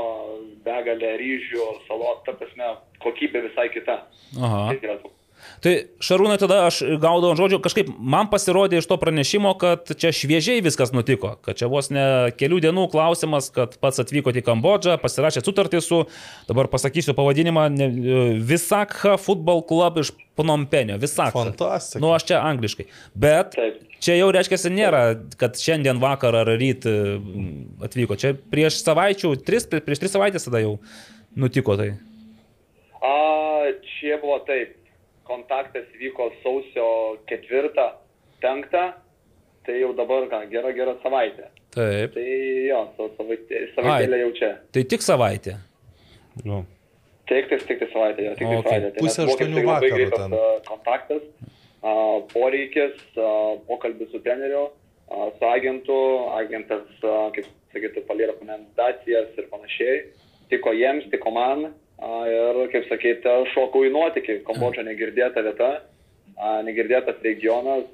S6: begalę ryžių, salot, ta prasme, kokybė visai kita.
S3: aha.
S6: Tai yra
S3: Tai Šarūnai tada aš gaudavau ant žodžių, kažkaip man pasirodė iš to pranešimo, kad čia šviežiai viskas nutiko, kad čia vos ne kelių dienų klausimas, kad pats atvykote į Kambodžą, pasirašė sutartį su, dabar pasakysiu pavadinimą, Visakha Football Club iš Pnompenio. Visakha.
S4: Fantastika.
S3: Nu, aš čia angliškai. Bet
S6: Taip.
S3: čia jau reiškia, nėra, kad šiandien vakar ar ryt mm, atvyko. Čia prieš savaičių, tris, prieš tris savaitės tada jau nutiko tai.
S6: A, čia buvo taip. Kontaktas vyko sausio ketvirtą, penktą. Tai jau dabar, ką, gera, gera savaitė.
S3: Taip.
S6: Tai jo, sa- savaitė, savaitėlė jau čia.
S3: Tai tik savaitė.
S5: Nu,
S6: Tik tai, tik tai savaitė, jo, tik
S3: O, okei.
S6: savaitė. Tai kaip
S4: aštuonių
S6: greitas,
S4: ten.
S6: Kontaktas, a, poreikis, a, pokalbis su treneriu, a, su agentu, agentas, a, kaip sakytų, palė rekomendacijas ir panašiai. Tiko jiems, tiko man. a, Ir, kaip sakyti, šokau į nuotykį. Kambodža negirdėta vieta, negirdėtas regionas.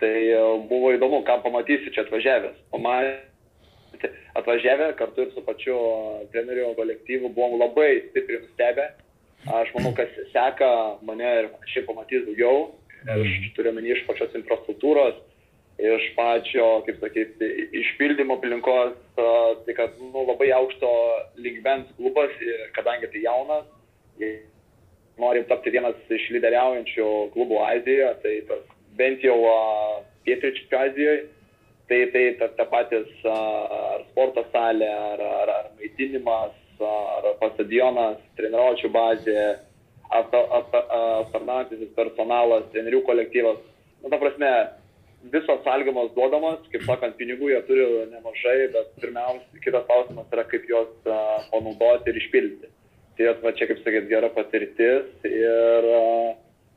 S6: Tai a, buvo įdomu, ką pamatysi čia atvažiavęs. Pamatė, atvažiavę kartu ir su pačiu treneriu kolektyvu buvom labai stipriai nustebę. Aš manau, kas seka mane ir šiaip pamatys daugiau. Aš turiu menį iš pačios infrastruktūros, iš pačio, kaip sakyti, išpildymo aplinkos, tai kad nu, labai aukšto lygmens klubas, kadangi tai jaunas, norim tapti vienas iš lyderiaujančių klubų Azijoje, tai tas, bent jau a, pietryčių Azijoje, tai tai ta, ta patys ar sporto salė, ar, ar, ar maitinimas, ar pats stadionas, treniruočio bazė, aptarnaujantis personalas, trenerių kolektyvas. Nu, ta prasme, visos sąlygos duodamos, kaip sakant, pinigų jie turi nemažai, bet pirmiausia, kitas klausimas yra, kaip juos a, panaudoti ir išpildyti. Tai va čia, kaip sakyt, gera patirtis ir, a,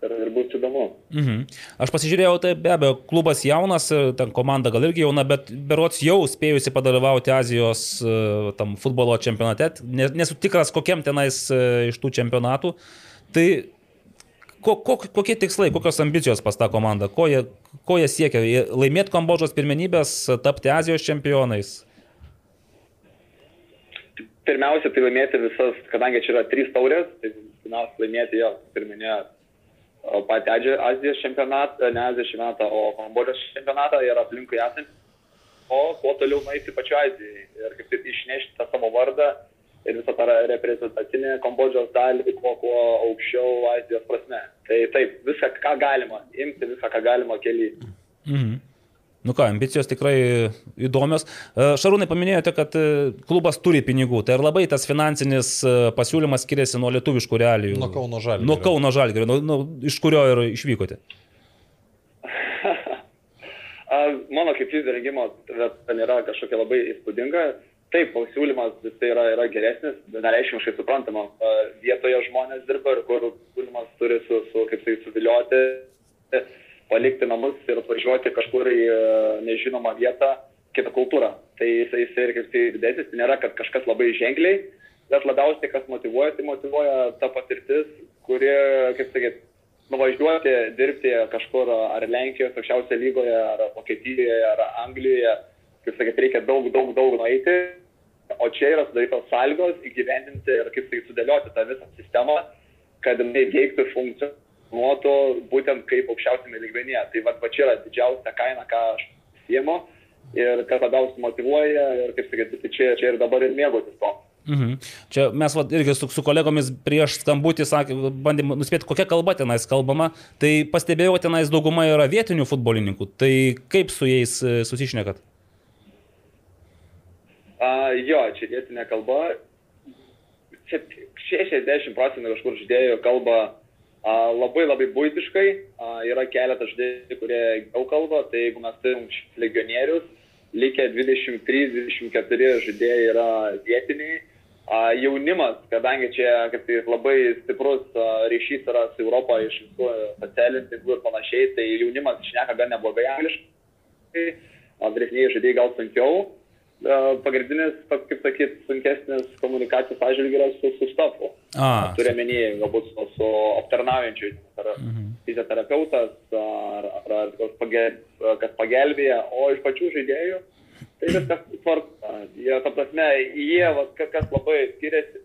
S6: ir, ir bus įdomu.
S3: Mhm. Aš pasižiūrėjau, tai be abejo, klubas jaunas, ten komanda gal irgi jauna, bet berots jau spėjusi padalyvauti Azijos e, tam futbolo čempionate. Ne- Nesu tikras, kokiam tenais e, iš tų čempionatų. Tai ko, ko, kokie tikslai, kokios ambicijos pas tą komandą, ko jie, ko jie siekia? Laimėti Kambodžos pirmenybės, tapti Azijos čempionais.
S6: Pirmiausia, tai laimėti visas, kadangi čia yra trys taurės, tai pirmiausia laimėti jo, pirminė patį Azijos čempionatą, ne Azijos čempionatą, o Kambodžos čempionatą ir aplinkui esantį o kuo toliau nueiti pačiu Azijai ir kaip tik išnešti tą savo vardą ir visą tą reprezentacinę Kambodžos dalį, kuo, kuo aukščiau Azijos prasme. Tai taip, viską, ką galima, imti visą, ką galima keliai.
S3: Mhm. Nu ką, ambicijos tikrai įdomios. E, Šarūnai paminėjote, kad e, klubas turi pinigų. Tai ar labai tas finansinis e, pasiūlymas skiriasi nuo lietuviškų realijų?
S4: Nuo Kauno Žalgirio.
S3: Nuo Kauno Žalgirio, nuo, nuo, iš kurio ir išvykote.
S6: A, Mano kaip fizinio rengimo vieta nėra kažkokia labai įspūdinga. Taip, pasiūlymas jisai yra, yra geresnis, nereiškiškai suprantama. Vietoje žmonės dirba ir kur pasiūlymas turi su, su kaip tai suvilioti, palikti namus ir atvažiuoti kažkur į nežinomą vietą, kitą kultūrą. Tai jisai, jisai ir kaip tai didesnis, tai nėra, kad kažkas labai ženkliai, bet labiausiai kas motivuoja, tai motivuoja ta patirtis, kuri, kaip sakyt, nuvažiuoti, dirbti kažkur ar Lenkijos aukščiausioje lygoje, ar Vokietijoje, ar Anglijoje, kaip sakyt, reikia daug, daug, daug nueiti, o čia yra sudarytos sąlygos įgyvendinti ir kaip sakyt, sudėlioti tą visą sistemą, kad jinai veiktų ir funkcionuotų būtent kaip aukščiausiame lygmenyje. Tai va, va čia yra didžiausia kaina, ką aš siemu ir kas labiausiai motivuoja ir kaip sakyt, tai čia, čia ir dabar ir mėgautis to.
S3: Mhm. Čia mes va, irgi su, su kolegomis prieš skambutį sakė, bandėm nuspėti, kokia kalba tenais kalbama. Tai pastebėjau, tenais dauguma yra vietinių futbolininkų. Tai kaip su jais e, susišnekat?
S6: A, jo, čia vietinė kalba. Čia 60 procentų kažkur žaidėjų kalba a, labai labai būtiškai. A, yra keletas žaidėjų, kurie jau kalba. Tai jeigu mes turim legionierius, likę 23-24 žaidėjai yra vietiniai. A, jaunimas, kadangi čia kaip tai labai stiprus a, ryšys yra su Europą iš visų socialinių tinklų ir panašiai, tai jaunimas šneka gan neblogai angliškai, vyresniai žaidėjai gal sunkiau. Pagrindinis, kaip sakyt, sunkesnis komunikacijos atžvilgiu yra su, su stafu.
S3: A,
S6: Turiu menį, galbūt su, su aptarnaujančiu, ar mhm. fizioterapeutas, ar, ar, ar pagel, kas pagelbėja, o iš pačių žaidėjų tai viskas tvarka. Jie, ta prasme, jie, va, ka- kas labai skiriasi,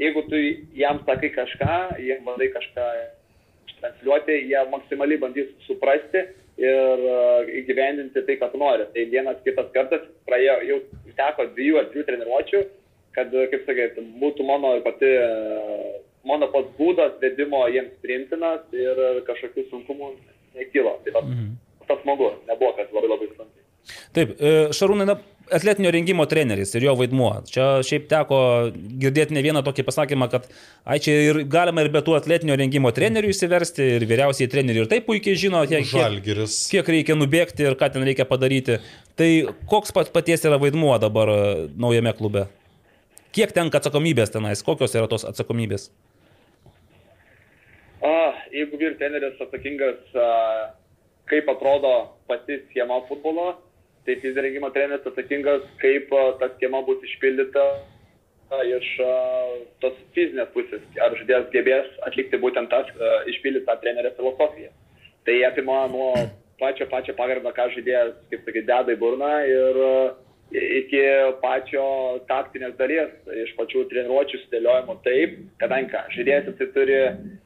S6: jeigu tu jam sakai kažką, jie bandai kažką transliuoti, jie maksimaliai bandys suprasti ir uh, įgyvendinti tai, ką tu nori. Tai vienas kitas kartas praėjo, jau teko dviejų ar trijų treniruočių, kad, uh, kaip sakai, būtų mano pati, uh, mano pats būdas vedimo jiems priimtinas ir kažkokių sunkumų nekilo. Tai tas, mhm. tas smagu, nebuvo, kad labai labai sunkiai.
S3: Taip, e, Šarūnai, na, atletinio rengimo treneris ir jo vaidmuo. Čia šiaip teko girdėti ne vieną tokį pasakymą, kad ai čia ir galima ir be tų atletinio rengimo trenerių įsiversti, ir vyriausiai treneriai ir taip puikiai žino, kiek, kiek, kiek reikia nubėgti ir ką ten reikia padaryti. Tai koks pat paties yra vaidmuo dabar e, naujame klube? Kiek tenka atsakomybės tenais, kokios yra tos atsakomybės?
S6: A, jeigu vyr treneris atsakingas, kaip atrodo pati schema futbolo, tai fizinio rengimo treneris atsakingas, kaip ta schema bus išpildyta iš tos fizinės pusės, ar žaidėjas gebės atlikti būtent tas, išpildyti tą trenerio filosofiją. Tai apima nuo pačio, pačio pagarbo, ką žaidėjas, kaip sakai, deda į burną ir a, iki pačio taktinės dalies, iš pačių treniruočių sudėliojimo taip, kadangi ką, žaidėjas jisai turi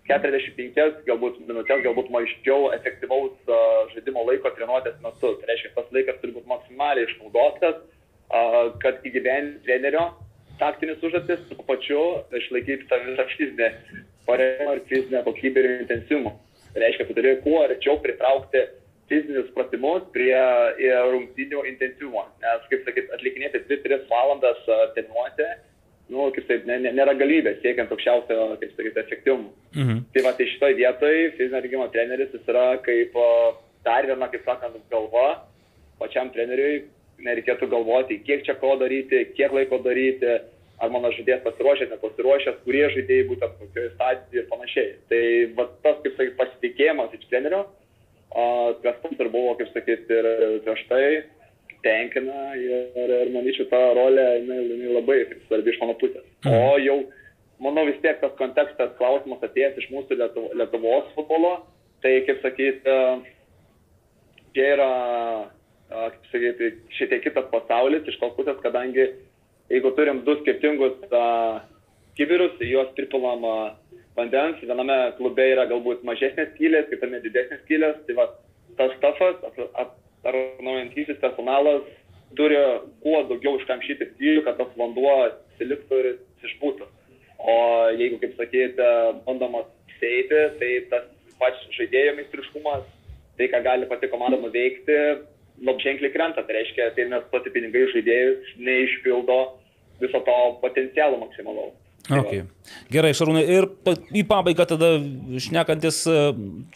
S6: 45, galbūt minutės, galbūt mažiau efektyvaus a, žaidimo laiko treniruotės metu. Tai reiškia, tas laikas turi būti maksimaliai išnaudotas, a, kad įgyvendinti trenerio taktinis užduotis, tuo pačiu išlaikyti tą visą fizinę paremą ir fizinę kokybę ir intensyvumą. Tai reiškia, tu turi kuo arčiau pritraukti fizinius pratimus prie e, rungtynių intensyvumo. Nes, kaip sakyt, atlikinėti 2-3 valandas a, treniruotę, nu, kaip taip, ne, ne, nėra galimybės siekiant aukščiausio, kaip sakyt, efektyvumo.
S3: Mhm.
S6: Tai va, tai šitoje vietoje fizinio rengimo treneris jis yra kaip a, dar viena, kaip sakant, galva pačiam treneriui. Nereikėtų galvoti, kiek čia ko daryti, kiek laiko daryti, ar mano žaidėjas pasiruošęs, nepasiruošęs, kurie žaidėjai būtent kokioje stadijoje ir panašiai. Tai va, tas, kaip sakyt, pasitikėjimas iš trenerio, a, kas tas ir buvo, kaip sakyt, ir prieš tai tenkina ir, ir manyčiau, ta rolė jinai, jinai labai svarbi iš mano pusės. O jau, manau, vis tiek tas kontekstas, klausimas atėjęs iš mūsų Lietuvo, Lietuvos futbolo, tai, kaip sakyt, a, čia yra, kaip sakyti, šiek tiek kitas pasaulis iš tos pusės, kadangi jeigu turim du skirtingus a, kibirus, juos pripilam vandens, viename klube yra galbūt mažesnės skylės, kitame didesnės skylės, tai va, tas stafas, ar naujantysis personalas turi kuo daugiau iškamšyti skyrių, kad tas vanduo siliktų ir išbūtų. O jeigu, kaip sakėte, bandoma seiti, tai tas pats žaidėjo meistriškumas, tai ką gali pati komanda nuveikti, labai ženkliai krenta. Tai reiškia, tai investuoti pinigai žaidėjus neišpildo viso to potencialo maksimalaus.
S3: Okay. Gerai, Šarūnai, ir į pabaigą tada šnekantis uh,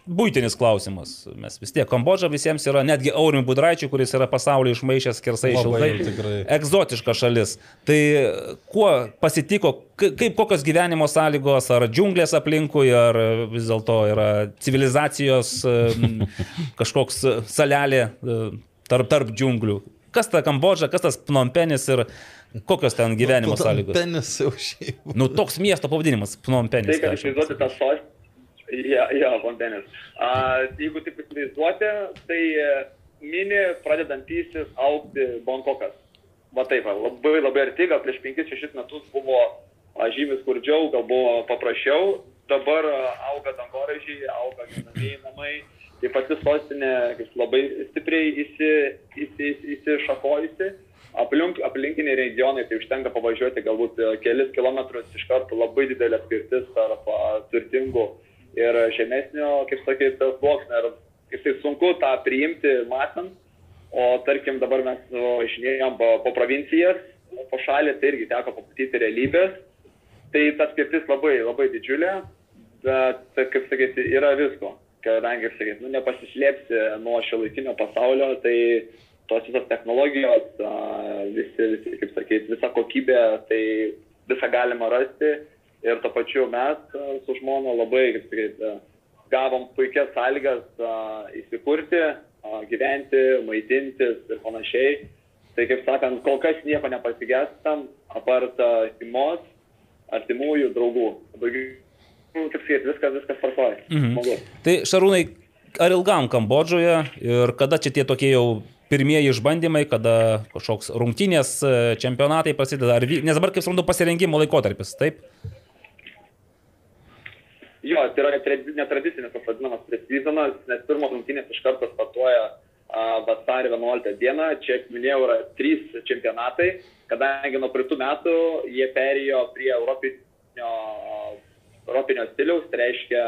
S3: būtinis klausimas. Mes vis tiek, Kambodža visiems yra, netgi Aurim Budraičiui, kuris yra pasaulyje išmaišęs kersai šiltai, egzotiška šalis. Tai kuo pasitiko, ka- kaip kokios gyvenimo sąlygos, ar džiunglės aplinkui, ar vis dėlto yra civilizacijos um, kažkoks salelė tarp, tarp džiunglių. Kas ta Kambodža, kas tas Pnompenis ir kokios ten gyvenimo sąlygos?
S4: Penis jau šiaip.
S3: Nu, toks miesto pavadinimas, Pnompenis.
S6: Tai, kad įsivaizduoti tą sostą. Jo, jo. A, jeigu taip įsivaizduoti, tai e, mini pradedantysis aukti Bankokas. Va taip, labai labai arti, gal prieš 5-6 metus buvo a, žymiai skurdžiau, gal buvo paprasčiau. Dabar a, auga dangoraižiai, auga gyvenamieji namai. Tai pati sostinė labai stipriai įsi, įsi, įsi, įsišakojusi. Aplink, aplinkiniai regionai, tai užtenka pavažiuoti galbūt e, kelis kilometrus iš karto labai didelė skirtis tarp turtingų ir žemesnio, kaip sakyti, sluoksnio. Ir kaip tai sunku tą priimti matant, o tarkim dabar mes važinėjom po, po provincijas, po šalį, tai irgi teko pamatyti realybės. Tai ta skirtis labai, labai didžiulė, bet, kaip sakyti, yra visko. Kadangi, kaip sakyti, nu, nepasislėpsi nuo šio laikinio pasaulio, tai tos visos technologijos, visi, visi, kaip sakyti, visa kokybė, tai visą galima rasti. Ir to pačiu mes su žmona labai, kaip sakyti, gavom puikias sąlygas įsikurti, gyventi, maitintis ir panašiai. Tai kaip sakant, kol kas nieko nepasigestam, apart šeimos, artimųjų, draugų. Kaip sakyti, viskas, viskas tvarkoja. Mhm.
S3: Tai Šarūnai, ar ilgam Kambodžoje ir kada čia tie tokie jau pirmieji išbandymai, kada kažkoks rungtynės e, čempionatai prasideda, ar, nes dabar kaip suprantu pasirengimo laikotarpis, taip?
S6: Jo, tai yra netradi- netradicinis tas vadinamas presizonas, nes pirmos rungtynės iš karto startuoja vasario 11 dieną. Čia, kaip minėjau, yra trys čempionatai, kadangi nuo praeitų metų jie perėjo prie europinio, europinio stiliaus, tai reiškia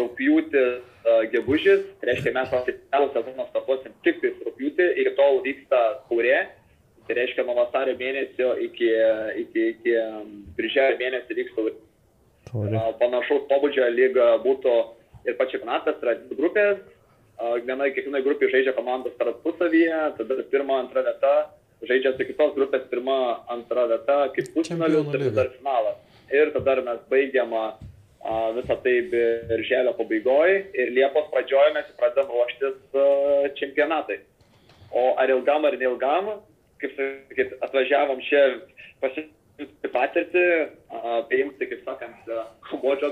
S6: rūpjūtis, gegužis, tai reiškia mes oficialų sezoną startuosim tik tais rūpjūtį, iki tol vyksta kaurė. Tai reiškia nuo vasario mėnesio iki, iki, iki birželio mėnesio vyksta panašaus pobūdžio lyga būtų ir pats čempionatas, yra dvi grupės, viena, kiekviena grupė žaidžia komandos tarpusavyje, tada pirma, antra vieta, žaidžia su kitos grupės pirma, antra vieta, kaip pusfinalius
S4: Čempionų
S6: ir dar finalas. Ir tada mes baigiam visą tai birželio pabaigoje ir Liepos pradžioje mes pradedam ruoštis čempionatai. O ar ilgam ar neilgam, kaip sakyt, atvažiavom čia pasitikti patirtį, paimti, kaip sakant,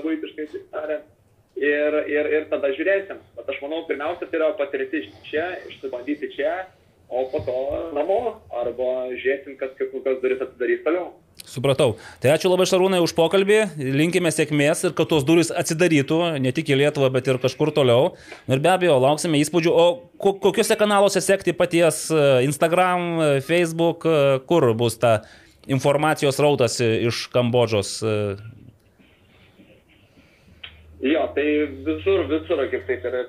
S6: buitiškai, taip tariant. Ir, ir, ir tada žiūrėsim. Bet aš manau, pirmiausia, tai yra patirti čia, išsibandyti čia, o po to namo. Arba žiūrėsim, kas kokios duris atsidarys toliau.
S3: Supratau. Tai ačiū labai Šarūnai už pokalbį, linkime sėkmės ir kad tos durys atsidarytų ne tik į Lietuvą, bet ir kažkur toliau. Ir be abejo, lauksime įspūdžių. O ko- kokiuose kanaluose sekti paties e, Instagram, e, Facebook, e, kur bus ta informacijos rautas iš Kambodžos?
S6: Jo, tai visur, visur, kaip tai yra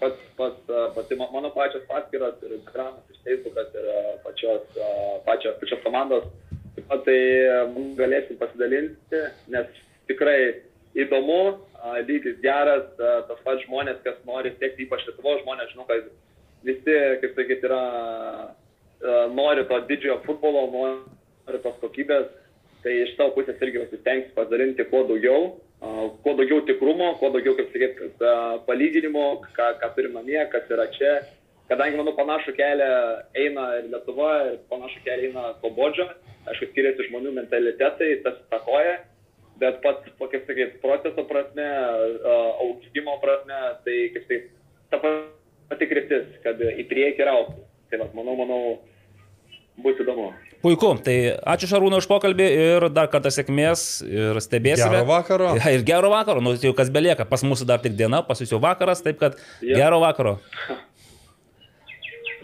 S6: pats, pats, pati ma- mano pačios paskyros ir Instagramas, ir Facebookas, ir pačios, pačios, pačios komandos. Tai a, mums galėsim pasidalinti, nes tikrai įdomu, lygis geras, tas pats žmonės, kas nori siekti, ypač Lietuvos žmonės, žinau, kad visi, kaip sakyti, yra, nori to didžiojo futbolo, nori tos kokybės, tai iš savo pusės irgi pasistengsiu pasidalinti kuo daugiau, kuo daugiau tikrumo, kuo daugiau, kaip sakyti, palyginimo, ką, ką turim namie, kas yra čia. Kadangi, manau, panašų kelią eina ir Lietuva, ir panašų kelią eina Kambodža, aišku, skiriasi žmonių mentalitetai, tas takoja, bet pats, po, kaip sakyti, proceso prasme, a, augimo prasme, tai, kaip sakyti, ta pati kryptis, kad į priekį ir aukti. Tai, va, manau, manau, bus įdomu.
S3: Puiku, tai ačiū Šarūnai už pokalbį ir dar kartą sėkmės ir stebėsime.
S4: Gero vakaro.
S3: Ja, ir gero vakaro, nu jau kas belieka, pas mūsų dar tik diena, pas jūs jau vakaras, taip kad
S6: Jo.
S3: gero vakaro.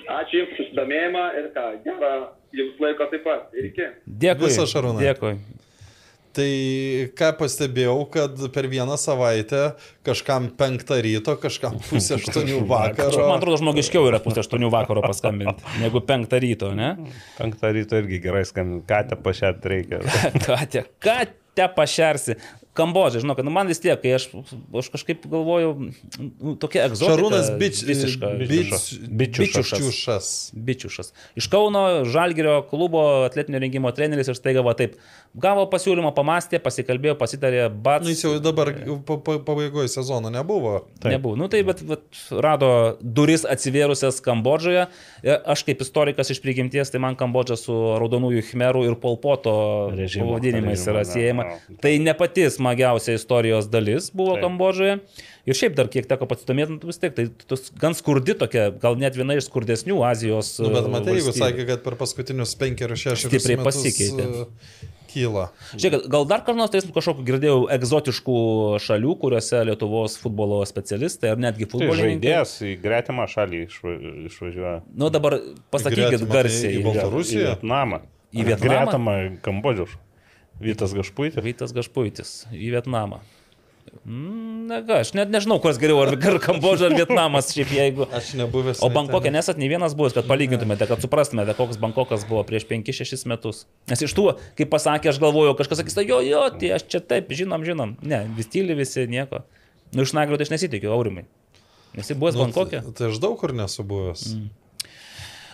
S6: Ačiū Jums susidomėjimą ir ką, gerą Jums laiko taip pat. Ir iki.
S3: Dėkui.
S4: Viso, Šarūnai.
S3: Dėkui.
S4: Tai ką pastebėjau, kad per vieną savaitę kažkam penktą ryto, kažkam pusę aštuonių vakaro.
S3: Man atrodo, žmogiškiau yra pusė aštuonių vakaro paskambinti, negu penktą ryto, ne?
S5: Penktą ryto irgi gerai skambinti, ką te pašėt reikia.
S3: Ką te, ką te pašersi? Kambodža, žinok, nu man vis tiek, kai aš, aš kažkaip galvoju, nu, tokia egzotika.
S4: Šarūnas bič,
S3: visiška.
S4: bič,
S5: Bičiušas.
S4: bičiušas.
S3: Bičiušas. Iš Kauno Žalgirio klubo atletinio rengimo treneris ir staiga va taip. Gavo pasiūlymą, pamastė, pasikalbėjo, pasitarė, bat.
S4: Nu, jis jau dabar pa- pa- pabaigoje sezono nebuvo.
S3: Taip. Nebuvo. Nu tai, bet, bet rado duris atsivėrusias Kambodžoje. Ir Aš kaip istorikas iš prigimties, tai man Kambodža su raudonųjų khmerų ir polpoto pavadinimais yra siejama. Tai ne pati smagiausia istorijos dalis buvo
S5: Taip.
S3: Kambodžoje. Ir šiaip dar kiek teko pasidomėti, nu, vis tiek, tai tos gan skurdi tokia, gal net viena iš skurdesnių Azijos.
S4: Nu, bet matai, jeigu sakė, kad per paskutinius penkerius šešerius
S3: Stipriai
S4: metus
S3: pasikeitė.
S4: e, kyla.
S3: Žiūrėk, gal dar kas nors tai kažkokiu girdėjau egzotiškų šalių, kuriuose Lietuvos futbolo specialistai ar netgi
S5: Tai
S3: futbolininkai.
S5: žaidėjas į gretimą šalį išva- išvažiuoja.
S3: Nu dabar pasakykit
S4: tai
S3: garsiai.
S4: į Baltarusiją?
S5: Į Vietnamą.
S3: Į Vietnamą?
S5: Gretimą Kambodžius. Vytas Gašpuitis.
S3: Vytas Gašpuitis į Vietnamą. Mm, Na, ką, aš net nežinau, kas geriau, ar, ar Kambodža, ar Vietnamas, šiaip jeigu.
S4: Aš nebuvęs.
S3: O Bankokė nesat nei vienas buvęs, kad palygintumėte, kad suprastumėte, koks Bankokas buvo prieš 5-6 metus. Nes iš tų, kaip pasakė, aš galvojau, kažkas sakys, jo, jo, tai aš čia taip, žinom, žinom. Ne, vis tyli visi, nieko. Nu, iš Nagrio tai aš nesitikiu, Aurimai. Esi buvęs
S4: Nu,
S3: Bankokė?
S4: tai, tai aš daug kur nesu buvęs. Mm.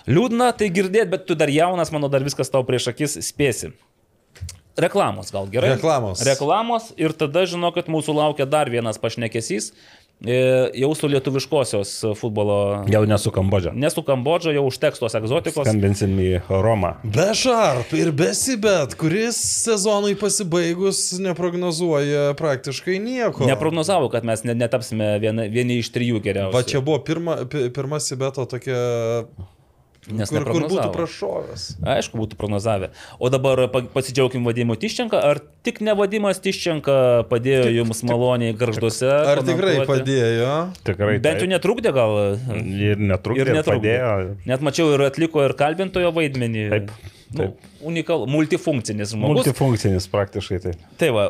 S3: Liūdna tai girdėti, bet tu dar jaunas, manau, dar viskas tau prieš akis spėsi. Reklamos gal gerai?
S4: Reklamos.
S3: Reklamos ir tada žinokit, mūsų laukia dar vienas pašnekesys. e, Jau su lietuviškosios futbolo.
S5: Jau nesu Kambodža.
S3: Nesu Kambodža, jau užteks tos egzotikos.
S5: Skambinsim į Romą.
S4: Be šarp ir be sibet, kuris sezonui pasibaigus neprognozuoja praktiškai nieko.
S3: Neprognozavau, kad mes ne- netapsime vieni, vieni iš trijų geriausių.
S4: Va čia buvo pirma, pi- pirma sibeto tokia,
S3: Nes
S4: kur, kur būtų prašovęs.
S3: Aišku, būtų prognozavę. O dabar pa- pasidžiaugim Vadimu Tiščenką. Ar tik ne Vadimas Tiščenka padėjo tik, jums maloniai garžduose?
S4: Ar tikrai padėjo?
S5: Tikrai.
S3: Bent jau netrukdė gal.
S5: Ir netrukdė.
S3: Ir netrukdė.
S5: Padėjo.
S3: Net mačiau ir atliko ir kalbintojo vaidmenį.
S5: Taip,
S3: Nu, unikal, multifunkcinis žmogus.
S5: Multifunkcinis praktiškai tai.
S3: Tai va,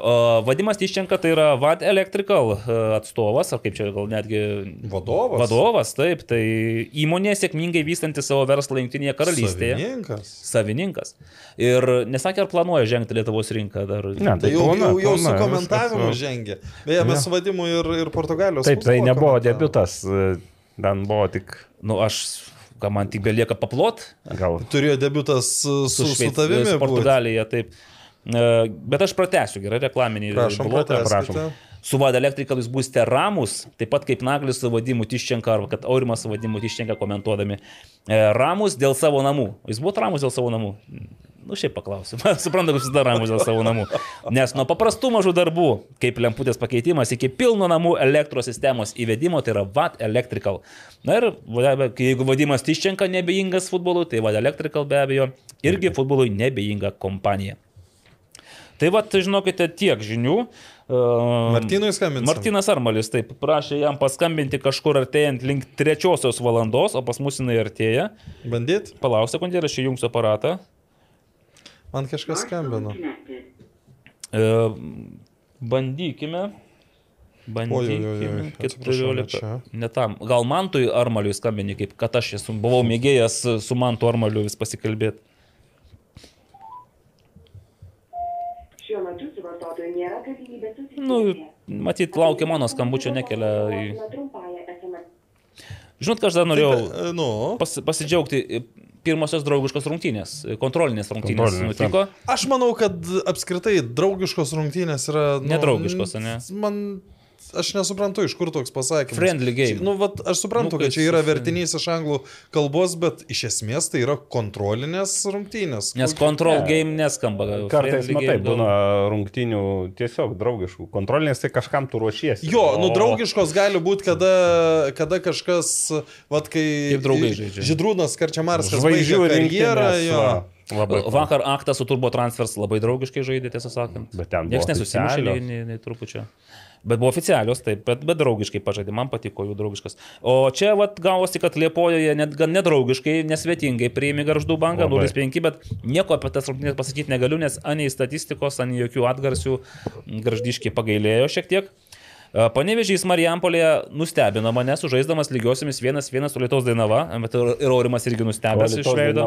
S3: Vadimas Tiščenka tai yra VAD Electrical e, atstovas, ar kaip čia gal netgi
S4: Vadovas.
S3: vadovas, taip, tai įmonė sėkmingai vystanti savo verslą Junktinėje karalystėje.
S4: Savininkas.
S3: Savininkas. Ir nesakė, ar planuoja žengti Lietuvos rinką dar.
S5: Ne,
S4: Tai jau,
S5: plauna,
S4: jau, jau su
S5: plauna,
S4: komentavimu
S5: viskas,
S4: žengė. Beje, mes su vadimu ir, ir Portugalijos.
S5: Taip, tai nebuvo debutas. Ten buvo tik
S3: Nu, aš, ką man tik belieka paplot,
S5: gal.
S4: Turėjo debutas su, su, su
S3: Šveic-
S4: tavimi.
S3: su. Portugalija, taip. E, Bet aš pratęsiu, gerai, reklaminį
S4: Prašom,
S3: bloką.
S4: pratęskite.
S3: Su Vada Electrical jūs būsite ramus, taip pat kaip Naglis su Vadimu Tiščenka, arba kad Aurimas su Vadimu Tiščenka komentuodami. E, Ramus dėl savo namų. Jūs buvote ramus dėl savo namų? Nu, šiaip paklausiu. Suprantu, kad dar ramus dėl savo namų. Nes nuo paprastų mažų darbų, kaip lemputės pakeitimas, iki pilno namų elektros sistemos įvedimo, tai yra VAT Electrical. Na ir jeigu Vadimas Tiščenka nebejingas futbolui, tai VAT Electrical be abejo irgi futbolui nebejinga kompanija. Tai va, tai žinokite, tiek žinių. Uh,
S4: Martynui skambinsim.
S3: Martinas Armalis taip prašė jam paskambinti kažkur artėjant link trečiosios valandos, o pas mus jinai artėja.
S4: Bandyt?
S3: Palauk sekundėlę, aš įjungsiu aparatą.
S4: Man kažkas skambino.
S3: E, bandykime. Bandykime.
S4: atsiprašau, ne
S3: 14.
S4: čia.
S3: Ne tam. Gal Mantui Armaliui skambini, kaip kad aš esu, buvau mėgėjęs su Mantu Armaliu vis pasikalbėti.
S7: Šiuo metu su vartotoju nėra galimybės susisiekti.
S3: Nu, matyt, laukia mano skambučio, nekelia. į-. Žinot, ką aš dar norėjau
S4: E, Nu,
S3: pas, pasidžiaugti. Pirmosios draugiškos rungtynės, kontrolinės rungtynės
S5: Kontrolinės,
S3: nutiko.
S4: aš manau, kad apskritai draugiškos rungtynės yra... Nu,
S3: Nedraugiškos, ane?
S4: Man, aš nesuprantu, iš kur toks pasakymas.
S3: Friendly game.
S4: Nu, vat, aš suprantu,
S3: Nu,
S4: kad čia yra vertinys iš anglų kalbos, bet iš esmės tai yra kontrolinės rungtynės.
S3: Nes control
S5: Ne.
S3: game neskamba.
S5: Kartais,
S3: friendly
S5: matai, būna rungtinių tiesiog draugiškų. Kontrolinės tai kažkam tu ruošiesi.
S4: Jo, nu
S5: O-
S4: draugiškos gali būti, kada, kada kažkas, vad kai...
S3: Kaip draugai žaidžia.
S4: Žydrūnas Karčiamarskas
S5: Žvaigždžių
S4: baigė karjerą.
S5: Labai
S3: Vakar aktas su Turbo Transfers labai draugiškai žaidė, tiesą sakant.
S5: Bet ten
S3: Niekas nesusimušė nei, nei, nei trupučio. Bet buvo oficialios, taip, bet, bet draugiškai pažaidė, man patiko jų draugiškas. O čia vat, gavosi, kad Liepojoje net gan nedraugiškai, nesvetingai priėmė garždų
S5: Labai.
S3: 0-5, bet nieko apie tas rungtynės pasakyti negaliu, nes anei statistikos, anei jokių atgarsių garždiškai pagailėjo šiek tiek. E, Panevežys Marijampolėje nustebino mane, sužaisdamas lygiosiamis 1-1 su Lietuvos Dainava, bet ir Aurimas irgi nustebęs iš veido.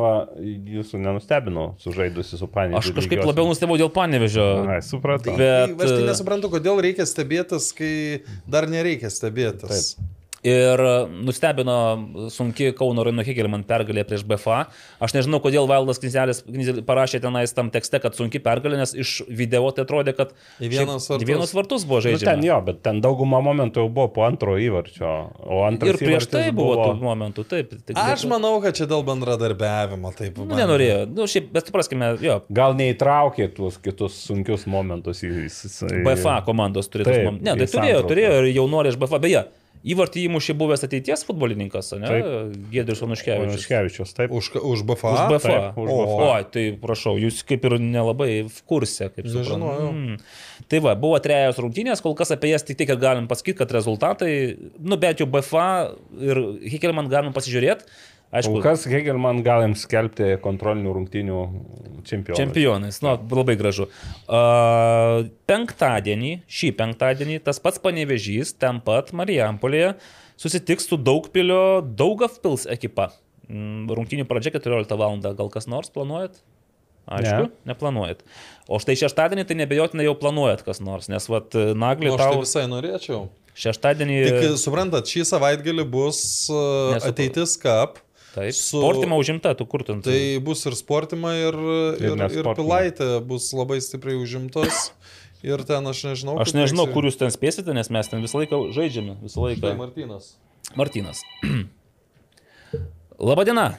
S5: Jūsų nenustebino sužaidusi su Panė.
S3: Aš kažkaip labiau nustebau dėl Panevežio.
S5: Ai, supratau.
S3: Bet-
S4: Bet... Aš tai nesuprantu, kodėl reikia stebėtis, kai dar nereikia stebėtis. Taip.
S3: Ir nustebino sunki Kauno Raino Hegelman pergalė prieš BFA. Aš nežinau, kodėl Valdas Knizelis parašė tenais tam tekste, kad sunki pergalė, nes iš video tai atrodė, kad
S4: Į vienus vartus.
S3: vienus vartus buvo
S5: Nu, ten
S3: žaidžiama.
S5: jo, bet ten dauguma momentų jau buvo po antro įvarčio.
S3: Ir prieš tai
S5: įvartis
S3: buvo tų momentų, taip. Tik,
S4: Aš manau, kad čia dėl bendradarbiavimo taip.
S3: Nu,
S4: bandė.
S3: nenorėjo. Nu, šiaip, bet supraskime, jo.
S5: Gal neįtraukė tuos kitus sunkius momentus į... į-
S3: BFA komandos turėtų. Ne, tai turėjo, turėjo ir jaunuoliai iš BFA. Beje, įvartį įmušė buvęs ateities futbolininkas, ne? Gedrius Onuškevičius.
S5: Škevičius, taip.
S4: Už, už BFA.
S3: Už BFA.
S5: Taip, už
S3: o,
S5: BFA.
S3: o, tai prašau, jūs kaip ir nelabai v kursė, kaip suprantu. Mm. Tai va, buvo trejos rungtynės, kol kas apie jas tik tiek galim pasakyti, kad rezultatai, nu bent jau BFA ir Hikelman galim pasižiūrėti. Aišku,
S5: Kol kas Hegelman galim skelbti kontrolinių rungtynių čempionų.
S3: Čempionais, nu, labai gražu. Uh, penktadienį, šį penktadienį, tas pats panevežys, ten pat Marijampolėje, susitiks su Daugpilio Daugavpils ekipa. Mm, Rungtynių pradžia 14 val. Gal kas nors planuojat? Aišku, ne. neplanuojat. O štai šeštadienį tai nebejotinai jau planuojat kas nors, nes vat naglį
S4: Nu, aš tai
S3: tau
S4: visai norėčiau.
S3: šeštadienį...
S4: Tik suprantat, šį savaitgalį bus uh,
S3: Nesupra-
S4: ateitis kap.
S3: Taip,
S4: su-
S3: sportima užimta, tu kur tu.
S4: Tai bus ir sportima, ir, ir, ir,
S5: nesportima.
S4: pilaitė bus labai stipriai užimtos. Ir ten aš nežinau.
S3: Aš nežinau, kur jūs ten spėsite, nes mes ten visą laiką žaidžiame, visą laiką.
S4: Tai Martinas.
S3: Martinas. Labadiena.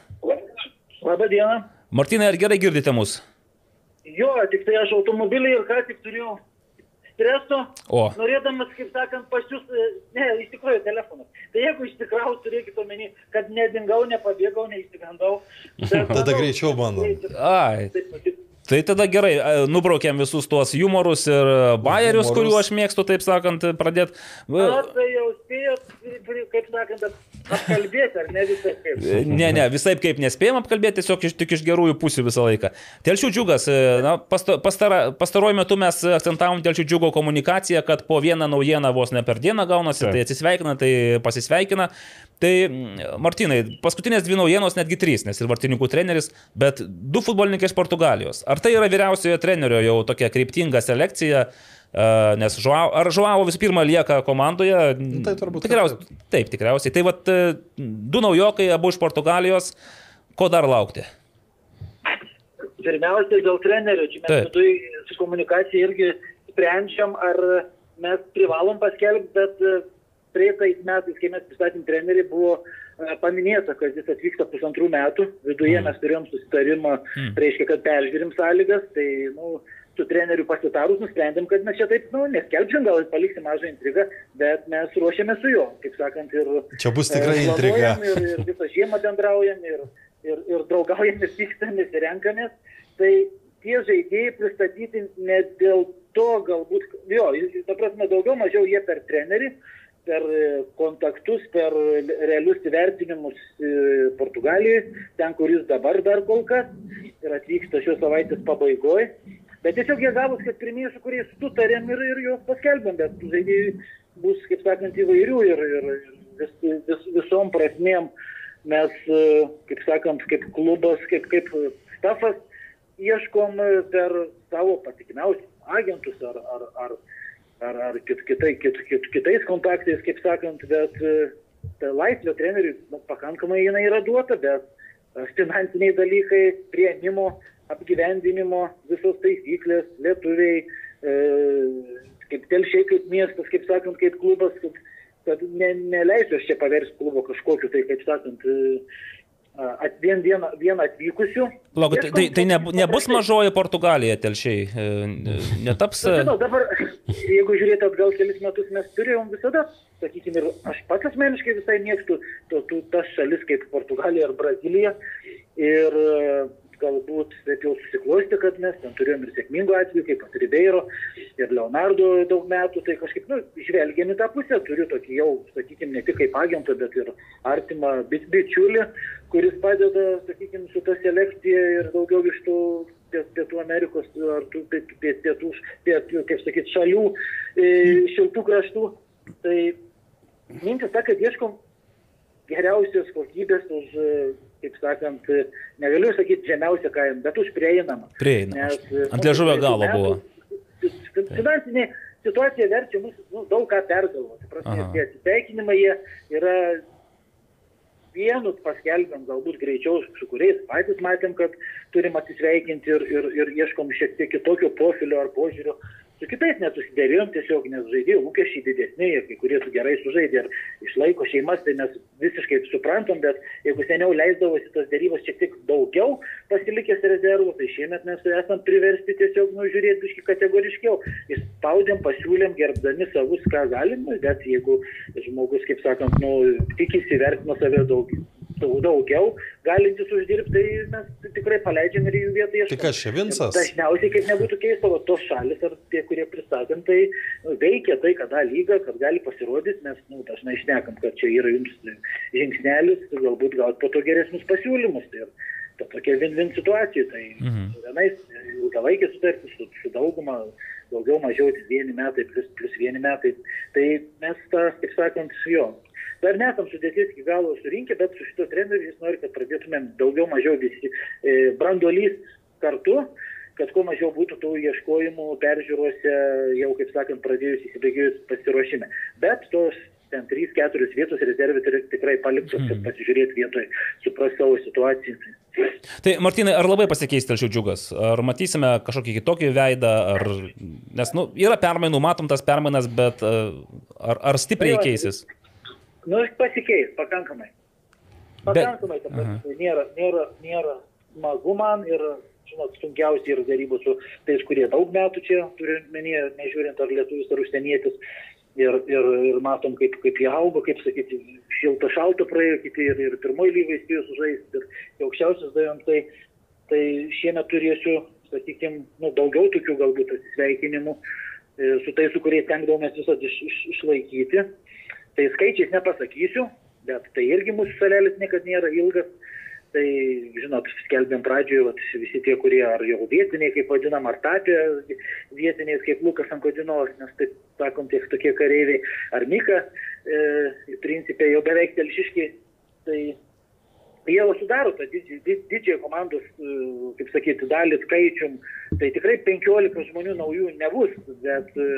S8: Labą dieną.
S3: Martinai, ar gerai girdite mus?
S8: Jo, tik tai aš automobilį ir ką tik turėjau streso,
S3: O,
S8: norėdamas, kaip sakant, pas jūs, e, ne, iš tikrųjų telefonas. Tai jeigu ištikrau, turėkite omeny, kad nedingau, nepabėgau, neišsigandau.
S4: Tada
S8: manau,
S4: greičiau bandom.
S3: ai.
S8: Taip.
S3: Tai tada gerai, e, nubraukėm visus tuos humorus ir e, bairius,
S4: Humorus.
S3: kuriuos aš mėgstu, taip sakant, pradėti.
S8: Na, tai jau spėjot, kaip sakant, apkalbėti, ar ne visai kaip.
S3: Ne, ne, visai kaip nespėjom apkalbėti, tiesiog iš, tik iš gerųjų pusių visą laiką. Telšių džiugas, e, na, pasta, pastara, pastaruoju metu mes akcentavom Telšių džiugo komunikaciją, kad po vieną naujieną vos ne per dieną gaunasi, tai atsisveikina, tai pasisveikina. Tai, mm, Martinai, paskutinės dvi naujienos, netgi trys, nes ir vartininkų treneris, bet du futbolininkai iš Portugalijos. Ar tai yra vyriausiojo trenerio jau tokia kryptinga selekcija? E, Nes Žuavo, ar Žuavo visų pirma lieka komandoje?
S4: tai turbūt,
S3: Tikriausiai, taip, tikriausiai. Tai vat e, du naujokai, abu iš Portugalijos. Ko dar laukti?
S8: Pirmiausia, dėl trenerio, čia mes viduje su komunikacija irgi sprendžiam, ar mes privalom paskelbti, bet e, praeitais metais, kai mes pristatėm trenerį, buvo paminėta, kad jis atvyksta pusantrų metų. Viduje mes turėjom susitarimą,
S3: Mm.
S8: reiškia, kad peržiūrim sąlygas, tai, nu, su treneriu pasitarus nusprendėm, kad mes čia taip, nu, neskelbsim, gal paliksim mažą intrigą, bet mes ruošiame su juo, kaip sakant, ir...
S4: Čia bus tikrai
S8: e,
S4: intriga.
S8: Ir, ir visą žiemą bendraujam, ir, ir, ir draugaujam, ir pykstamės, ir renkamės. Tai tie žaidėjai pristatyti ne dėl to, galbūt, jo, ta prasme, daugiau mažiau jie per trenerį, per e, kontaktus, per realius įvertinimus e, Portugalijoje, ten, kur jis dabar dar kol kas ir atvyksta šios savaitės pabaigoje. Bet tiesiog jie gavus, kad pirmieji, su kuriais sutarėm ir, ir juos paskelbėm, bet žaidėjų bus, kaip sakant, įvairių ir, ir vis, vis, visom prasmėm mes, e, kaip sakant, kaip klubas, kaip, kaip stafas, ieškom e, per savo patikimiausius agentus ar, ar, ar, ar, ar kit, kitai, kit, kit, kitais kontaktais, kaip sakant, bet e, ta laisvė treneriui pakankamai jinai yra duota, bet finansiniai dalykai, prieimimo, apgyvendinimo, visos taisyklės, lietuviai, e, kaip telšiai, kaip miestas, kaip sakant, kaip klubas, kad, kad ne, neleisiu aš čia paversti klubo kažkokiu, tai kaip sakant, e, at, vien, vien, vien atvykusių.
S3: Lauk, tai, tai, tai nebu, nebus mažoji Portugalija telšiai. e, Netaps. E,
S8: žinau, dabar, jeigu žiūrėti atgal kelis metus, mes turėjom visada, sakykime, ir aš pats asmeniškai visai mėgstu to, to, tas šalis kaip Portugalija ar Brazilija. Ir, galbūt taip jau susiklosti, kad mes ten turėjom ir sėkmingų atvejų, kaip pat Ribeiro ir Leonardo daug metų, tai kažkaip, nu, žvelgiam į tą pusę, turiu tokį jau, sakykime, ne tik kaip agentą, bet ir artimą bit- bičiulį, kuris padeda, sakykime, su ta selekcija ir daugiau iš tų pie- Pietų Amerikos ar tų pie- pie- pietų, pietų kaip sakyti, šalių, e, šiltų kraštų. Tai mintis ta, kad ieškom geriausios kokybės už, kaip sakant, negaliu sakyti žemiausią kainą, bet už prieinamą.
S3: Prieinamą.
S8: Nes,
S3: Ant liežuvio galo buvo.
S8: fi- Finansinė situacija verčia mus nu, daug ką pergalvoti. Tie atsisveikinimai jie yra vienus paskelbėm galbūt greičiau, su kuriais patys matėm, kad turim atsisveikinti ir, ir, ir ieškom šiek tiek kitokio profilio ar požiūrio. Su kitais nesusidėrėjom tiesiog, nes žaidėjų lūkesčiai didesni ir kai kurie su gerai sužaidė ir išlaiko šeimas, tai mes visiškai suprantam, bet jeigu seniau leisdavosi tas dėrybos šiek tiek daugiau pasilikęs rezervų, tai šiemet mes esam priversti tiesiog nužiūrėti biški kategoriškiau. Įspaudėm, pasiūlėm, gerbdami savus, ką galim, bet jeigu žmogus, kaip sakant, nu, tikisi vertino save daug, daug, daugiau, galintis uždirbti, tai mes tikrai paleidžiam ir jų vietą ieškome.
S4: Tai kas čia, Vincas?
S8: Dažniausiai, kaip nebūtų keista, va, tos šalis ar tie, kurie pristatėm, tai veikia tai, kad A lyga, kad gali pasirodyti, mes nu, dažnai išnekam, kad čia yra jums žingsnelis, galbūt gauti po to geresnius pasiūlymus. Tai ta tokia win-win situacija. Tai
S3: Mhm.
S8: vienais ilgalaikė sutartis, su, su dauguma daugiau mažiau vieni metai plus, plus vieni metai. Tai mes tą, kaip sakant, jo. Dar nesam sudėtis iki galo surinkę, bet su šito treneriu jis nori, kad pradėtumėm daugiau mažiau visi e, branduolys kartu, kad kuo mažiau būtų tų ieškojimų peržiūrose, jau, kaip sakant, pradėjus įsibėgėjus pasiruošime. Bet tos ten 3-4 vietos rezervė tikrai paliktos, kad pasižiūrėti vietoje, supras savo situaciją.
S3: Tai Martinai, ar labai pasikeis telšių džiugas? Ar matysime kažkokį kitokį veidą? Ar... Nes, nu, yra permainų, matom tas permainas, bet e, ar, ar stipriai
S8: Jo,
S3: keisis?
S8: Nu, pasikeis pakankamai. Pakankamai, ta prasme, nėra, nėra, nėra smagu man ir, žinot, sunkiausia yra darybų su tais, kurie daug metų čia turi menyje, nežiūrint ar lietuvis ar užsienietis. Ir, ir, ir matom, kaip, kaip jie auga, kaip sakyti, šilta šalta praėjo, kiti ir, ir pirmoji lygai spėjo sužaisti, ir į aukščiausius davėm, tai, tai šiemet turėsiu, sakykime, nu, daugiau tokių galbūt atsisveikinimų e, su tais, su kuriais tenkdavomės visat iš, iš, išlaikyti. Tai skaičiais nepasakysiu, bet tai irgi mūsų salelis niekada nėra ilgas. Tai, žinot, skelbėm pradžioje, vat, visi tie, kurie ar jau vietiniai, kaip vadinam, ar tapę vietiniais, kaip Lukas Ankodinovas, nes taip sakom, tiek tokie kareiviai, ar Mika, e, principė jau beveik telšiški, tai jie jau sudaro tą didžiąją did, didžiąją komandos, e, kaip sakyti, dalį skaičium. Tai tikrai 15 žmonių naujų nebus, bet e,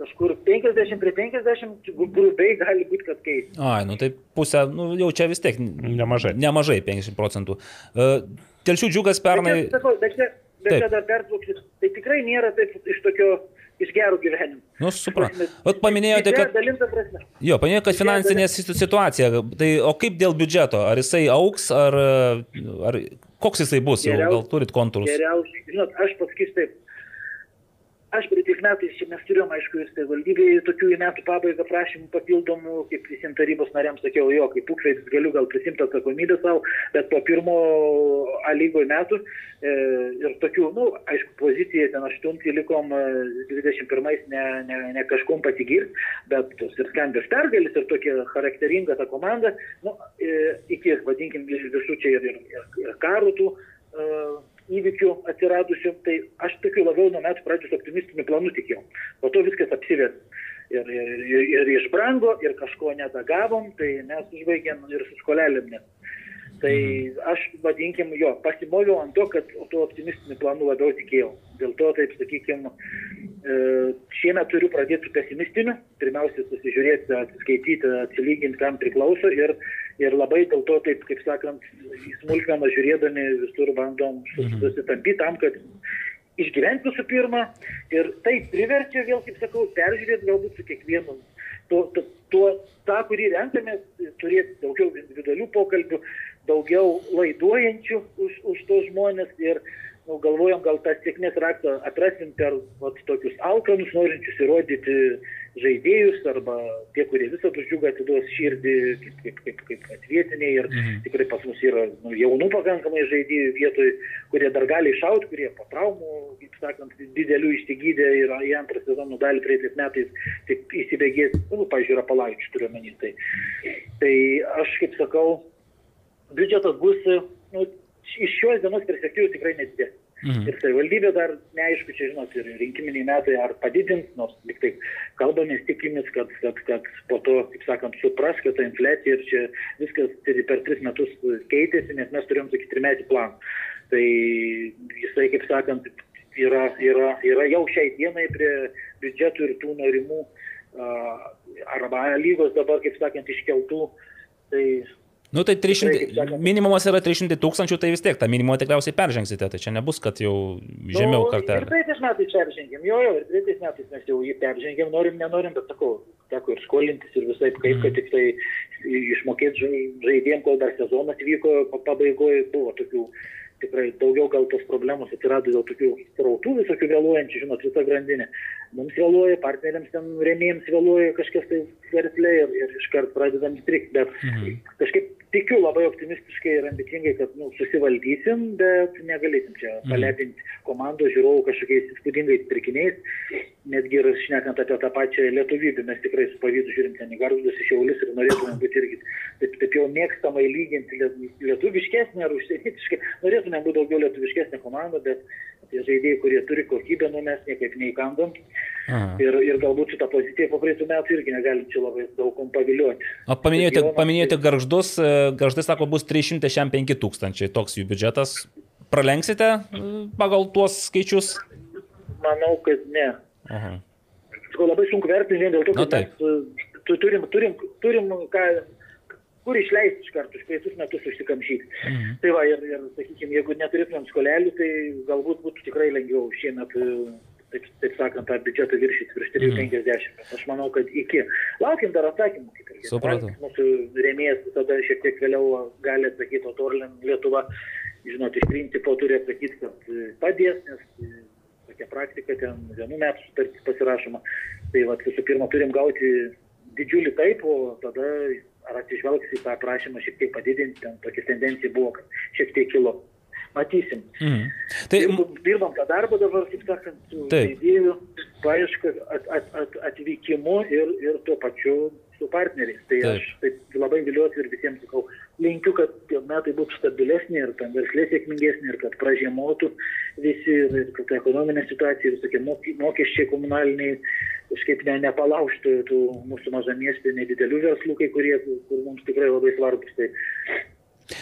S8: kažkur 50 prie 50 gru- grubiai gali būti, kad keis.
S3: Ai, nu tai pusę, nu jau čia vis tiek.
S5: Nemažai.
S3: Nemažai, 50 procentų. E, Telšių džiugas pernai.
S8: Bet, bet, čia, bet
S3: Taip.
S8: čia dar pertrauksiu, tai tikrai nėra taip iš tokio, iš gerų gyvenimų.
S3: Nu, suprantu. Vat paminėjote, kad... Jo, paminėjote, kad finansinė situ- situacija. Tai o kaip dėl biudžeto? Ar jisai auks, ar, ar koks jisai bus? Jau,
S8: Geriau-
S3: gal turit kontūrus?
S8: Geriausiai, žinot, aš pasakysiu taip. Aš praeitais metais čia mes turėjom, aišku, ir savivaldybėje tokių į metų pabaigą prašymų papildomų, kaip visiems tarybos nariams sakiau, jo, kaip ūkveidis galiu gal prisimti atsakomybę savo, bet po pirmo A lygoje metų e, ir tokių, na, nu, aišku, pozicija ten aštuntį likom e, 21 ne, ne, ne kažkom pasigirti, bet tos ir skambios pergalis ir tokia charakteringa ta komanda, nu, e, iki, vadinkim, visų čia ir, ir, ir karų tų. E, įvykių atsiradusių, tai aš tokiu labiau nuo metų pradžios optimistinių planų tikėjau. Po to viskas apsivertė. Ir, ir, ir, ir išbrango, ir kažko nedagavom, tai mes užbaigėm ir su skolelėm net. Tai aš, vadinkim, jo, pasimoviau ant to, kad tuo optimistiniu planu labiau tikėjau. Dėl to, taip sakykime, šiemet turiu pradėti su pesimistiniu. Pirmiausia, susižiūrėti, atsiskaityti, atsilyginti, kam priklauso. Ir, ir labai dėl to, taip, kaip sakant, smulkmeną žiūrėdami visur bandom sus- susitampyti tam, kad išgyventi visų pirma. Ir tai priverčia vėl, kaip sakau, peržiūrėti galbūt su kiekvienu. Tuo, tuo, tą, kurį renkamės, turėti daugiau individualių pokalbių, daugiau laiduojančių už, už tos žmonės ir nu, galvojom, gal tą sėkmės raktą atrasim per vat, tokius alkanus, norinčius įrodyti žaidėjus arba tie, kurie visą džiugą atiduos širdį kaip, kaip, kaip, kaip kad vietiniai ir mhm. tikrai pas mus yra nu, jaunų pakankamai žaidėjų vietoj, kurie dar gali iššauti, kurie po traumų, kaip sakant, didelių išsigydė ir į antrą sezoną dalį praeitais metais tik įsibėgės, nu, pažiūrėjau, palaičių turiu menį. Tai, tai aš kaip sakau, biudžetas bus nu, iš šios dienos perspektyvų tikrai nedidės. Mhm. Ir savivaldybė dar neaišku, čia žinot, ir rinkiminiai metai ar padidins, nors tik tai kalbamės tikimės, kad, kad, kad po to, kaip sakant, supras, kad ta infliacija ir čia viskas per tris metus keitėsi, nes mes turėjom tokį trimetį planą. Tai jisai, kaip sakant, yra, yra, yra jau šiai dienai prie biudžetų ir tų norimų arba lygos dabar, kaip sakant, iškeltų. Tai
S3: Nu tai 300, minimumas yra 300 tūkstančių, tai vis tiek tą minimumą tikriausiai peržengsite, tai čia nebus, kad jau žemiau nu, kartelį.
S8: Ir praeitais metais peržengėm, jo, jo, ir praeitais metais mes jau jį peržengėm, norim, nenorim, bet sakau, teko ir skolintis ir visai kaip, kad tik tai išmokėti žaidėjim, kol dar sezonas vyko, pabaigoje buvo tokių tikrai daugiau gal tos problemos atsirado dėl tokių srautų visokių vėluojančių, žinot, visa grandinė. Mums vėluoja, partneriams ten rėmėjams vėluoja kažkas tai verslė ir, ir iškart pradedam strikti, bet mhm. kažkaip tikiu labai optimistiškai ir ambicingai, kad nu, susivaldysim, bet negalėsim čia mhm. palepinti komandos žiūrovų kažkokiais įspūdingais pirkiniais. Netgi ir šnekant apie tą pačią lietuvybę, mes tikrai su pavydu žiūrim ten į garžus, į šiaulius ir norėtume būti irgi taip, taip jau mėgstamai lyginti lietuviškesnį ar užsienietiškai. Norėtume būti daugiau lietuviškesnė komanda, bet tie žaidėjai, kurie turi kokybę, nu mes niekaip neįkandom. Ir, ir galbūt šitą poziciją po praeitų metų irgi negalim čia labai daug kom pavilioti.
S3: O paminėjote, paminėjote garždus, e, garždai sako, bus 365 tūkstančiai, toks jų biudžetas. Pralenksite e, pagal tuos skaičius?
S8: Manau, kad ne. Aha. Labai sunku vertinti vien dėl to, kad nu, mes e, turim, turim, turim ką, kur išleisti iš karto, iš praeitus metus užsikamšyti. Mhm. Tai va, ir, ir sakykime, jeigu neturėtumėm skolelių, tai galbūt būtų tikrai lengviau šiemet taip, taip sakant, tą biudžetą viršyti virš 350. Mm. Aš manau, kad iki. Laukim dar atsakymų,
S3: Supratau.
S8: Mūsų rėmėjas tada šiek tiek vėliau gali atsakyti, o Torlin Lietuva, žinot, iš principo turi atsakyti, kad padės, nes tokia praktika ten vienų metų sutartis pasirašoma. Tai va, visų pirma, turim gauti didžiulį taip, o tada ar atsižvelgs į tą prašymą šiek tiek padidinti, ten tokia tendencija buvo, kad šiek tiek kilo matysim. Mhm. Tai dirbam tą darbą dabar, kaip sakant, su žaidėjų paieška, at, at, at, atvykimu ir, ir tuo pačiu su partneriais. Tai Taip. aš taip labai viliuosi ir visiems sakau, linkiu, kad tie metai būtų stabilesni ir tam verslė sėkmingesnė ir kad pražiemotų visi ir, ir kad ekonominė situacija, visokie mokesčiai komunaliniai kažkaip ne, nepalaužtų tų mūsų mažamiestų nedidelių verslų, kai kurie, kur mums tikrai labai svarbus. Tai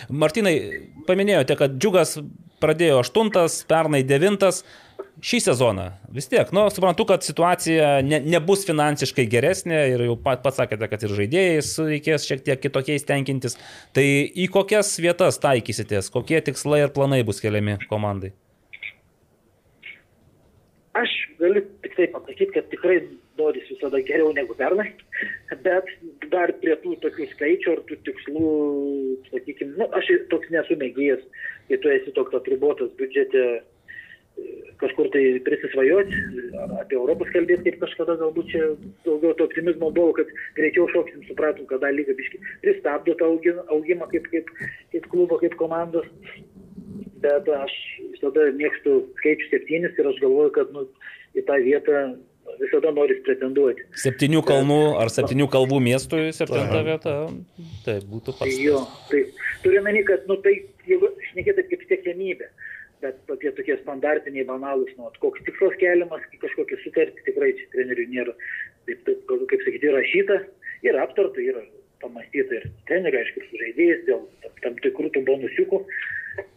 S3: Martinai, paminėjote, kad džiugas pradėjo 8, pernai 9. Šį sezoną vis tiek, nu, suprantu, kad situacija ne, nebus finansiškai geresnė ir jau pat, pats sakėte, kad ir žaidėjais reikės šiek tiek kitokiais tenkintis. Tai į kokias vietas taikysitės, kokie tikslai ir planai bus keliami komandai?
S8: Aš galiu tik tai pasakyti, kad tikrai noris visada geriau negu pernai, bet dar prie tų tokių skaičių ar tų tikslų, sakykime, nu, aš toks nesu mėgėjas, kai tu esi toks apribotas biudžete kažkur tai prisisvajoti, apie Europos kalbėti, kaip kažkada galbūt čia daugiau to optimizmo buvo, kad greičiau šoksim, supratom, kad dar lyga biški pristabdo tą augimą kaip, kaip, kaip klubo, kaip komandos. Bet aš visada mėgstu skaičių septynis ir aš galvoju, kad nu, į tą vietą visada noris pretenduoti.
S3: Septynių kalnų ar septynių kalbų miestui septinta vieta, tai būtų pats.
S8: Jo, tai turiu meni, kad, nu, tai, jeigu šnekėti kaip siekiamybė, bet tokie tokie standartiniai banalūs, nu, koks tikslas keliamas, kažkokia sutartį tikrai čia trenerių nėra, taip, taip, kaip sakyti, rašyta ir aptarta, yra pamastyta ir trenerių, aišku, su žaidėjais dėl tam tikrų tų bonusiukų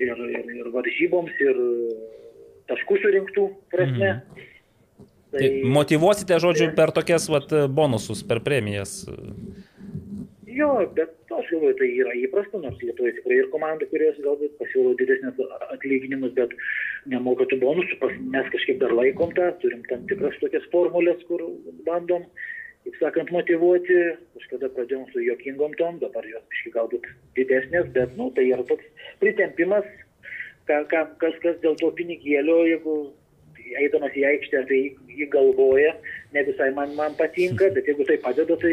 S8: ir, ir, ir varžyboms, ir taškų surinktų prasme. Mm.
S3: Tai, tai motivuosite, žodžiu, per tokias vat, bonusus, per premijas.
S8: Jo, bet aš galvoju, tai yra įprasta, nors Lietuvoje tikrai ir komandų, kurios galbūt pasiūlo didesnės atlyginimus, bet nemoka tų bonusų, mes kažkaip dar laikom tą, turim tam tikras tokias formulės, kur bandom, kaip sakant, motivuoti, kažkada pradėjom su jokingom tom, dabar jos kažkaip galbūt didesnės, bet, nu, tai yra toks pritempimas, ką, ką, kas, kas dėl to pinigėlio, jeigu eidamas į aikštę, tai jį galvoja, ne visai man, man patinka, bet jeigu tai padeda, tai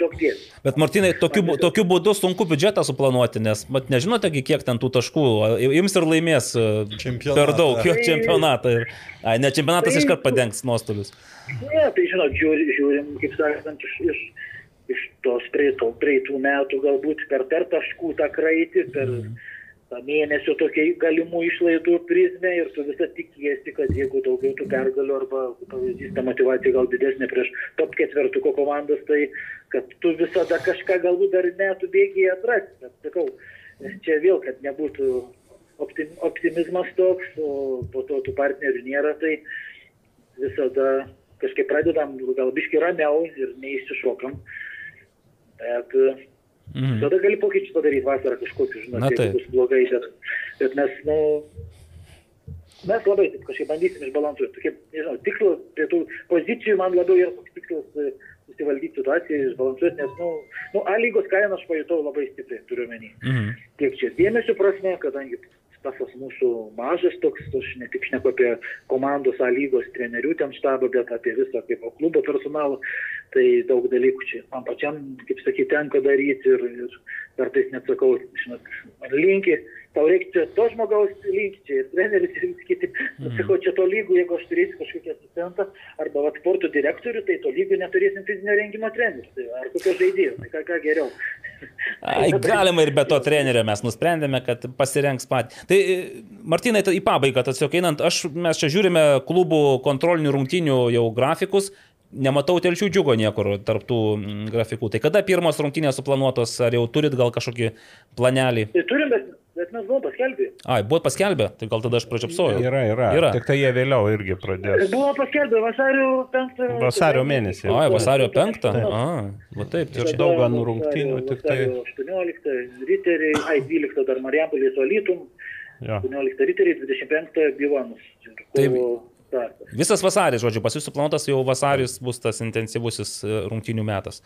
S8: daug dėmesio.
S3: Bet Martinai, tokiu, bu- tokiu būdu sunku biudžetą suplanuoti, nes mat, nežinote, kiek ten tų taškų a, ims ir laimės e,
S4: Čempionatą.
S3: per daug jo
S8: Tai-
S3: čempionatą. Ai, ne čempionatas
S8: Tai-
S3: iškart padengs nuostolius.
S8: Ne, tai žinot, žiūri, žiūrim, kaip sakant, iš, iš, iš tos praeitų, praeitų metų galbūt per, per taškų tą kraitį, per tą mėnesio tokia galimų išlaidų prizmę ir tu visą tikiesi, kad jeigu daugiau tų pergalių arba pavyzdys, ta motivacija gal didesnė prieš top ketvertuko komandas, tai kad tu visada kažką galbūt dar metų bėgiai atrasi. Bet sakau, čia vėl, kad nebūtų optim, optimizmas toks, o po to tų partnerių nėra, tai visada kažkaip pradedam gal biški ramiau ir neįsišokam. Bet
S3: Mhm.
S8: tada gali pokyčius padaryti vasarą kažkokius, žinot,
S3: Na taip.
S8: bus blogai, bet, bet mes, nu, mes labai taip kažkaip bandysim išbalansuoti. Tokie, nežinau, tikslas prie tų pozicijų man labiau yra toks tikslas e, susivaldyti situaciją, išbalansuoti, nes, nu, nu A lygos kainą aš pajutau labai stipriai, turiu menį
S3: Mhm.
S8: tiek čia dėmesio prasme, kadangi stafas mūsų mažas toks, aš ne tik šneku apie komandos A lygos trenerių ten štabą, bet apie visą kaip klubo personalą, tai daug dalykų čia man pačiam, kaip sakyti, tenka daryti ir, ir kartais net sakau, žinot, man linki, tau reikia to žmogaus linki, čia ir treneris ir visi kiti, mm. sakau, čia to lygų, jeigu aš turėsiu kažkokį asistentą arba vat, sporto direktorių, tai to lygų neturėsim fizinio rengimo trenerių, tai ar kokio žaidėjo, tai ką, ką geriau.
S3: Ai, galima ir be to trenerio mes nusprendėme, kad pasirenks pat. Tai, Martinai, tai į pabaigą, tiesiog einant, aš, mes čia žiūrime klubų kontrolinių rungtynių jau grafikus. Nematau telšių džiugo niekur tarptų mm, grafikų. Tai kada pirmos rungtynės suplanuotos, ar jau turit gal kažkokį planelį?
S8: Tai turim, bet, mes buvom paskelbę.
S3: Ai, buvo paskelbę, tai gal tada aš pražiopsojau.
S5: Yra, yra.
S3: Yra.
S5: Tik tai jie vėliau irgi pradės.
S8: Buvo paskelbę vasario 5.
S5: Vasario mėnesį.
S3: Ai, vasario 5. A, va taip, tai
S5: čia. daug gan rungtynių, tik tai-
S8: 18 riteriai, ai 12 dar Marijampolės Valytum,
S5: Jo.
S8: 18 riteriai, 25 Bivanus.
S3: Taip. Visas vasaris, žodžiu, pas jūs suplanuotas jau vasaris bus tas intensyvusis e, rungtynių metas.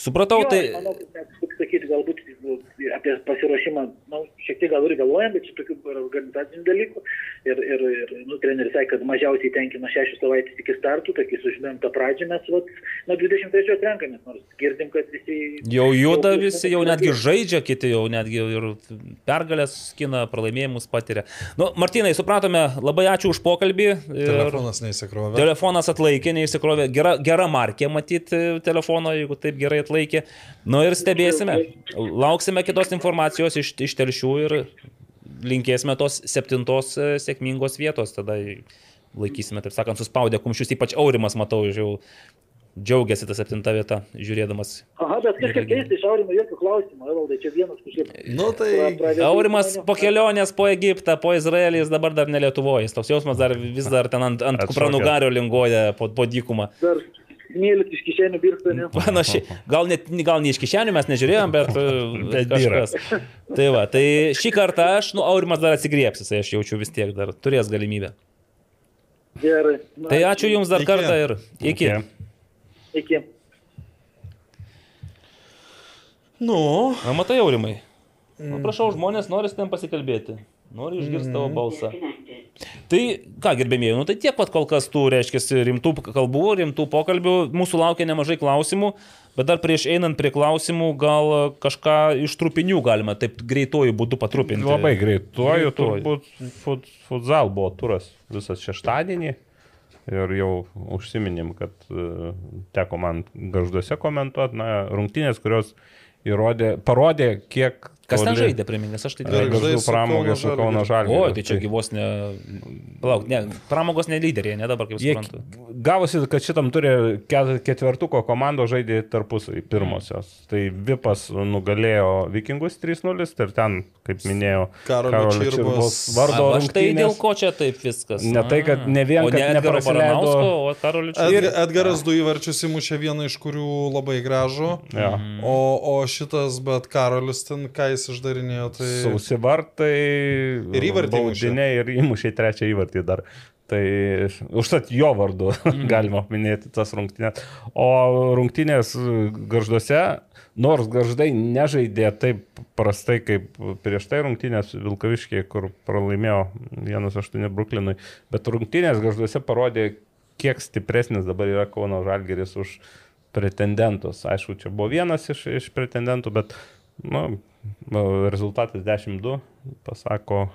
S3: Supratau, tai...
S8: Manau, kad kaip sakyti, galbūt nu, apie pasiruošimą, nu, šiek tiek gal ir galvojam, bet čia tokių organizacinių dalykų. Ir, ir, ir nu, treneris sakė, kad mažiausiai tenkina šešias savaitės iki startų, tai kai sužinojom tą pradžią, mes vat, nuo 23 renkamės, nors girdim, kad visi...
S3: Jau juda visi, jau netgi žaidžia, kiti jau netgi ir pergalės skina, pralaimėjimus patiria. Nu, Martinai, supratome, labai ačiū už pokalbį.
S4: Telefonas neįsikrovė.
S3: Telefonas atlaikė, neišsikrovė. Gera, gera markė matyti telefono, jeigu taip gerai atlaikė. Nu ir stebėsime. Lauksime kitos informacijos iš, iš telšių ir linkėsime tos septintos e, sėkmingos vietos. Tada laikysime, taip sakant, suspaudę kumščius, ypač Aurimas, matau, jau džiaugiasi tą septintą vietą, žiūrėdamas.
S8: Aha, bet kažkaip keista, iš Aurimo jokių klausimų, Evaldai, čia vienas kažkaip...
S4: Nu tai
S8: pradeda-
S3: Aurimas po kelionės po Egiptą, po Izraelį, jis dabar dar ne Lietuvoje. Jis toks jausmas dar vis dar ten ant, ant kupranugario linguoja po, po dykumą.
S8: Dar smėlis iš kišenių birsta, ne?
S3: Panašiai. Gal, net, gal ne iš kišenių mes nežiūrėjom, bet, bet
S5: byra.
S3: kažkas. Tai va, tai šį kartą aš, nu, Aurimas dar atsigriepsis, tai aš jaučiu vis tiek dar turės galimybę.
S8: Gerai. Na,
S3: Tai ačiū Jums dar
S4: Iki.
S3: kartą ir iki.
S5: Iki.
S8: Iki.
S4: Nu,
S3: Na, matai, Aurimai. Na, prašau, žmonės nori su ten pasikalbėti. Nori išgirsti tavo balsą. Tai ką, gerbėmėjai, nu tai tiek pat kol kas tų, reiškia, rimtų kalbų, rimtų pokalbių. Mūsų laukia nemažai klausimų, bet dar prieš einant prie klausimų, gal kažką iš trupinių galima taip greituoju būdu patrupinti.
S5: Labai greituoju, turbūt fut, futsal buvo turas visas šeštadienį. Ir jau užsiminėm, kad e, teko man garžduose komentuoti, na, rungtynės, kurios įrodė, parodė, kiek...
S3: Kas ten žaidė, primink, nes aš tai tikrai...
S5: Garždų
S4: Garždai su Kauno
S5: su Kauno
S4: Žalgiriu.
S5: Žalgiriu.
S3: O, tai čia gyvos ne... Palauk, ne, pramogos ne lyderiai, ne dabar kaip
S5: Jie
S3: suprantu.
S5: gavosi, kad šitam turi ket- ketvertuko komando žaidė tarpusai pirmosios. Tai Vipas nugalėjo Vikingus 3-0 ir ten, kaip minėjau,
S4: Karolio Čirbos-
S5: vardo
S3: A, aš tai dėl ko čia taip viskas?
S5: Ne tai, kad ne vien, kad
S3: ne Baranausko, o Karolio Čirbos.
S4: Edgaras du įvarčius įmušė vieną iš kurių labai gražų.
S5: Jo.
S4: O, o šitas, bet Karolis ten, ką jis vartais išdarinėjo. Tai...
S5: Sausi vartai.
S4: Ir įvartį
S5: baudiniai Ir įmušė trečią įvartį dar. Tai užtat jo vardu
S4: Mhm.
S5: galima minėti tas rungtynės. O rungtynės garžduose, nors garždai nežaidė taip prastai kaip prieš tai rungtynės Vilkaviškiai, kur pralaimėjo 1-8 Bruklinui, bet rungtynės garžduose parodė, kiek stipresnis dabar yra Kauno Žalgeris už pretendentus. Aišku, čia buvo vienas iš, iš pretendentų, bet nu, rezultatas 10-2 pasako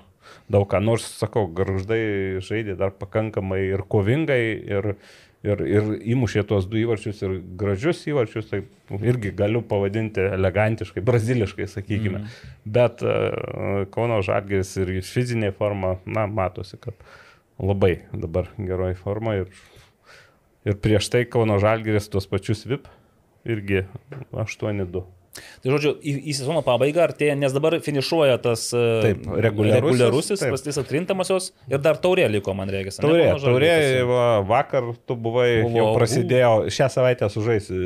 S5: daug ką. Nors, sakau, garždai žaidė dar pakankamai ir kovingai, ir, ir, ir įmušė tuos du įvarčius, ir gražius įvarčius, tai irgi galiu pavadinti elegantiškai, braziliškai, sakykime. Mm. Bet uh, Kauno Žalgeris ir fizinė forma, na, matosi, kad labai dabar geroji forma. Ir, ir prieš tai Kauno Žalgeris tuos pačius VIP irgi 8-2.
S3: Tai žodžiu, į, į sezono pabaigą artėja, nes dabar finišuoja tas e,
S5: Taip, reguliarusis,
S3: reguliarusis
S5: taip.
S3: pastis atkrintamosios ir dar taurė liko, man reikia.
S5: Taurė, taurė, va, vakar tu buvai,
S3: Buvo-
S5: jau prasidėjo, šią savaitę sužais e,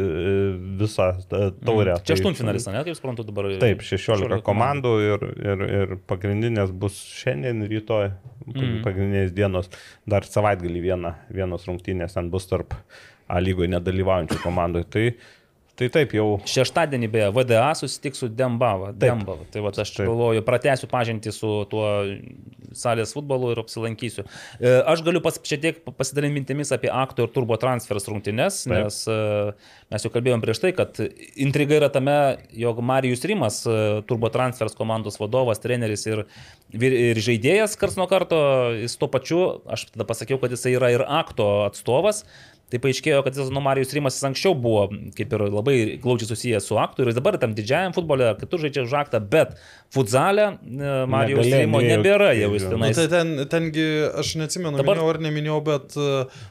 S5: visą taurę.
S3: Čia
S5: Tai-
S3: aštuntfinalis, ne, kaip suprantu dabar.
S5: Taip, 16 komandų ir, ir, ir pagrindinės bus šiandien, rytoj, mm. pagrindinės dienos, dar savaitgalį viena, vienos rungtynės ten bus tarp A lygoje nedalyvaujančių komandų. Tai, tai taip jau
S3: Šeštadienį beje, VDA susitiks su Dembava. Dembava. Tai va, aš
S5: Taip.
S3: galvoju, pratęsiu pažinti su tuo salės futbolu ir apsilankysiu. E, Aš galiu pas, šiek tiek pasidalinti mintimis apie akto ir turbo transfers rungtynes,
S5: Taip.
S3: nes e, mes jau kalbėjom prieš tai, kad intriga yra tame, jog Marijus Rimas, e, turbo transfers komandos vadovas, treneris ir, ir žaidėjas kars nuo karto, jis tuo pačiu, aš tada pasakiau, kad jisai yra ir akto atstovas. Tai paaiškėjo, kad jis nuo Marijos Rimas jis anksčiau buvo kaip ir labai glaudžiai susijęs su aktu ir jis dabar tam didžiajam futbole kitur žaidžia už aktą, bet futzalę e, Marijos
S5: Negalėjo
S3: Rimo nebėra jau jis
S5: dviejų.
S4: Nu,
S3: tenais.
S4: tai ten, tengi, aš neatsimenu,
S3: Dabar-
S4: minėjau ar neminėjau, bet uh,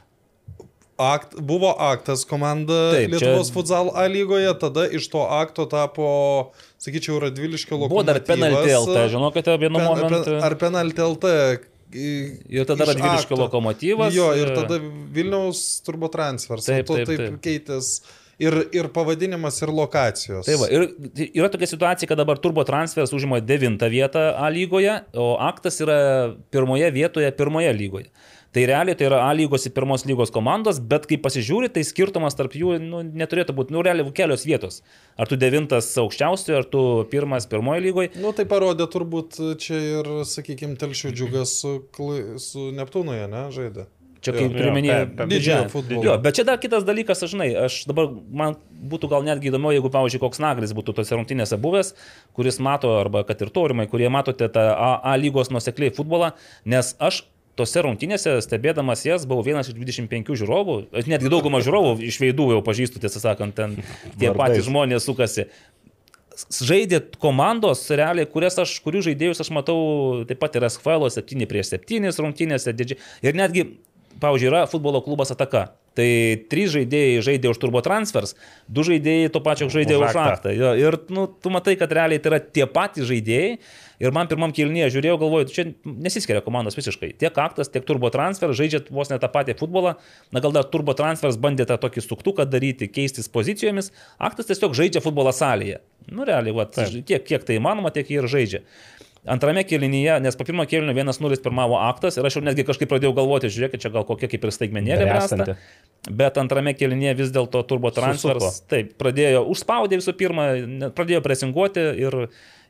S4: akt, buvo aktas komanda
S3: Taip,
S4: Taip,
S3: čia-
S4: Lietuvos futsal A lygoje, tada iš to akto tapo, sakyčiau, Radviliškio lokomotyvas.
S3: Buvo dar penaltį LT, žinokite, vienu
S4: Pen-
S3: momentu.
S4: pen- Ar penaltį LT?
S3: Ir tada
S4: iš
S3: Radviliškio lokomotyvas.
S4: Jo, ir tada Vilniaus turbotransfers.
S3: Taip,
S4: Taip,
S3: taip,
S4: taip, taip
S3: taip.
S4: keitės. Ir, ir pavadinimas, ir lokacijos.
S3: Tai va, ir yra tokia situacija, kad dabar Turbo transfers užima devintą vietą A lygoje, o aktas yra pirmoje vietoje pirmoje lygoje. Tai realiai tai yra A lygos ir pirmos lygos komandos, bet kai pasižiūri, tai skirtumas tarp jų nu, neturėtų būti, nu realiai kelios vietos. Ar tu devintas aukščiausioje, ar tu pirmas pirmoje lygoje.
S4: Nu, tai parodė turbūt čia ir, sakykime, Telšių džiugas su, su Neptūnoje, ne, žaidė.
S3: Čia kaip turiu
S5: Jo,
S3: minėti.
S4: Didžiojo futbolo.
S3: Jo, bet čia dar kitas dalykas, aš žinai, aš dabar man būtų gal netgi įdomu, jeigu, pavyzdžiui, koks nagris būtų tose rungtynėse buvęs, kuris mato, arba kad ir torimai, kurie matote tą A, A lygos nusekliai futbolą, nes aš tose rungtynėse, stebėdamas jas, buvau vienas iš 25 žiūrovų, netgi daugumą žiūrovų iš veidų jau pažįstu, tiesą sakant, ten tie
S5: Vardais.
S3: patys žmonės sukasi. Žaidė komandos, realiai, kurias aš, kurių žaidėjus aš matau taip pat ir SFL 7 prieš 7 rungtynėse. Didži... Ir netgi, pavyzdžiui, yra futbolo klubas Ataka. Tai trys žaidėjai žaidė už turbo transfers, du žaidėjai to pačio žaidė
S5: Už aktą.
S3: ir nu, tu matai, kad realiai tai yra tie patys žaidėjai. Ir man pirmam kilnyje žiūrėjau, galvoju, čia nesiskiria komandos visiškai. Tiek aktas, tiek turbo transfer žaidžia vos ne tą patį futbolą. Na gal dar turbo transfers bandė tą tokį stuktuką daryti, keistis pozicijomis. Aktas tiesiog žaidžia futbolo salėje. Nu realiai, va, tiek kiek tai įmanoma, tiek jie ir žaidžia. Antrame kėlinyje, nes po pirmo kėlinio 1-0 pirmavo aktas ir aš jau netgi kažkaip pradėjau galvoti, žiūrėkit, čia gal kokia kaip ir staigmenėlė bręsta. Bet antrame kėlinėje vis dėlto turbo transfers,
S5: Susuko.
S3: taip, pradėjo, užspaudė visų pirma, pradėjo presinguoti ir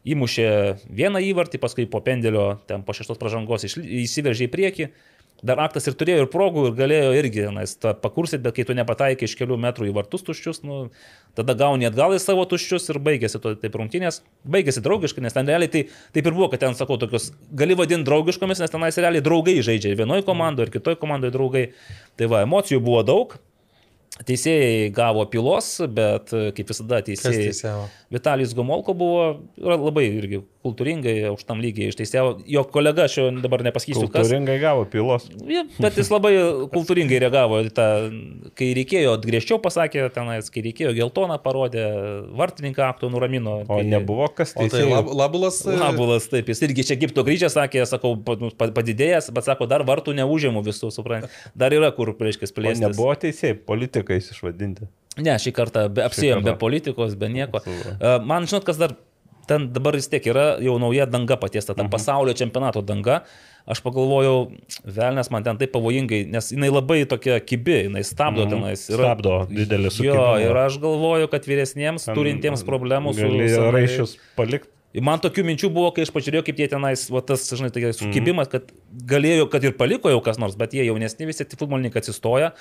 S3: įmušė vieną įvartį, paskui po pendelio, ten po šeštos pažangos įsiveržė į priekį. Dar aktas ir turėjo ir progų ir galėjo irgi tą pakursit, bet kai tu nepataikai iš kelių metrų į vartus tuščius, nu, tada gauni atgal į savo tuščius ir baigėsi to taip rungtynės. Baigėsi draugiškai, nes ten realiai tai taip ir buvo, kad ten, sakau, tokius gali vadinti draugiškomis, nes tenais realiai draugai žaidžia ir vienoje komandoje, ir kitoje komandoje draugai. Tai va, emocijų buvo daug. Teisėjai gavo pilos, bet kaip visada teisėjai. Vitalijus Gomolko buvo labai irgi kultūringai, aukštam lygiai išteisėjo. Jo kolega, aš jau dabar nepasakysiu, kas.
S5: kultūringai gavo pilos.
S3: Ja, bet jis labai kultūringai reagavo tą, kai reikėjo, griežčiau pasakė tenais, kai reikėjo geltoną parodė, vartininką aktų nuramino.
S5: O
S3: kai-
S5: nebuvo kas
S4: tai
S5: teisėjai.
S4: lab, labulas. tai-
S3: Labulas, taip, jis irgi čia Egipto grįžęs, sakė, sakau, nu, pa- padidėjęs, bet sako, dar vartų neužėmų visų, suprantate. Dar yra kur, reiškia, plėsti.
S5: nebuvo teisėjai, politikais išvadinti.
S3: Ne, šį kartą be, apsėjom be politikos, be nieko. E, Man žinot, kas dar ten dabar vis tiek yra jau nauja danga patiesta, ta pasaulio čempionato danga. Aš pagalvojau, velnės man ten taip pavojingai, nes jinai labai tokia kibi, jinai stabdo
S5: Mhm.
S3: tenais.
S5: Stabdo didelį
S3: Jo,
S5: sukibimą.
S3: ir aš galvoju, kad vyresniems turintiems problemų su...
S5: Raiščius palikti.
S3: Man tokių minčių buvo, kai aš pažiūrėjau, kaip jie tenais, va, tas, žinai, tai
S5: Mhm.
S3: sukibimas, kad galėjo, kad ir paliko jau kas nors, bet jie jaunesni visi tie futbolininkai atsistoja,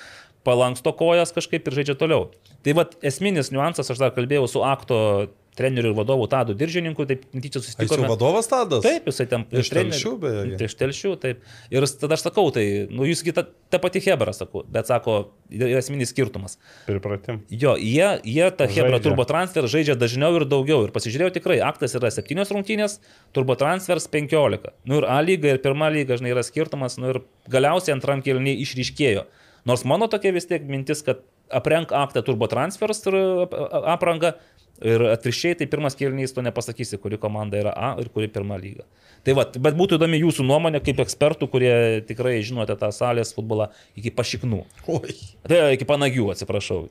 S3: palanksto kojas kažkaip ir žaidžia toliau. Tai va esminis niuansas, aš dar kalbėjau su akto treneriu ir vadovu Tadu Diržininku, taip tyčia
S4: Ar jis jau
S3: susitikome.
S4: vadovas tadas?
S3: Taip, jisai ten
S4: Iš Telšių, beje.
S3: Iš telšių, taip. Ir tada aš sakau, tai, nu, jūs kita, ta pati Hebra, sakau, bet sako, yra esminis skirtumas.
S5: Pripratim.
S3: Jo, jie, jie tą Hebra turbo transfer žaidžia dažniau ir daugiau. Ir pasižiūrėjau tikrai, aktas yra 7 rungtynės, turbo transfers 15. Nu ir A lyga ir pirma lyga, žinai, yra skirtumas. Nu ir galiausiai antram kelniai išryškėjo. Nors mano tokia vis tiek mintis, kad aprenk aktą turbo transfers ir ap- aprangą. Ir atvirkščiai, tai pirmas kelnys to nepasakysi, kuri komanda yra A ir kuri pirma lyga. Tai va, bet būtų įdomi jūsų nuomonė kaip ekspertų, kurie tikrai žinote tą salės futbolą iki pašiknų.
S4: Oi.
S3: Tai iki panagių, atsiprašau.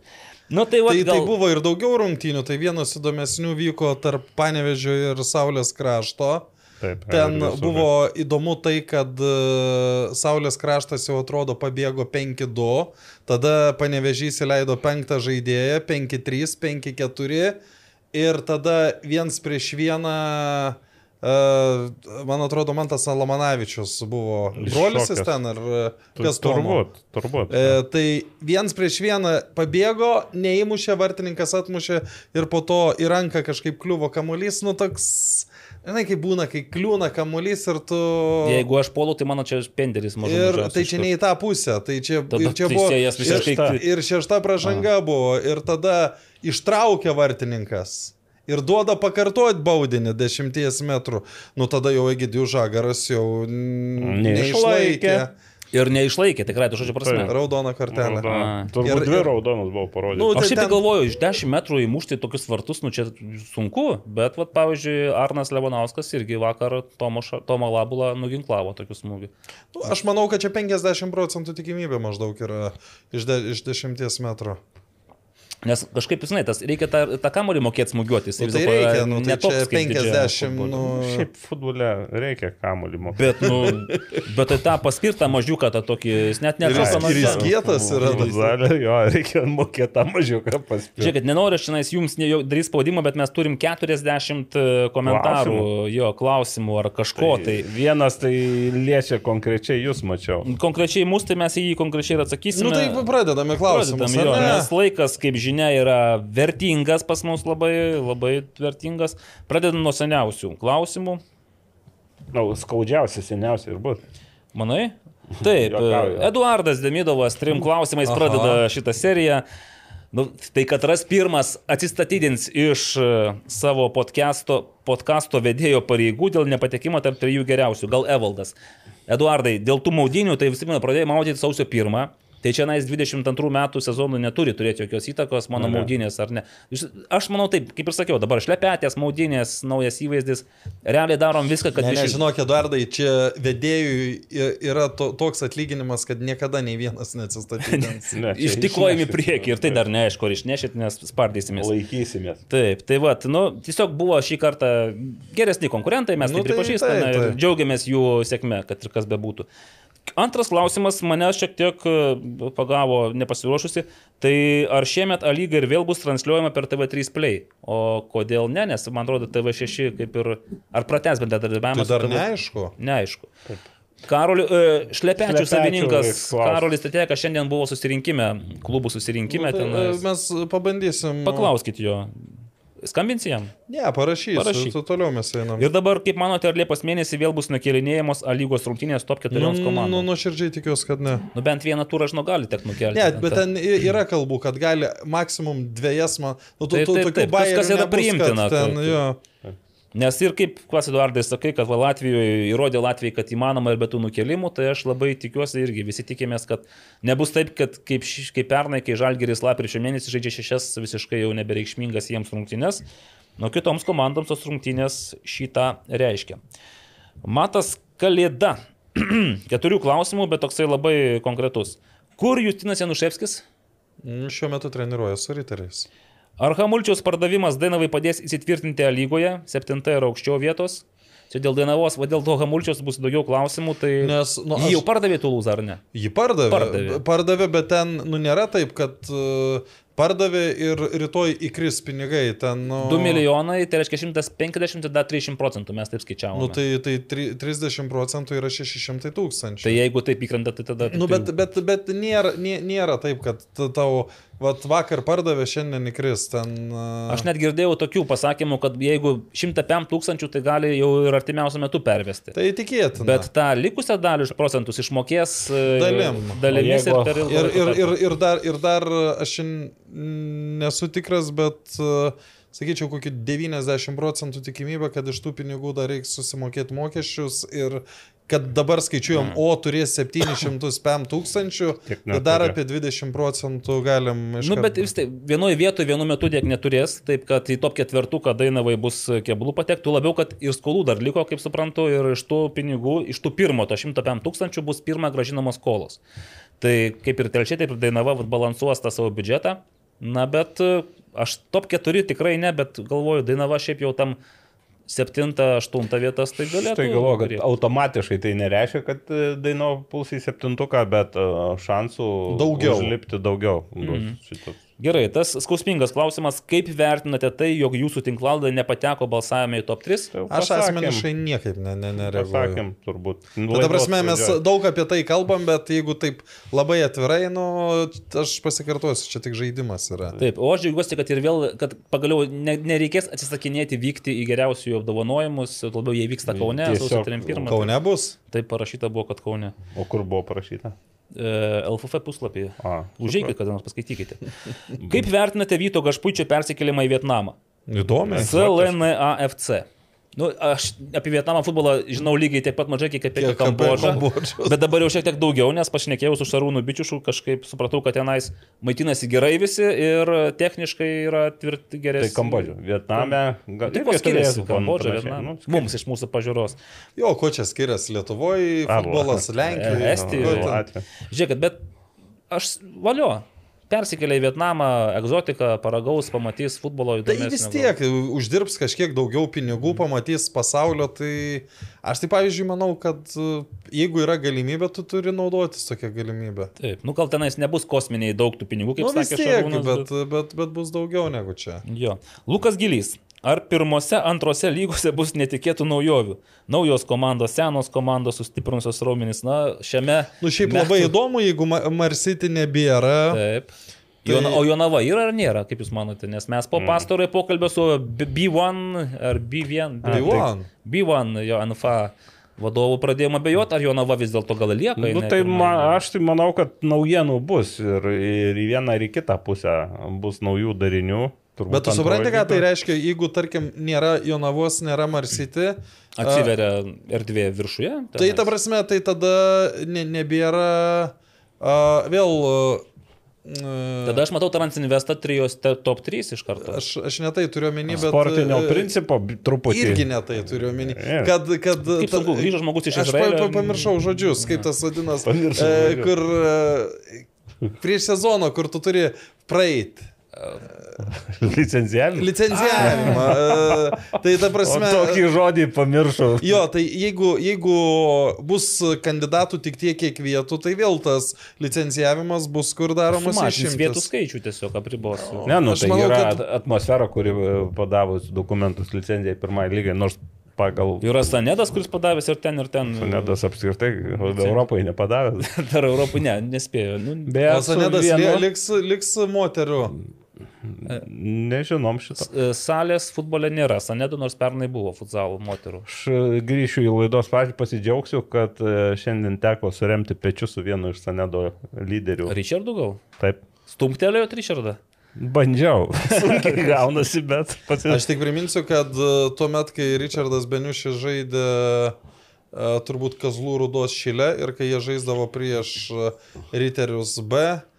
S3: Nu tai va,
S4: Tai,
S3: gal...
S4: tai buvo ir daugiau rungtynių, tai vienas įdomesnių vyko tarp Panevežio ir Saulės krašto.
S5: Taip,
S4: Ten buvo įdomu tai, kad e, Saulės kraštas jau atrodo pabėgo 5-2, tada Panevežys įleido penktą žaidėją, 5-3, 5-4 ir tada viens prieš vieną, e, man atrodo, Mantas Salamanavičius buvo brolis jis ten ar e, kas?
S5: Turbūt, turbūt.
S4: E, tai viens prieš vieną pabėgo, neįmušė, vartininkas atmušė ir po to į ranką kažkaip kliuvo kamuolys, nu toks, žinai, kaip būna, kai kliūna kamuolys ir tu...
S3: Jeigu aš polu, tai mano čia penderis mažas.
S4: Ir tai čia ne į tą pusę, tai čia,
S3: Tada
S4: ir čia buvo...
S3: teisėjas visiškai-
S4: ir, ir šešta pražanga buvo, ir tada ištraukė vartininkas. Ir duoda pakartoti baudinį dešimties metrų. Nu tada jau Egidijų Žagaras jau
S5: Neišlaikė.
S4: neišlaikė.
S3: Ir neišlaikė, tikrai, tu žodžiu prasme.
S4: Kortelę.
S5: Raudona.
S3: A.
S5: Turbūt
S4: Ir-
S5: dvi raudonos buvo
S4: Nu,
S5: parodytos.
S3: Aš
S4: tai
S3: šiaip tai
S4: ten-
S3: galvoju, iš 10 metrų įmušti tokius vartus, nu čia sunku, bet, vat, pavyzdžiui, Arnas Levonauskas irgi vakar Tomo, Ša- Tomo Labulą nuginklavo tokių smūgių.
S4: Nu, Aš manau, kad čia 50 procentų tikimybė maždaug yra iš, de, iš 10 metrų.
S3: Nes kažkaip, žinai, tas reikia tą, tą kamurį mokėti smūgiuoti.
S4: Nu, tai reikia, nu, tai čia
S3: kaip didžiajame
S4: 50,
S3: futbole.
S4: nu...
S5: Šiaip futbole reikia kamuolį mokyti.
S3: Bet, nu, bet tai tą paskirtą mažiuką, tą tokį, jis net
S4: jis- ir jis kietas yra.
S5: Zalė, jo, reikia mokėti tą mažiuką paspirti.
S3: Žiūrėkit, nenoriu šiandien jums daryti spaudimą, bet mes turim 40 komentarų,
S5: Klausimų.
S3: jo, klausimų ar kažko. Tai,
S5: Tai vienas tai liečia konkrečiai jūs mačiau.
S3: konkrečiai mūsų, tai mes į jį konkrečiai ir atsakysime.
S4: Nu tai pradedame klausimus.
S3: Pradedam, jo, nes laikas, kaip žinia, yra vertingas pas mus labai, labai vertingas. Pradedam nuo seniausių klausimų.
S5: Na, nu, skaudžiausia, seniausia ir būtų.
S3: Manai? Taip,
S5: Juokauju.
S3: Eduardas Demidovas trim klausimais
S4: Aha.
S3: pradeda šitą seriją. Nu, tai Katras pirmas atsistatydins iš e, savo podcast'o, podcasto vedėjo pareigų dėl nepatekimo tarp trijų geriausių. Gal Evaldas. Eduardai, dėl tų maudinių, tai visų pirma pradėjai maudyti sausio 1. Tai čia nais 22 metų sezonų neturi turėti jokios įtakos mano
S5: Ne.
S3: maudinės, ar ne? Aš manau taip, kaip ir sakiau, dabar šlepetės, maudinės, naujas įvaizdis. Realiai darom viską, kad
S4: Ne,
S3: visi-
S4: nežinok, Eduardai, čia vedėjui yra to, toks atlyginimas, kad niekada nei vienas neatsistatydins.
S5: Ne,
S3: Ištikojami prieki ir tai dar neaišku, ar išnešit, nes spardysimės.
S5: Laikysimės.
S3: Taip, tai va, nu, tiesiog buvo šį kartą geresni konkurentai, mes
S4: Nu,
S3: tai
S4: tai
S3: pripažįstame
S4: taip,
S3: ir
S4: taip.
S3: džiaugiamės jų sėkme, kad ir kas bebūtų. Antras klausimas mane šiek tiek e, pagavo nepasiruošusi. Tai ar šiemet A lyga ir vėl bus transliuojama per TV3 Play? O kodėl ne, nes man atrodo TV6 kaip ir... Ar prates bendradarbiavimas?
S4: Tai dar
S3: TV
S4: neaišku.
S3: Neaišku. Karoli, e, šlepečių savininkas. Karolis Teteka šiandien buvo susirinkime, klubų susirinkime.
S4: Nu, tai,
S3: ten,
S4: e, mes pabandysim.
S3: Paklauskit jo. Skambinsi jam.
S4: Ne, parašysiu.
S3: Parašyk.
S4: Parašysiu. Toliau mes einam.
S3: Ir dabar, kaip manote, ar Liepos mėnesį vėl bus nukelinėjamos A lygos rungtynės top 4
S4: Nu,
S3: komandoms?
S4: nu, nuoširdžiai tikiuosi, kad ne.
S3: Nu bent vieną turą, žinau, gali tek nukelti.
S4: Ne, bet ten yra kalbų, kad gali maksimum dviejas man. Nu, tu,
S3: Taip,
S4: tu,
S3: taip, taip, kas- yra priimtina,
S4: Ten,
S3: kad-
S4: jo.
S3: Nes ir kaip Klas Eduardai sakai, kad Latvijoje įrodė Latvijai, kad įmanoma ir be tų nukelimų, tai aš labai tikiuosi irgi, visi tikimės, kad nebus taip, kad kaip, kaip pernai, kai Žalgeris lapkričio mėnesį žaidžia šešias visiškai jau nebereikšmingas jiems rungtynės, nuo kitoms komandoms tos rungtynės šitą reiškia. Matas Kalėda. Keturių klausimų, bet toksai labai konkretus. Kur Justinas Januševskis?
S4: Mm, Šiuo metu treniruoju su riteriais.
S3: Ar Hamulčiaus pardavimas Dainavai padės įsitvirtinti lygoje, 7 ir aukščiau vietos? Čia dėl Dainavos, va dėl to Hamulčiaus bus daugiau klausimų, tai
S4: Nes, nu,
S3: jį
S4: aš-
S3: jau pardavė Tulūzą ar ne?
S4: Jį pardavė.
S3: Pardavė.
S4: Pardavė, bet ten, nu, nėra taip, kad uh, pardavė ir rytoj įkris pinigai. Ten, nu,
S3: 2 milijonai, tai reiškia 150 ir dar 300 procentų, mes taip skaičiavome.
S4: Nu, tai, tai tri- 30 procentų yra 600 tūkstančių.
S3: tai jeigu taip įkrenta, tai tada...
S4: Nu, bet, bet, bet nėra, nė- nėra taip, kad tau vat, vakar pardavė, šiandien įkris. Ten, uh,
S3: Aš net girdėjau tokių pasakymų, kad jeigu 105 tūkstančių, tai gali jau ir artimiausiu metu pervesti.
S4: Tai tikėtina.
S3: Bet tą likusią dalį iš procentus išmokės e,
S4: Dalim.
S3: dalimis
S5: jeigu-
S3: ir per ilgą
S4: Ir,
S3: laiko
S4: ir, ir,
S3: tarpą.
S4: ir, dar, ir dar aš nesu tikras, bet uh, sakyčiau, kokį 90 procentų tikimybę, kad iš tų pinigų dar reiks susimokėti mokesčius ir kad dabar skaičiuojam, o turės 705 tūkstančių, tai dar apie 20 procentų galim iš
S3: Nu, bet vis tai vienoje vietoje vienu metu tiek neturės, taip kad į top ketvertuką Dainavai bus keblų patektų, labiau, kad ir skolų dar liko, kaip suprantu, ir iš tų pinigų, iš tų pirmo, to 105 tūkstančių bus pirmą gražinamos skolos. Tai kaip ir Telšė, taip ir Dainava balansuos tą savo biudžetą. Na, bet e, aš top 4 tikrai ne, bet galvoju, Dainava šiaip jau tam 7-8 vietas tai galėtų.
S5: Tai galvoju, kad automatiškai tai nereiškia, kad e, Daino puls į septintuką, bet e, šansų
S4: Daugiau.
S5: užlipti daugiau. bus
S3: Mhm.
S5: šitas.
S3: Gerai, tas skausmingas klausimas, kaip vertinate tai, jog jūsų tinklalaidė nepateko balsavime į top 3?
S5: Tai
S4: Aš asmeniškai niekaip ne, ne, nereaguoju.
S5: Pasakėm, turbūt.
S4: Bet, ta prasme, mes daug apie tai kalbam, bet jeigu taip labai atvirai, nu, aš pasikartosiu, čia tik žaidimas yra.
S3: Taip, o aš džiaugiuosi, kad ir vėl, kad pagaliau ne, nereikės atsisakinėti vykti į geriausiųjų apdovanojimus, labiau jie vyksta Kaune, sausio
S5: Tiesiog
S3: 31.
S4: Kaune bus?
S3: Taip parašyta buvo, kad Kaune.
S5: O kur buvo parašyta?
S3: E, LFF puslapyje.
S5: A,
S3: Užėjkit, kada nors paskaitykite. Kaip vertinate Vyto Gašpučio persikėlimą į Vietnamą?
S4: Įdomi.
S3: CLNAFC. Nu, aš apie Vietnamą futbolą žinau lygiai tiek pat mažai, kiek apie Kambodžą. Bet dabar jau šiek tiek daugiau, nes pašnekėjau su Šarūnu Bičiušu, kažkaip supratau, kad tenais maitinasi gerai visi ir techniškai yra tvirti
S5: Tai
S3: geresni.
S5: Kambodža. Vietname. gal- irgi
S3: kuo skiriasi Kambodža, Vietnamas.
S5: nu,
S3: Mums iš mūsų pažiūros.
S4: Jo, ko čia skiriasi Lietuvoje, futbolas,
S3: E,
S4: Lenkijoje.
S3: Estijoje.
S4: Ko ten?
S5: Latvija.
S3: Žiūrėkit, bet aš valio. Persikėlė į Vietnamą, egzotiką, paragaus, pamatys futbolo
S4: Tai
S3: įdomesnio.
S4: vis tiek uždirbs kažkiek daugiau pinigų, pamatys pasaulio, tai aš tai pavyzdžiui manau, kad e, jeigu yra galimybė, tu turi naudotis tokią galimybę.
S3: Taip, nu gal tenais nebus kosminiai daug tų pinigų, kaip
S4: Nu
S3: sakė Šarūnas.
S4: bet, bet, bet bus daugiau negu čia.
S3: Jo. Lukas Gilys. Ar pirmose, antrose lygose bus netikėtų naujovių? Naujos komandos, senos komandos, sustiprinusios raumenys. Na, šiame...
S4: Nu šiaip labai įdomu, jeigu Ma- Marsity nebėra.
S3: Taip.
S4: Tai-
S3: Jona, o Jonava yra ar nėra, kaip Jūs manote? Nes mes po pastarojo pokalbio su B- B1 ar B1,
S4: Tai one.
S3: B1 jo NFA vadovu pradėjome abejoti, ar Jonava vis dėlto gal lieka.
S5: Nu, tai ma, aš tai manau, kad naujienų bus ir, ir į vieną, ir į kitą pusę bus naujų darinių. Turbūt
S4: Bet tu supranti, ką tai reiškia, jeigu, tarkim, nėra Jonavos, nėra Marsity.
S3: Atsiveria erdvė viršuje.
S4: Tai
S3: tenais.
S4: ta prasme, tai tada ne, nebėra a, vėl. a,
S3: Tada aš matau Transinvestą trijos top 3 iš karto.
S4: Aš, aš netai turiu omeny, bet...
S5: Sportinio
S4: e,
S5: principo truputį.
S4: Irgi netai turiu omeny. Kad, kad,
S3: Kaip saugu, grįžo žmogus iš
S4: Aš
S3: Izraelio.
S4: pa, pamiršau žodžius, kaip tas vadinasi.
S5: Pamiršau
S4: E, kur e, prieš sezoną, kur tu turi praeit.
S5: Licencijavimą.
S4: Licencijavimą. E, tai ta
S5: O
S4: prasme.
S5: tokį žodį pamiršau.
S4: Jo, tai jeigu, jeigu bus kandidatų tik tiek, kiek vietų, tai vėl tas licencijavimas bus kur daromas
S3: Sumažins vietų skaičių tiesiog apribos.
S5: Ne, nu
S4: Aš
S5: tai
S4: manau,
S5: yra
S4: kad-
S5: atmosfera, kuri padavus dokumentus licencijai pirmai lygai, nors pagal
S3: Yra Sanedas, kuris padavęs ir ten, ir ten.
S5: Nedas apskritai Europoje nepadavęs.
S3: Dar Europų ne, nespėjo. Nu,
S5: Beje,
S4: O Sanedas
S5: vienu...
S4: liks, liks moterų.
S5: Nežinom šitą.
S3: e, salės futbole nėra. Sanedo nors pernai buvo futsalo moterų.
S5: Aš e, grįšiu į laidos pradžią, pasidžiaugsiu, kad e, šiandien teko suremti pečius su vienu iš Sanedo lyderių.
S3: Richardų gal?
S5: Taip.
S3: Stumtelėjo Richardą?
S5: Bandžiau. Sunkiai gaunasi, bet pasi...
S4: Aš tik priminsiu, kad e, tuo metu, kai Richardas Beniušis žaidė e, turbūt Kazlų Rudos šilę ir kai jie žaisdavo prieš e, Riterius B, e,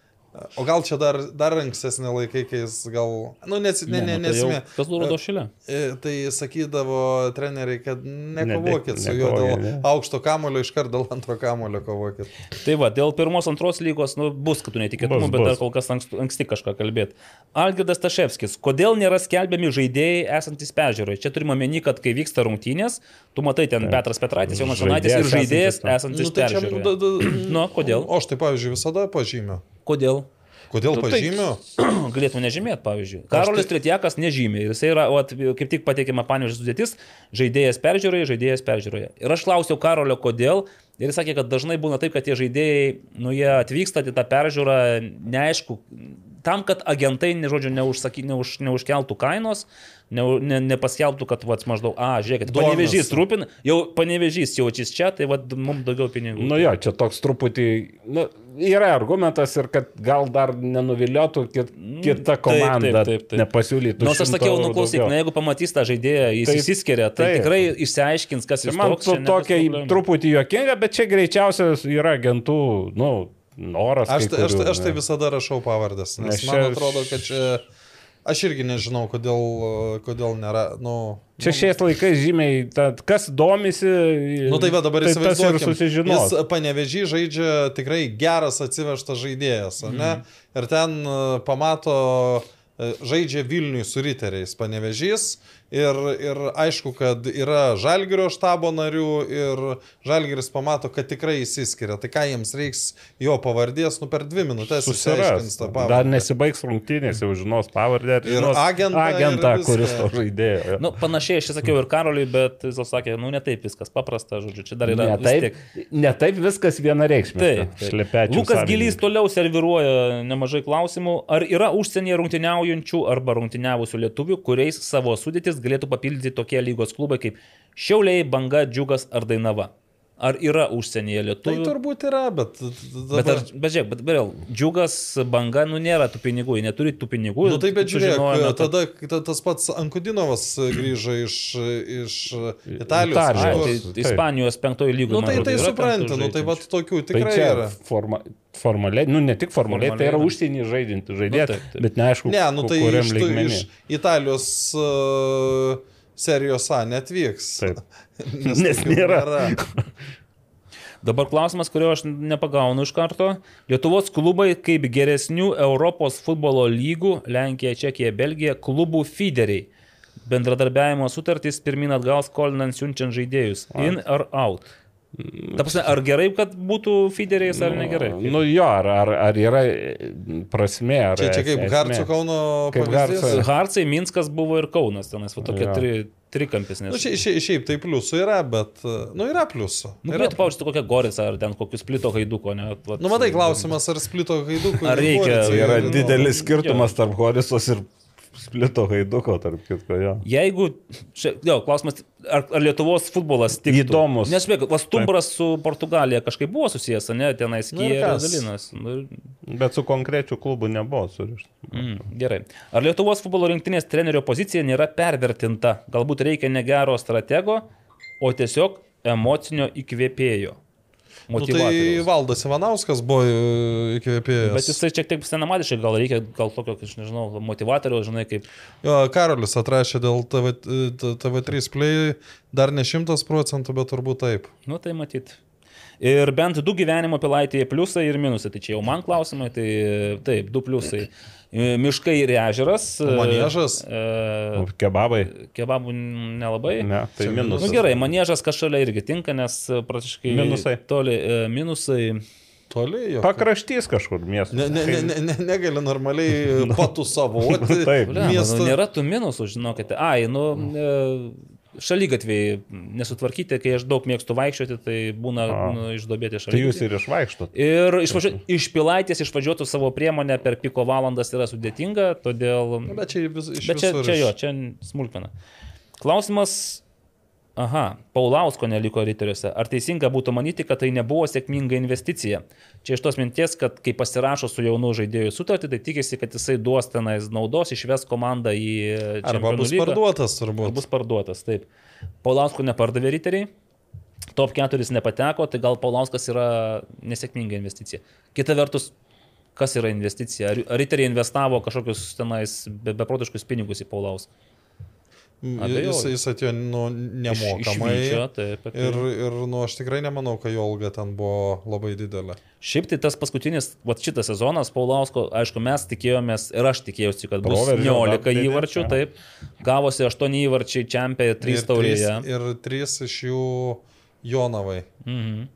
S4: O gal čia dar, dar ankstesnė laikai, kai jis gal... Nu, nes, ne, ne,
S3: nu, tai
S4: nesmė.
S3: Tas rodo šilė.
S4: E, Tai sakydavo treneriai, kad nekovokit su juo dėl
S5: ne.
S4: aukšto kamulio, iškart dėl antro kamulio kovokit.
S3: Tai va, dėl pirmos, antros lygos, nu, bus kitų netikėtumų, bet
S5: bus.
S3: dar kol kas anksti, anksti kažką kalbėti. Algirdas Taševskis, kodėl nėra skelbiami žaidėjai esantis peržiūroje? Čia turime omeny, kad kai vyksta rungtynės, tu matai ten Petras Petraitis, Jonas Žanaitis ir
S5: Žaidėjas esantis
S3: esantis
S4: Nu, tai da-
S3: Nu, kodėl?
S4: O aš tai, pavyzdžiui, visada pažymiu.
S3: Kodėl?
S4: Kodėl
S3: Nu, tai-? Galėtų nežymėti, pavyzdžiui. Karolis
S4: tai-
S3: Tretjakas nežymė. Jisai yra, vat, kaip tik pateikima panėžės sudėtis, žaidėjas peržiūroje, žaidėjas peržiūroje. Ir aš klausiau Karolio, kodėl. Ir jis sakė, kad dažnai būna taip, kad tie žaidėjai, nu, jie atvyksta į tą peržiūrą, neaišku, tam, kad agentai, ne, žodžiu, neužsaky, neuž, neužkeltų kainos, ne, ne, nepaskelbtų, kad, vats, maždaug, a, žiūrėkit,
S4: Domisi.
S3: panevežys rūpin, jau panevežys jaučiasi čia, tai, vad, mums daugiau pinigų.
S5: Nu jo, čia toks truputį, nu, yra argumentas ir kad gal dar nenuviliotų kit, kita
S3: taip,
S5: komanda,
S3: taip, taip, taip.
S5: nepasiūlytų.
S3: Nors aš
S5: 100
S3: sakiau, nu klausyk, na jeigu pamatys tą žaidėją, jis
S5: Taip,
S3: įsiskiria, tai
S5: taip.
S3: tikrai išsiaiškins, kas
S5: Tai
S3: jis
S5: man
S3: toks.
S5: tokia truputį juokinga, bet čia greičiausias yra agentų, nu, noras.
S4: Aš, tai- aš,
S5: kurių,
S4: tai- aš tai visada rašau pavardės, nes
S5: Nes
S4: man
S5: čia-
S4: atrodo, kad čia... Aš irgi nežinau, kodėl, kodėl nėra. Nu,
S5: Čia šiais laikais žymiai, tad, kas domisi.
S4: Nu tai va dabar
S5: tai tas ir
S4: įsivaizduokim.
S5: susižinos.
S4: Jis panevežys žaidžia tikrai geras atsivežtas žaidėjas, ne? Ir ten e, pamato, e, žaidžia Vilniui su riteriais panevežys. Ir, ir aišku, kad yra Žalgirio štabo narių ir Žalgiris pamato, kad tikrai įsiskiria. Tai ką jiems reiks jo pavardės, nu per dvi minutės
S5: Susiras.
S4: išsiaiškins tą
S5: Dar
S4: pavardę.
S5: nesibaigs rungtynės, jau žinos pavardę ir,
S4: Ir
S5: žinos
S4: agentą, ir
S5: agentą
S4: viską.
S5: kuris to žaidėjo.
S3: Nu, panašiai aš sakiau ir Karoliui, bet jis sakė, nu ne taip viskas paprasta, žodžiu, čia dar yra.
S5: Ne taip,
S3: tiek-
S5: ne taip viskas vienareikšmiškai.
S3: Taip, taip.
S5: Šlepečių
S3: Lukas
S5: savininkas.
S3: Gilys toliau serviruoja nemažai klausimų. Ar yra užsienyje rungtyniaujančių arba rungtyniavusių lietuvių, kuriais savo sudėtis galėtų papildyti tokie lygos klubai kaip Šiauliai, Banga, Džiugas ar Dainava? Ar yra užsienyje
S4: Tai
S3: lietuvių?
S4: turbūt yra, bet...
S3: Bet, ar, bet žiūrėk, bet vėl, džiugas, banga, nu nėra tų pinigų, jie neturi tų pinigų.
S4: Na nu, taip, bet žiūrėk,
S3: kad-
S4: tada ta- tas pats Ankudinovas grįžo iš, iš Italijos.
S5: Italijos.
S3: Ai,
S4: kažkur.
S3: tai. Ispanijos penktojo lygoje.
S4: Nu tai tai supranti, nu tai va tokių
S5: Tai
S4: tikrai
S5: čia
S4: yra.
S5: forma, formaliai, nu ne tik formaliai, tai yra
S3: Formaliai,
S5: užsienį žaidinti žaidėjas,
S3: Nu, taip.
S5: bet neaišku,
S4: Ne, nu tai
S5: kuriam
S4: iš,
S5: lygmenį.
S4: iš Italijos uh, serijos A netvyks.
S5: Taip.
S4: Nes,
S5: Nes
S4: tokių
S5: nėra.
S3: Dabar klausimas, kurio aš nepagaunu iš karto. Lietuvos klubai kaip geresnių Europos futbolo lygų - Lenkija, Čekija, Belgija - klubų fideriai. Bendradarbiavimo sutartys pirmin atgal skolinant siunčiant žaidėjus. In ar out? Ta prasme, ar gerai, kad būtų fideriais, ar negerai?
S5: Nu jo, ar, ar, ar yra prasme, ar
S4: Čia, čia kaip
S5: esmė?
S4: Harco Kauno
S5: Kaip
S4: pavyzdys.
S5: Harco-
S3: Harcai, Minskas buvo ir Kaunas, tenais, va tokie
S5: Jo.
S3: tri, trikampis. Nes...
S4: Nu, šiaip, šiaip, šiaip tai pliusų yra, bet, nu, yra pliusų.
S3: Nu,
S4: Yra.
S3: galėtų paušti kokią goricą ar ten kokius plito haiduko, ne? Vat,
S4: Nu, matai, klausimas, ar splito haidukų.
S3: Ar reikia-
S5: Yra
S4: nu,
S5: didelis skirtumas tarp Horisos ir splito haiduko, tarp kitko jo.
S3: Jeigu, čia, jo, klausimas, ar, ar Lietuvos futbolas tik
S5: Įdomus.
S3: Nes, spėk, Vastumbras su Portugalija kažkaip buvo susijęs, ne, tenais
S4: kas?
S3: Dalinas. Nu, ir-
S5: Bet su konkrečiu klubu nebuvo surišta.
S3: mm, gerai. Ar Lietuvos futbolo rinktinės trenerio pozicija nėra pervertinta? Galbūt reikia ne gero stratego, o tiesiog emocinio įkvėpėjo.
S4: Nu, tai. Valdas Ivanauskas buvo e, įkvėpėjęs.
S3: Bet jisai šiek tiek senamadiškai, gal reikia gal tokio, aš nežinau, motivatoriaus, žinai, kaip
S4: Jo, Karolis atrašė dėl TV, t- TV3 play dar ne šimtas procentų, bet turbūt taip.
S3: Nu, tai matyt. Ir bent du gyvenimo pilaitėje pliusai ir minusai. Tai čia jau man klausimai, tai taip, du pliusai. E, Miškai ir ežeras.
S4: Maniežas?
S3: E,
S5: O Kebabai?
S3: kebabų nelabai.
S5: Ne, tai
S4: Čia
S5: minusas.
S3: Nu gerai, maniežas kažkalia irgi tinka, nes e, praktiškai
S5: Minusai.
S3: Toli e, minusai.
S4: Toli jo.
S5: Pakraštys kažkur miestas.
S4: Ne, ne, ne, ne, ne, negali normaliai patų savoti.
S5: taip.
S3: Blemba,
S4: Miestą.
S3: Nu, nėra tų minusų, žinokite. Ai, nu, e, šalygatviai nesutvarkyti, kai aš daug mėgstu vaikščioti, tai būna nu, išdobėti
S5: Tai jūs ir išvaikštot.
S3: Ir išvažu, iš pilaitės išvažiuoti savo priemonę per piko valandas yra sudėtinga, todėl...
S4: Nu, Bet čia, vis,
S3: Bet čia, čia jo, čia smulkmena. Klausimas. Aha, Paulausko neliko riteriuose. Ar teisinga būtų manyti, kad tai nebuvo sėkminga investicija? Čia iš tos minties, kad kai pasirašo su jaunu žaidėju sutartį, tai tikisi, kad jisai duos tenais naudos, išves komandą į...
S4: Arba bus
S3: lygą.
S4: parduotas,
S3: Ar
S4: turbūt.
S3: bus parduotas, taip. Paulausko nepardavė riteriai, top 4 nepateko, tai gal Paulauskas yra nesėkminga investicija. Kita vertus, Kas yra investicija? Ar riteriai investavo kažkokius tenais be, beprotiškus pinigus į Paulauską?
S4: Jis, jis atėjo nu, nemokamai.
S3: Iš Vyčio, taip, taip.
S4: Ir, ir nu, aš tikrai nemanau, kad jo alga ten buvo labai didelė.
S3: Šiaip tai tas paskutinis, va šitas sezonas Paulausko, aišku, mes tikėjomės ir aš tikėjausi, kad bus
S5: Proveržio
S3: 19
S5: dar
S3: įvarčių, taip. Gavosi 8 įvarčiai čempė ir 3
S4: ir, trys,
S3: taurėje.
S4: ir trys iš jų Jonavai.
S3: Mhm.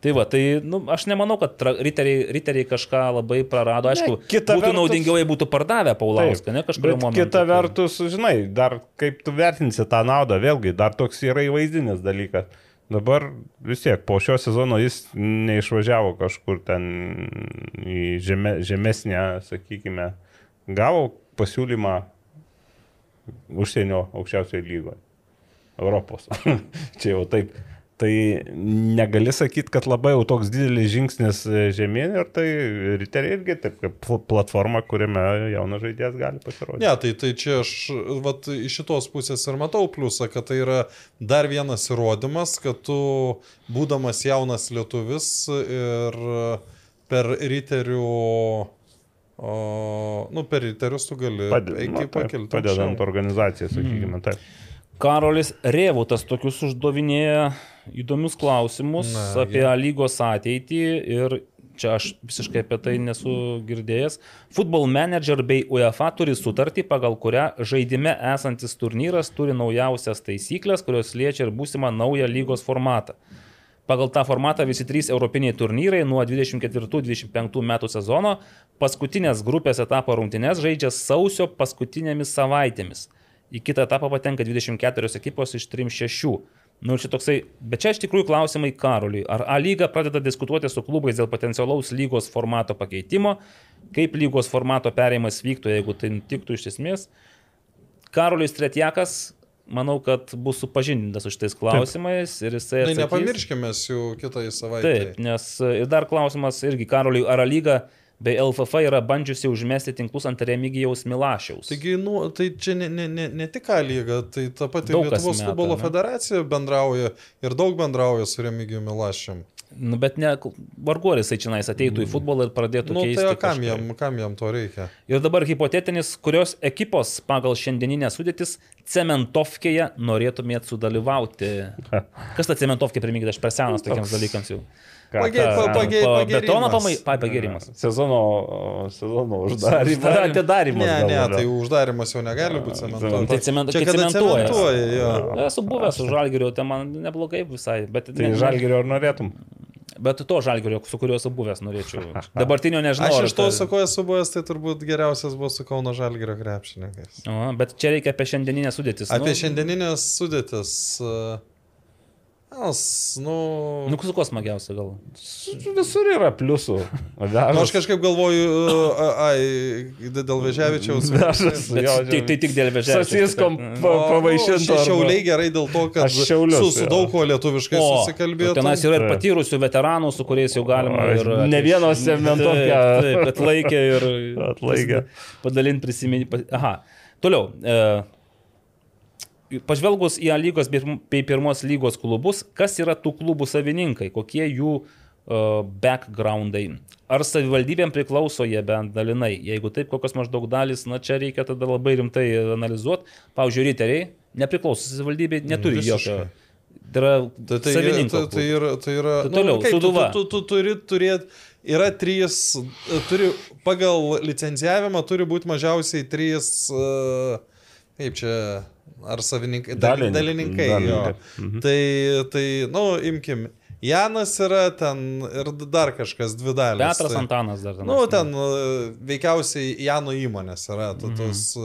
S3: Tai va, tai nu, aš nemanau, kad riteriai, riteriai kažką labai prarado. Aišku,
S5: Ne,
S3: būtų
S5: vertus-
S3: naudingiau, jei būtų pardavę Paulauską, ne kažkurio
S5: Bet
S3: momentu.
S5: kita vertus, žinai, dar kaip tu vertinsi tą naudą, vėlgi, dar toks yra įvaizdinis dalykas. Dabar vis tiek po šio sezono jis neišvažiavo kažkur ten į žeme, žemesnę, sakykime, gavo pasiūlymą užsienio aukščiausioje lygoje. Europos. Čia jau taip. Tai negali sakyti, kad labai jau toks didelis žingsnis žemyn ir tai riteriai irgi taip kaip pl- platforma, kuriame jaunas žaidėjas gali pasirodyti.
S4: Ne, tai, tai čia aš vat, iš šitos pusės ir matau pliusą, kad tai yra dar vienas įrodymas, kad tu, būdamas jaunas lietuvis ir per riterių, o, nu, per riterius tu gali eiti
S5: nu, taip,
S4: pakilti.
S5: padedant organizacijai, sakykime, taip.
S3: Karolis Rėvutas tokius uždavinėja įdomius klausimus
S4: Na,
S3: apie A lygos ateitį ir čia aš visiškai apie tai nesu girdėjęs. Football Manager bei UEFA turi sutartį, pagal kurią žaidime esantis turnyras turi naujausias taisyklės, kurios liečia ir būsimą naują lygos formatą. Pagal tą formatą visi trys europiniai turnyrai nuo 24-25 metų sezono paskutinės grupės etapo rungtynes žaidžia sausio paskutinėmis savaitėmis. Į kitą etapą patenka 24 ekipos iš 36. Nu, čia toksai, bet čia iš tikrųjų klausimai Karoliui. Ar A lyga pradeda diskutuoti su klubais dėl potencialaus lygos formato pakeitimo, kaip lygos formato perėjimas vyktų, jeigu tai nutiktų iš esmės. Karolis Tretjakas, manau, kad bus supažindintas su šitais klausimais ir jisai...
S4: Tai nepamirškime jų kitą savaitę.
S3: Taip, nes e, ir dar klausimas irgi Karoliui, ar A lyga bei LFF yra bandžiusi užmesti tinklus ant Remigijaus Milašiaus.
S4: Taigi, nu, tai čia ne, ne, ne, ne tik A lyga, tai ta pati
S3: Daug
S4: Lietuvos futbolo
S3: ne?
S4: federacija bendrauja ir daug bendrauja su Remigijumi Milašium.
S3: Nu, bet ne, vargu ar jisai čia ateitų į futbolą ir pradėtų
S4: Nu,
S3: keisti.
S4: tai kam jam, kam jam to reikia?
S3: Ir dabar hipotetinis, kurios ekipos pagal šiandieninę sudėtis cementovkėje norėtumėt sudalyvauti. Kas ta cementovkė primygdė, aš per senas tokiems dalykams jau. Betono pagėrimas.
S5: Sezono, sezono uždarimas.
S3: Uždarim-
S5: Atidarimas.
S4: Ne, ne, tai uždarimas jau negali būti cementuotas.
S3: Tai cement-
S4: Čia
S3: cementuoja.
S4: cementuoja.
S3: Esu buvęs su žalgeriu, tai man neblogai visai. Bet,
S5: Tai žalgerio ar norėtum?
S3: bet to žalgerio, su kuriuo esu buvęs, norėčiau. Dabartinio nežinau.
S4: Aš iš to
S3: tai-
S4: sakau, esu buvęs, tai turbūt geriausias buvo su Kauno Žalgirio krepšininkais.
S3: O, bet čia reikia apie šiandieninę sudėtis.
S4: Apie
S3: nu,
S4: šiandieninės sudėtis. uh, As, nu...
S3: Nu, su kuo smagiausia gal.
S5: Visur yra pliusų.
S4: Nu, aš kažkaip galvoju, ai, dėl Veževičiaus.
S5: Vežas.
S3: Bet
S5: Jo,
S3: tik, tai tik dėl vežėjų.
S5: Sasiskom pa, pavaišinto.
S4: Nu, Šiauliai gerai dėl to, kad
S5: Šiaulius,
S4: su, su daug kuo lietuviškai
S3: O,
S4: susikalbėtų.
S3: Tenais yra ir patyrusių veteranų, su kuriais jau galima ir...
S5: ne vieno cementovkę.
S3: Taip, taip, atlaikė ir...
S5: Atlaikė.
S3: Padalinti prisiminti. Aha. Toliau. E, pažvelgus į A lygos bei pirmos lygos klubus, kas yra tų klubų savininkai, kokie jų e, backgroundai. Ar savivaldybėm priklauso jie bent dalinai? Jeigu taip, kokios maždaug dalis, na čia reikia tada labai rimtai analizuoti. Pavyzdžiui, riteriai nepriklauso savivaldybei, neturi
S4: Visiškai.
S3: jokio. Tai yra
S4: Tai, tai, tai, tai yra, tai yra
S3: Tai toliau,
S4: kaip, tu,
S3: Sūduva.
S4: tu, tu, tu turi turėti, yra trys, turi, pagal licencijavimą turi būti mažiausiai trys, uh, kaip čia, ar savininkai, dal-
S5: Dalininkai.
S4: dalininkai. jo.
S5: Dalininkai.
S4: Tai, tai, nu, imkim, Janas yra ten ir dar kažkas dvi dalis.
S3: Petras
S4: tai,
S3: Antanas dar ten.
S4: Nu, ten e, veikiausiai Jano įmonės yra
S3: Mhm.
S4: tu- tos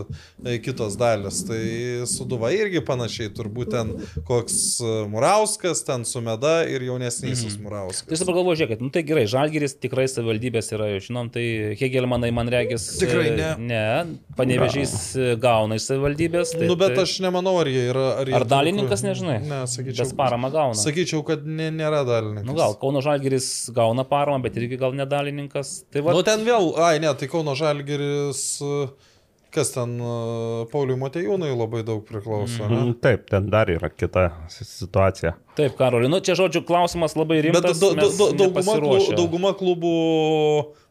S4: e, kitos dalis. Tai Suduva irgi panašiai, turbūt ten koks e, Murauskas, ten Sumeda ir jaunesnysis
S3: Tai
S4: Murauskas.
S3: aš dabar galvoju, žiūrėkit, nu tai gerai, Žalgiris tikrai savivaldybės yra, žinom, tai Hegelmanai man regis.
S4: Tikrai ne.
S3: Ne, panevežys gauna iš savivaldybės. Tai,
S4: Nu, bet
S3: tai,
S4: aš nemanau, ar jie yra. Ar, jie
S3: Ar dalininkas, nežinai?
S4: Ne, sakyčiau.
S3: Bez paramą gauna.
S4: Sakyčiau, kad ne, nėra dalininkas.
S3: Nu gal, Kauno Žalgiris gauna paramą, bet irgi gal nedalininkas. Tai va,
S4: Nu, ten vėl, ai, ne, tai Kauno Žalgiris, e, kas ten, Pauliui Matejūnui labai daug priklauso. Mm.
S5: Mm, Taip, ten dar yra kita situacija.
S3: taip, Karoli, nu čia žodžiu klausimas labai
S4: Bet
S3: rimtas.
S4: da, da,
S3: mes
S4: da, dauguma, klubų, dauguma klubų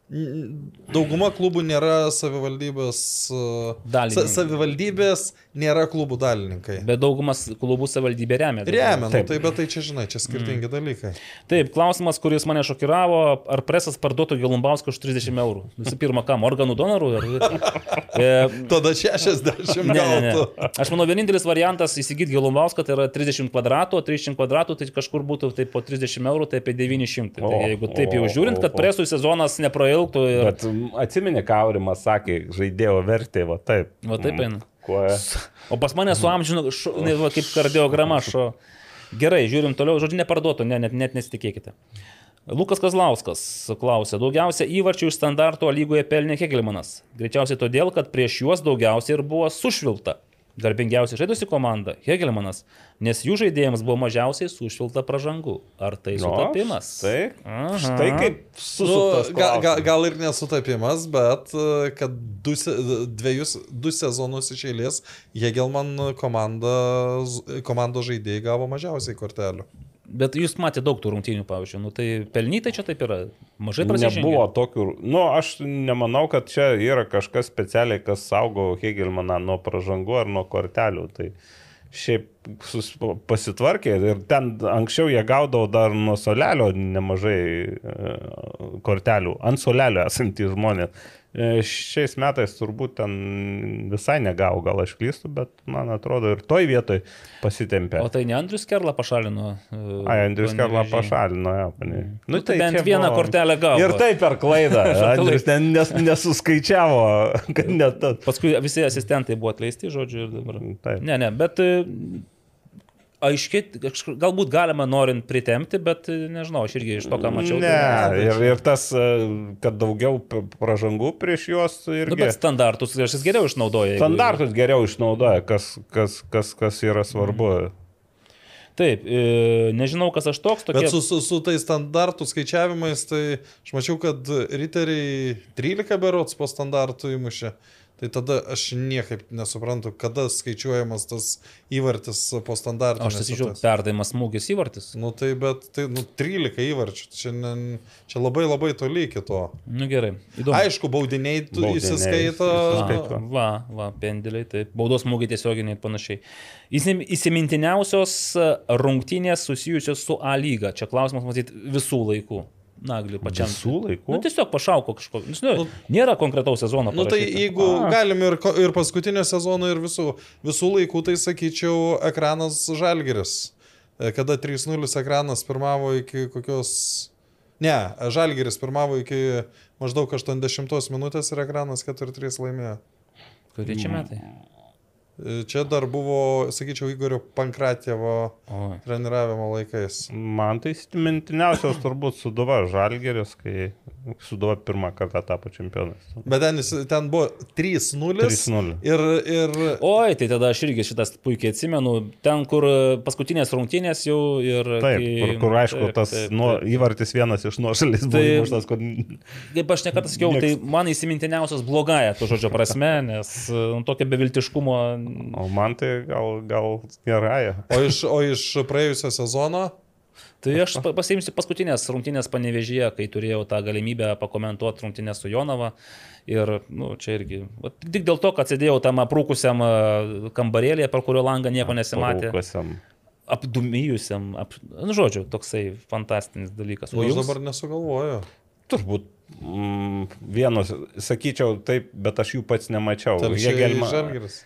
S4: dauguma klubų nėra savivaldybės. e,
S3: Dalininkai.
S4: Sa, savivaldybės nėra klubų dalininkai.
S3: Bet daugumas klubų savivaldybė remia.
S4: Remia, nu,
S5: Taip.
S4: tai bet tai čia, žinai, čia skirtingi mm. dalykai.
S3: Taip, klausimas, kuris mane šokiravo, ar presas parduotų Gelumbauską už 30 eurų. Visų pirma, kam? Organų donorų? Ar... E,
S4: Tada 60
S3: Ne, ne, ne. Aš manau, vienintelis variantas įsigyti Gelumbauską tai yra 30 kvadratų, o 30 kvadratų tai kažkur būtų tai po 30 eurų, tai apie 900.
S5: O,
S3: tai jeigu taip jau žiūrint, kad presų sezonas neprailgtų ir...
S5: Bet mm, atsimeni, ką Aurimas sakė, žaidėjo vertė, va taip.
S3: Va taip eina.
S5: Kuo...
S3: O pas mane su amžinu, šu, ne, va, kaip kardiograma šo. Gerai, žiūrim toliau, žodžiu, neparduotų, ne, net, net nesitikėkite. Lukas Kazlauskas klausė, daugiausia įvarčių iš standarto lygoje pelnė Hegelmanas. Greičiausiai todėl, kad prieš juos daugiausiai ir buvo sušvilta. Garbingiausiai žaidusi komanda - Hegelmanas, nes jų žaidėjams buvo mažiausiai sušvilta pražangų. Ar tai sutapimas?
S5: Tai.
S3: Aha.
S5: Štai kaip
S4: Nu,
S5: susuktas.
S4: gal, gal, gal ir nesutapimas, bet e, kad du, dviejus, du sezonus iš eilės Hegelman komanda, komandos žaidėjai gavo mažiausiai kortelių.
S3: Bet jūs matėte daug tų rungtynių, pavyzdžiui, nu, tai pelnytai čia taip yra. Mažai prasižengė.
S5: Nebuvo tokių. Nu, aš nemanau, kad čia yra kažkas specialiai, kas saugo Hegelmaną nuo pražangų ar nuo kortelių. Tai šiaip sus, pasitvarkė ir ten anksčiau jie gaudavo dar nuo solelio nemažai e, kortelių, ant solelio esantys žmonės. E, Šiais metais turbūt ten visai negau, gal aš klystu, bet man atrodo ir toj vietoj pasitempė.
S3: O tai ne Andrius Kerla pašalino. e,
S5: Ai, Andrius
S3: Panevėžį?
S5: pašalino, jo, panė.
S3: Nu, tai bent vieną kortelę gavo.
S5: Ir tai per klaidą. Andrius ten nes, nesuskaičiavo, kad net.
S3: Paskui visi asistentai buvo atleisti, žodžiu, ir dabar.
S5: Taip.
S3: Ne, ne, bet aiškiai, kažkur- galbūt galima norint pritemti, bet e, nežinau, aš irgi iš to, ką mačiau.
S5: Ne,
S3: tai-
S5: ir, ir tas, e, kad daugiau pražangų prieš juos
S3: Nu,
S5: irgi.
S3: bet standartus kažkas geriau išnaudoja. jeigu-
S5: Standartus geriau išnaudoja, kas, kas, kas, kas yra svarbu.
S3: Taip, e, nežinau, kas aš toks, tokie.
S4: Bet su, su, su tais standartų skaičiavimais, tai aš mačiau, kad riteriai 13 berots po standartų įmušė. Tai tada aš niekaip nesuprantu, kada skaičiuojamas tas įvartis po standartų.
S3: Aš pasižiūrėjau, perdavimas smūgis įvartis.
S4: Nu tai bet, tai, nu 13 įvarčių, čia, ne, čia labai labai toli iki to.
S3: Nu gerai, įdomu.
S4: Aišku, baudiniai tu
S5: Baudiniai
S4: įsiskaito.
S5: įsiskaito.
S3: Va, va, pendeliai, taip. Baudos smūgiai tiesioginiai ir panašiai. Įsim- Įsimintiniausios e, rungtynės susijusios su A lyga. Čia klausimas, matyt, visų laikų. Nagli pačiam.
S5: Visų laikų?
S3: Nu, tiesiog pašauko kažkokio. Nu, nėra konkretaus sezono.
S4: Nu tai jeigu galim ir, ir paskutinio sezono, ir visų, visų laikų, tai sakyčiau, ekranas Žalgeris. E, Kada 3-0 ekranas pirmavo iki kokios... Ne, Žalgeris pirmavo iki maždaug 80 minutės ir ekranas 4-3 laimėjo.
S3: Kurie čia metai?
S4: E, Čia dar buvo, sakyčiau, Igorio Pankratievo
S3: O.
S4: treniravimo laikais.
S5: Man tai mintiniausias turbūt Suduva Žalgeris, kai Suduva pirmą kartą tapo čempionais.
S4: Bet ten, ten buvo 3-0.
S5: 3:0.
S4: Ir, ir
S3: Oi, tai tada aš irgi šitas puikiai atsimenu. Ten, kur e, paskutinės rungtynės jau ir...
S5: Taip,
S3: kai-
S5: kur, kur aišku, tas
S3: taip, taip.
S5: įvartis vienas iš nuošalės buvo
S3: Tai-
S5: įmuštas, kur...
S3: Kaip aš nekartą sakiau, tai man įsimintiniausias blogąją to žodžio prasme, nes e, nu, tokio beviltiškumo.
S5: O man tai gal, gal gerąją.
S4: o, iš, o iš praėjusio sezono
S3: Tai aš pa- pasiimsiu paskutinės rungtynės panevežyje, kai turėjau tą galimybę pakomentuoti rungtynės su Jonava. Ir, nu, čia irgi. va, Tik dėl to, kad sėdėjau tam aprūkusiam e, kambarėlėje, per kurio langą nieko nesimatė.
S5: Rūkosiam.
S3: Apdumėjusiam. Ap... Nu, žodžiu, toksai fantastinis dalykas.
S4: O
S3: jūs
S4: dabar nesugalvoju.
S5: Turbūt mm, vienos, sakyčiau taip, bet aš jų pats nemačiau.
S4: Telšiai
S5: Hegelma-
S4: Žalgiris.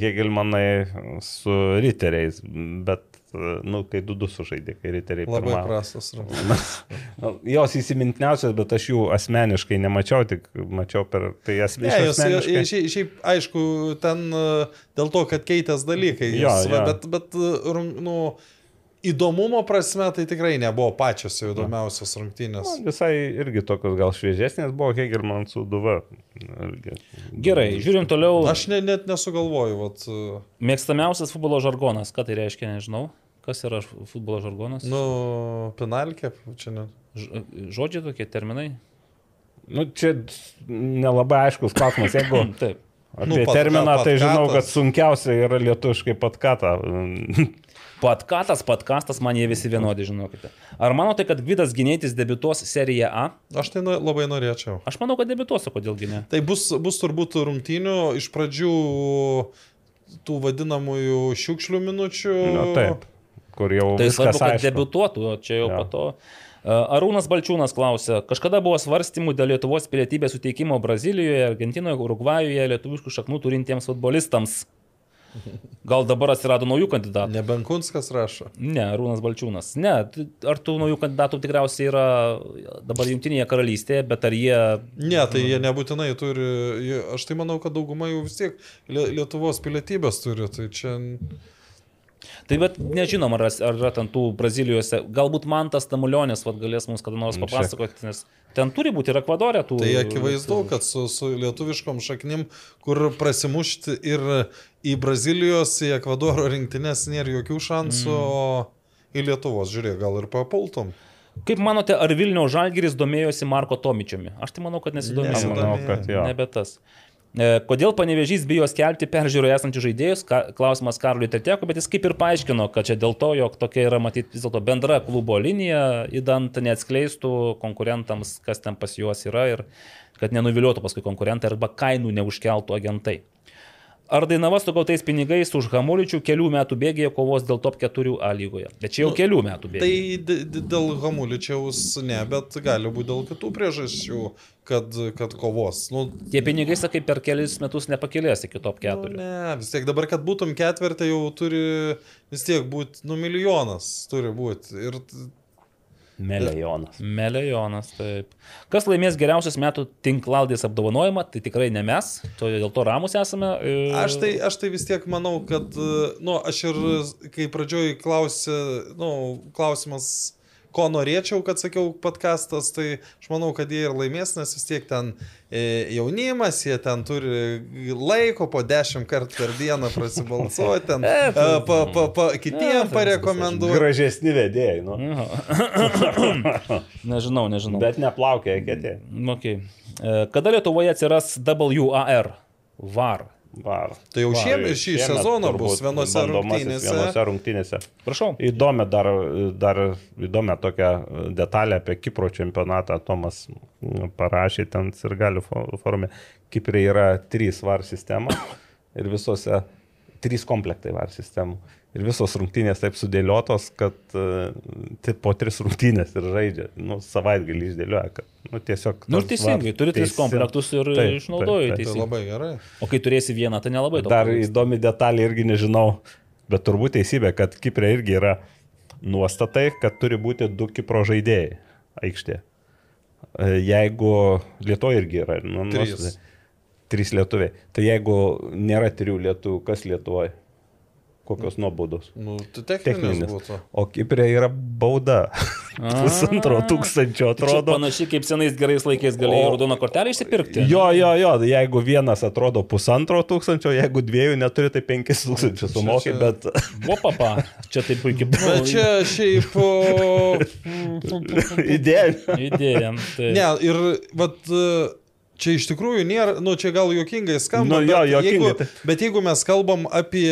S5: Hegelmanai su riteriais, bet, e, nu, kai du du sužaidė, kai riteriai
S4: Labai
S5: pirmavo.
S4: prastas. rungtynės.
S5: Nu, Jos įsimintiniausios, bet aš jų asmeniškai nemačiau, tik mačiau per tai as,
S4: Ne, jos,
S5: asmeniškai.
S4: šiaip, šiaip, aišku, ten e, dėl to, kad keitės dalykai.
S5: Jo,
S4: jos, va,
S5: jo.
S4: Bet, bet e, nu, įdomumo prasme tai tikrai nebuvo pačios įdomiausios rungtynės.
S5: Man Visai irgi tokios gal šviežesnės buvo Hegelman su Duva.
S3: Gerai, žiūrim toliau.
S4: Aš ne, net nesugalvoju. Vat, e,
S3: Mėgstamiausias futbolo žargonas. Ką tai reiškia, nežinau. Kas yra futbolo žargonas?
S4: nu, penalkė, čia ne.
S3: Ž- Žodžiai tokie, terminai.
S5: Nu, čia nelabai aiškus klausimas. Jeigu
S3: Taip.
S5: Apie
S4: Nu,
S5: nu,
S4: pat-
S5: terminą tai žinau, kad sunkiausia yra lietuviškai patkata.
S3: Patkatas, podkastas, man jie visi vienodi, žinokite. Ar manote, kad Gvidas Ginėtis debiutuos Serija A?
S4: Aš tai labai norėčiau.
S3: Aš manau, kad debiutuos, o kodėlgi ne?
S4: Tai bus, bus turbūt rungtynių iš pradžių tų vadinamųjų šiukšlių minučių.
S5: Nu, taip. Kur jau
S3: Tai svarbu, kad
S5: aišku.
S3: debiutuotų, o čia jau
S5: Jo.
S3: po to. Arūnas Balčiūnas klausė, kažkada buvo svarstymų dėl Lietuvos pilietybės suteikimo Brazilijoje, Argentinoje, Urugvajuje lietuviškų šaknų turintiems futbolistams. Gal dabar atsirado naujų kandidatų?
S4: Ne Benkunskas rašo.
S3: Ne, Arūnas Balčiūnas. Ne, ar tų naujų kandidatų tikriausiai yra dabar Junktinėje karalystėje, bet ar jie...
S4: Ne, tai jie nebūtinai turi. Aš tai manau, kad dauguma jų vis tiek Lie- Lietuvos pilietybės turi. Tai čia.
S3: Tai bet nežinom, ar, ar yra ten tų Brazilijose. Galbūt man tas Tamulionis vat, galės mums kada nors
S5: Nu,
S3: papasakoti, nes ten turi būti ir Ekvadorė tų.
S4: Tai akivaizdu, kad su, su lietuviškom šaknim, kur prasimušti ir į Brazilijos, į Ekvadoro rinktinės nėra jokių šansų, mm. o į Lietuvos, žiūrėk, gal ir papultum.
S3: Kaip manote, ar Vilniaus Žalgiris domėjosi Marko Tomičiumi? Aš tai manau, kad nesidomėjo.
S5: Aš manau, kad jo.
S3: Nebe tas. E, Kodėl panevežys bijo skelbti peržiūroje esančius žaidėjus? Klausimas Karliui Terteko, bet jis kaip ir paaiškino, kad čia dėl to, jog tokia yra matyti vis dėlto bendra klubo linija, įdant neatskleistų konkurentams, kas ten pas juos yra ir kad nenuviliotų paskui konkurentai arba kainų neužkeltų agentai. Ar Dainava su gautais pinigais už Hamuličių kelių metų bėgėje kovos dėl top 4 A lygoje? Bet čia jau
S4: Nu,
S3: kelių metų
S4: Tai
S3: bėgėje.
S4: d- dėl Hamuličiaus ne, bet gali būti dėl kitų priežasčių, kad, kad kovos. Nu,
S3: Tie pinigai, sakai, per kelius metus nepakilės iki top 4.
S4: Nu, ne, vis tiek dabar, kad būtum ketvirtį, jau turi vis tiek būti, nu, milijonas turi būti. Ir
S5: Milijonas.
S3: Melejonas, taip. Kas laimės geriausios metų tinklaldės apdovanojimą, tai tikrai ne mes, to, dėl to ramus esame. e,
S4: aš tai, aš tai vis tiek manau, kad, e, nu, aš ir, kai pradžioj klausė, nu, klausimas, ko norėčiau, kad sakiau podcastas, tai aš manau, kad jie ir laimės, nes vis tiek ten e, jaunimas, jie ten turi laiko po dešimt kartų per dieną prasibalsuoti, ten e, pa, pa, pa, kitiem parekomenduoti.
S5: Gražesni vedėjai, nu.
S3: Nežinau, nežinau.
S5: Bet neplaukia, ketė.
S3: Okay. E, Kada Lietuvoje atsiras WAR? VAR.
S5: Var.
S4: Tai jau šiemet- šį
S5: šiemet
S4: sezoną bus vienose rungtynėse.
S5: Vienose rungtynėse.
S3: Prašau.
S5: Įdomi dar, dar įdomi tokia detalė apie Kipro čempionatą. Tomas parašė ten ir gali forume. Kiprė yra trys var sistema ir visose trys komplektai var sistemų. Ir visos rungtynės taip sudėliotos, kad uh, taip po tris rungtynės ir žaidžia. Nu, savaitgalį išdėlioja, kad nu, tiesiog...
S3: Nu, teisingai, turi tris komplektus ir
S5: Taip,
S3: išnaudoji
S5: taip, taip.
S4: Tai
S3: teisingai.
S4: labai gerai.
S3: O kai turėsi vieną, tai nelabai daug.
S5: Dar įdomi detalė irgi nežinau, bet turbūt teisybė, kad Kiprė irgi yra nuostatai, kad turi būti du Kipro žaidėjai aikštė. Jeigu Lietuvoje irgi yra, nu,
S4: Trys.
S5: nuostatai. Trys lietuviai. Tai jeigu nėra trijų lietuvių, kas Lietuvoje? Kokios nuobaudos?
S4: Nu, tai techninis, būtų.
S5: O Kiprė yra bauda. Pusantro tūkstančio
S3: Tai
S5: atrodo.
S3: Panašiai kaip senais gerais laikais galėjai raudoną kortelę išsipirkti.
S5: Jo, jo, jo, jeigu vienas atrodo pusantro tūkstančio, jeigu dviejų neturi, tai penkis tūkstančius sumokė, bet
S3: O papa, čia taip puikiai buvo.
S4: Bet čia šiaip...
S5: idėja.
S3: Idėjam. Tai...
S4: Ne, ir vat, e, čia iš tikrųjų nėra, nu čia gal juokingai skamba,
S5: Nu, jo,
S4: bet, jeigu,
S5: tai-
S4: bet jeigu mes kalbam apie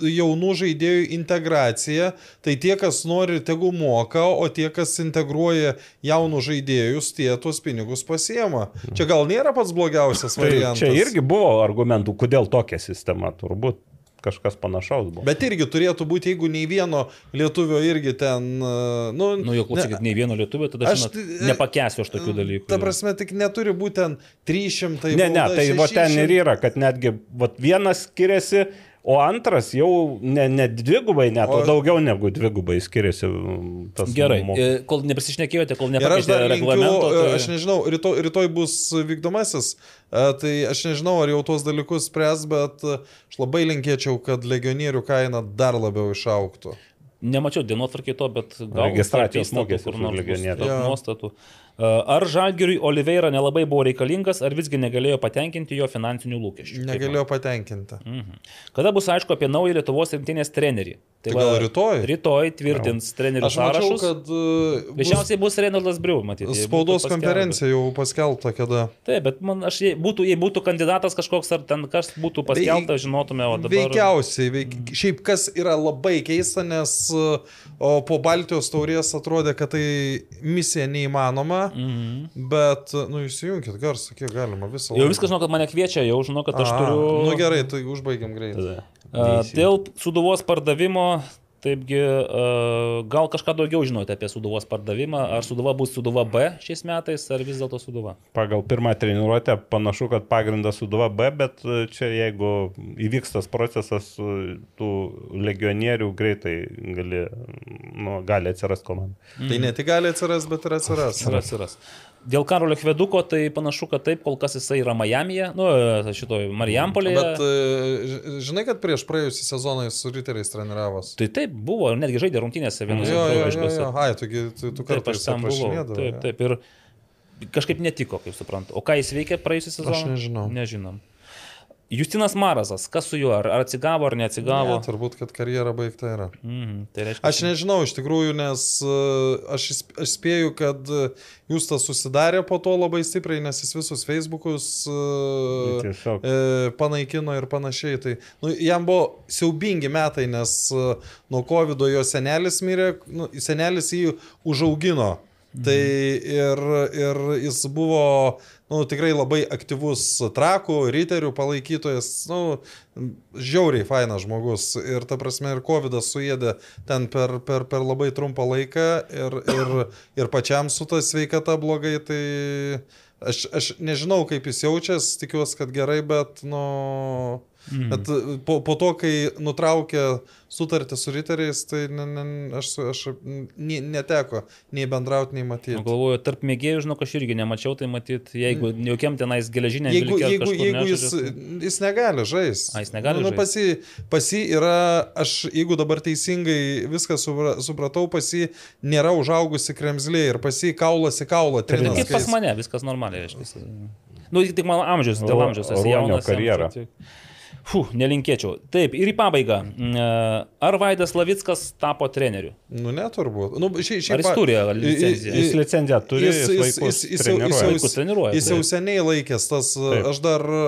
S4: jaunų žaidėjų integraciją, tai tie, kas nori, tegu moka, o tie, kas integruoja jaunų žaidėjus, tie tuos pinigus pasiema. Čia gal nėra pats blogiausias
S5: Tai
S4: variantas.
S5: čia irgi buvo argumentų, kodėl tokia sistema, turbūt kažkas panašaus buvo.
S4: Bet irgi turėtų būti, jeigu nei vieno lietuvio irgi ten, nu,
S3: Nu, jau klausykit, nei vieno lietuvio, tada aš žinot,
S4: tai-
S3: nepakęsiu aš tokių dalykų.
S4: Ta prasme, tik neturi būti ten 300.
S5: Ne, ne,
S4: bauda,
S5: tai va ten
S4: 600.
S5: ir yra, kad netgi vat, vienas skiriasi, o antras jau ne, ne dvigubai, net, o,
S4: O-
S5: daugiau negu dvigubai skiriasi. mm, Tas
S3: Gerai,
S5: mo-
S3: e, kol neprisišnekėjote, kol nepakeitėte reglamento.
S4: e,
S3: Tai...
S4: aš nežinau, rytoj, rytoj bus vykdomasis, e, tai aš nežinau, ar jau tuos dalykus spręs, bet aš labai linkėčiau, kad legionierių kaina dar labiau išauktų.
S3: Nemačiau dienotvarkiai to, bet gal
S5: Registracijos mokestis
S3: kur nors
S5: legionierių.
S3: nuostatų. E, Ar Žalgiriui Oliveira nelabai buvo reikalingas, ar visgi negalėjo patenkinti jo finansinių lūkesčių? Kaip
S4: Negalėjau patenkinti.
S3: Mhm. Kada bus aišku apie naują Lietuvos rinktinės trenerį?
S4: Tai gal rytoj?
S3: Rytoj tvirtins trenerių
S4: Aš mačiau,
S3: sąrašus.
S4: kad uh, bus
S3: Greičiausiai bus Reinaldas Briu, matyti.
S4: spaudos konferencija jau paskelbta kada.
S3: Taip, bet man, aš, jei būtų, jei būtų kandidatas kažkoks ar ten kas būtų paskelbta, žinotume, o dabar...
S4: Veikiausiai, veik... šiaip kas yra labai keista, nes uh, o po Baltijos taurės atrodė, kad tai misija neįmanoma,
S3: Mhm.
S4: bet, nu, įsijunkit garsą, kiek galima visą.
S3: Jau viskas žinau, kad mane kviečia, jau žinau, kad aš
S4: A,
S3: turiu...
S4: Nu gerai, tai užbaigiam greitai.
S3: A, Dėl suduvos pardavimo, taipgi, a, gal kažką daugiau žinote apie suduvos pardavimą, ar suduva bus suduva B šiais metais, ar vis dėlto suduva?
S5: Pagal pirmą treniruotę panašu, kad pagrindas suduva B, bet e, čia jeigu įvyks tas procesas, e, tų legionierių greitai gali, nu, gali atsirasti komanda.
S4: Tai ne tik gali atsirasti, bet ir atsiras.
S3: Ir atsiras. Dėl Karolio Hveduko, tai panašu, kad taip, kol kas jisai yra Majamyje, nu, šitoj Marijampolėje.
S4: Bet ž- žinai, kad prieš praėjusią sezoną jis su riteriais treniravos.
S3: Tai taip buvo, netgi žaidė rungtynėse
S4: jo,
S3: draugiškose.
S4: jo. Ai, tu, tu, tu kartais
S3: aš ten buvau. Taip, taip. Ir kažkaip netiko, kaip suprantu. O ką jis veikė praėjusią sezoną?
S4: Aš nežinau.
S3: Nežinom. Justinas Marazas, kas su juo, ar, atsigavo, ar neatsigavo?
S4: Ne, turbūt, kad karjera baigta yra.
S3: Mhm, tai reiškia,
S4: Aš nežinau iš tikrųjų, nes uh, aš, aš spėju, kad uh, jūs tas susidarė po to labai stipriai, nes jis visus Facebookus uh,
S5: Tiesiog.
S4: e, panaikino ir panašiai. Tai, nu, jam buvo siaubingi metai, nes uh, nuo COVID jo senelis mirė, nu, senelis jį užaugino. Tai ir, ir jis buvo nu, tikrai labai aktyvus trakų, riterių palaikytojas, nu, žiauriai fainas žmogus. Ir ta prasme, ir COVID suėdė ten per, per, per labai trumpą laiką ir, ir, ir pačiam su ta sveikata blogai, tai aš, aš nežinau, kaip jis jaučiasi, tikiuosi, kad gerai, bet, nu... Mm. Bet po, po to, kai nutraukė sutartį su riteriais, tai ne, ne, aš, aš ne, neteko nei bendrauti, nei matyti.
S3: Nu, Galvoju, tarp mėgėjų, žinau, aš irgi nemačiau, tai matyt, jeigu jokiam tenais geležinė
S4: Jeigu, jeigu, jeigu jis, jis negali žaisti.
S3: A, jis negali
S4: nu,
S3: žaist.
S4: pasi, pasi yra, aš jeigu dabar teisingai viską supra- supratau, pasi nėra užaugusi kremzlė ir pasi kaulas į kaulą.
S3: Tai
S4: trinas,
S3: kaip
S4: kai
S3: pas mane, viskas normaliai, reiškia. Nu, tik mano amžius, dėl amžiaus
S5: Ruonio
S3: jaunas.
S5: karjera.
S3: tik- Fuh, nelinkėčiau. Taip, ir į pabaigą. Mm, Ar Vaidas Lavickas tapo treneriu?
S4: Nu, neturbūt. Nu, šia,
S3: Ar jis turi licenciją?
S5: Jis licenciją turi,
S4: Jis,
S5: jis,
S4: jis, jis, jis, jau, jis,
S5: treniruoja.
S3: treniruoja,
S4: jis jau seniai laikęs tas,
S5: Taip.
S4: aš dar e,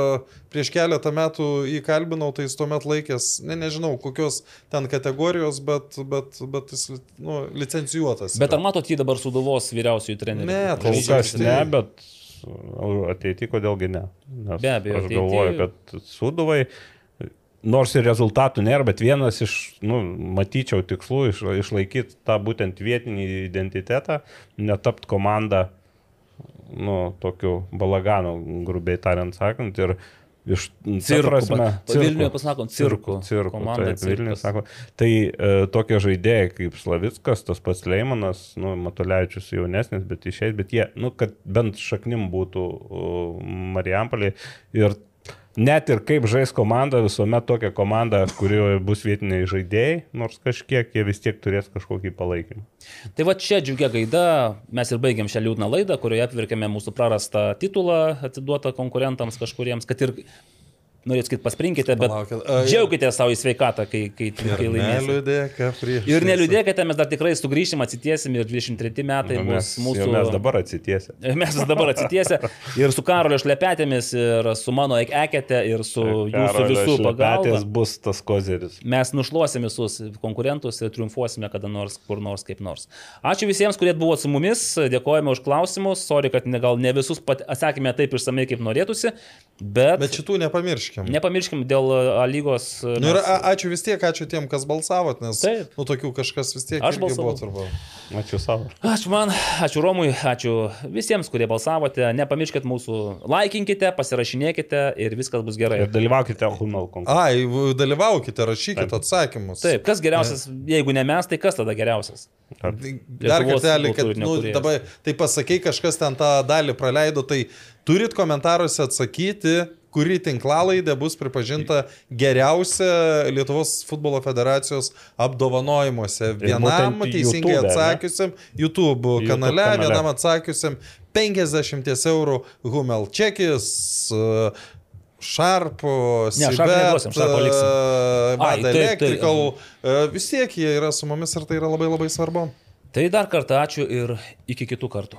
S4: prieš keletą metų jį kalbinau, tai jis tuomet laikęs, ne, nežinau, kokios ten kategorijos, bet, bet, bet jis nu, licencijuotas.
S3: Bet
S4: yra.
S3: ar matot jį dabar suduvos vyriausiųjų trenerių?
S4: Ne,
S5: Kol
S4: Žaidžia
S5: kas ne,
S4: tiek.
S5: bet ateityje kodėlgi ne. Nes
S3: Be abejo,
S5: Aš
S3: ateity-
S5: galvoju, kad suduvai, nors ir rezultatų nėra, bet vienas iš, nu, matyčiau tikslų iš, išlaikyti tą būtent vietinį identitetą, netapt komandą, nu, tokiu balaganu, grubiai tariant sakant, ir iš ta
S3: Cirku,
S5: prasme,
S3: ba- Vilniuje pasakom, cirku.
S5: Cirku,
S3: Komanda
S5: taip, Vilniuje sako. Tai e, tokie žaidėjai kaip Slavickas, tas pats Leimanas, nu, Matulevičius jaunesnis, bet išėjęs, bet jie, nu, kad bent šaknim būtų uh, Marijampolė ir net ir kaip žais komanda, visuomet tokia komanda, kurioje bus vietiniai žaidėjai, nors kažkiek jie vis tiek turės kažkokį palaikymą.
S3: Tai va čia džiugia gaida, mes ir baigiam šią liūdną laidą, kurioje apverkėme mūsų prarastą titulą atiduotą konkurentams kažkuriems, kad ir, norėt sakyti, pasprinkite, bet džiaukite savo į sveikatą, kai, kai, kai
S4: Ir
S3: laimėsite.
S4: neliūdėka prieš.
S3: Ir neliūdėkite, mes dar tikrai sugrįšim, atsitiesim ir 23 metai
S5: Nu,
S3: bus
S5: mes,
S3: mūsų...
S5: mes dabar atsitiesim.
S3: Mes dabar atsitiesę ir su Karolio šlepetėmis, ir su mano ekete, ir su jūsų visų pagalba.
S5: bus tas kozeris.
S3: Mes nušluosim visus konkurentus ir triumfuosime kada nors, kur nors, kaip nors. Ačiū visiems, kurie buvo su mumis, dėkojame už klausimus, sorry, kad ne, gal ne visus atsakėme taip išsamei, kaip norėtųsi, bet,
S4: Bet šitų nepamirškim.
S3: nepamirškim dėl A lygos.
S4: Nu, ir a- ačiū vis tiek, ačiū tiem, kas balsavot, nes
S3: Taip.
S4: nu, tokių kažkas vis tiek
S3: Aš balsavau.
S4: turbūt.
S5: Ačiū savo.
S3: Ačiū man, ačiū Romui, ačiū visiems, kurie balsavote. Nepamirškit mūsų, laikinkite, pasirašinėkite ir viskas bus gerai.
S5: Ir dalyvaukite Humal konkurse.
S4: Ai, dalyvaukite, rašykite atsakymus.
S3: Taip, kas geriausias, jeigu ne mes, tai kas tada geriausias?
S4: Dar
S3: Lietuvos
S4: kartelį, kad nu, dabar tai pasakai, kažkas ten tą dalį praleido, tai turit komentaruose atsakyti, kuri tinklalaidė bus pripažinta geriausia Lietuvos futbolo federacijos apdovanojimuose. Vienam teisingai
S5: YouTube,
S4: atsakiusiam YouTube kanale,
S5: YouTube
S4: kanale, vienam atsakiusiam 50 eurų Humel čekis.
S3: Sharp,
S4: Sibet,
S3: e, Bad
S4: Electrical, e, vis tiek jie yra su mumis ir tai yra labai labai svarbu.
S3: Tai dar kartą ačiū ir iki kitų kartų.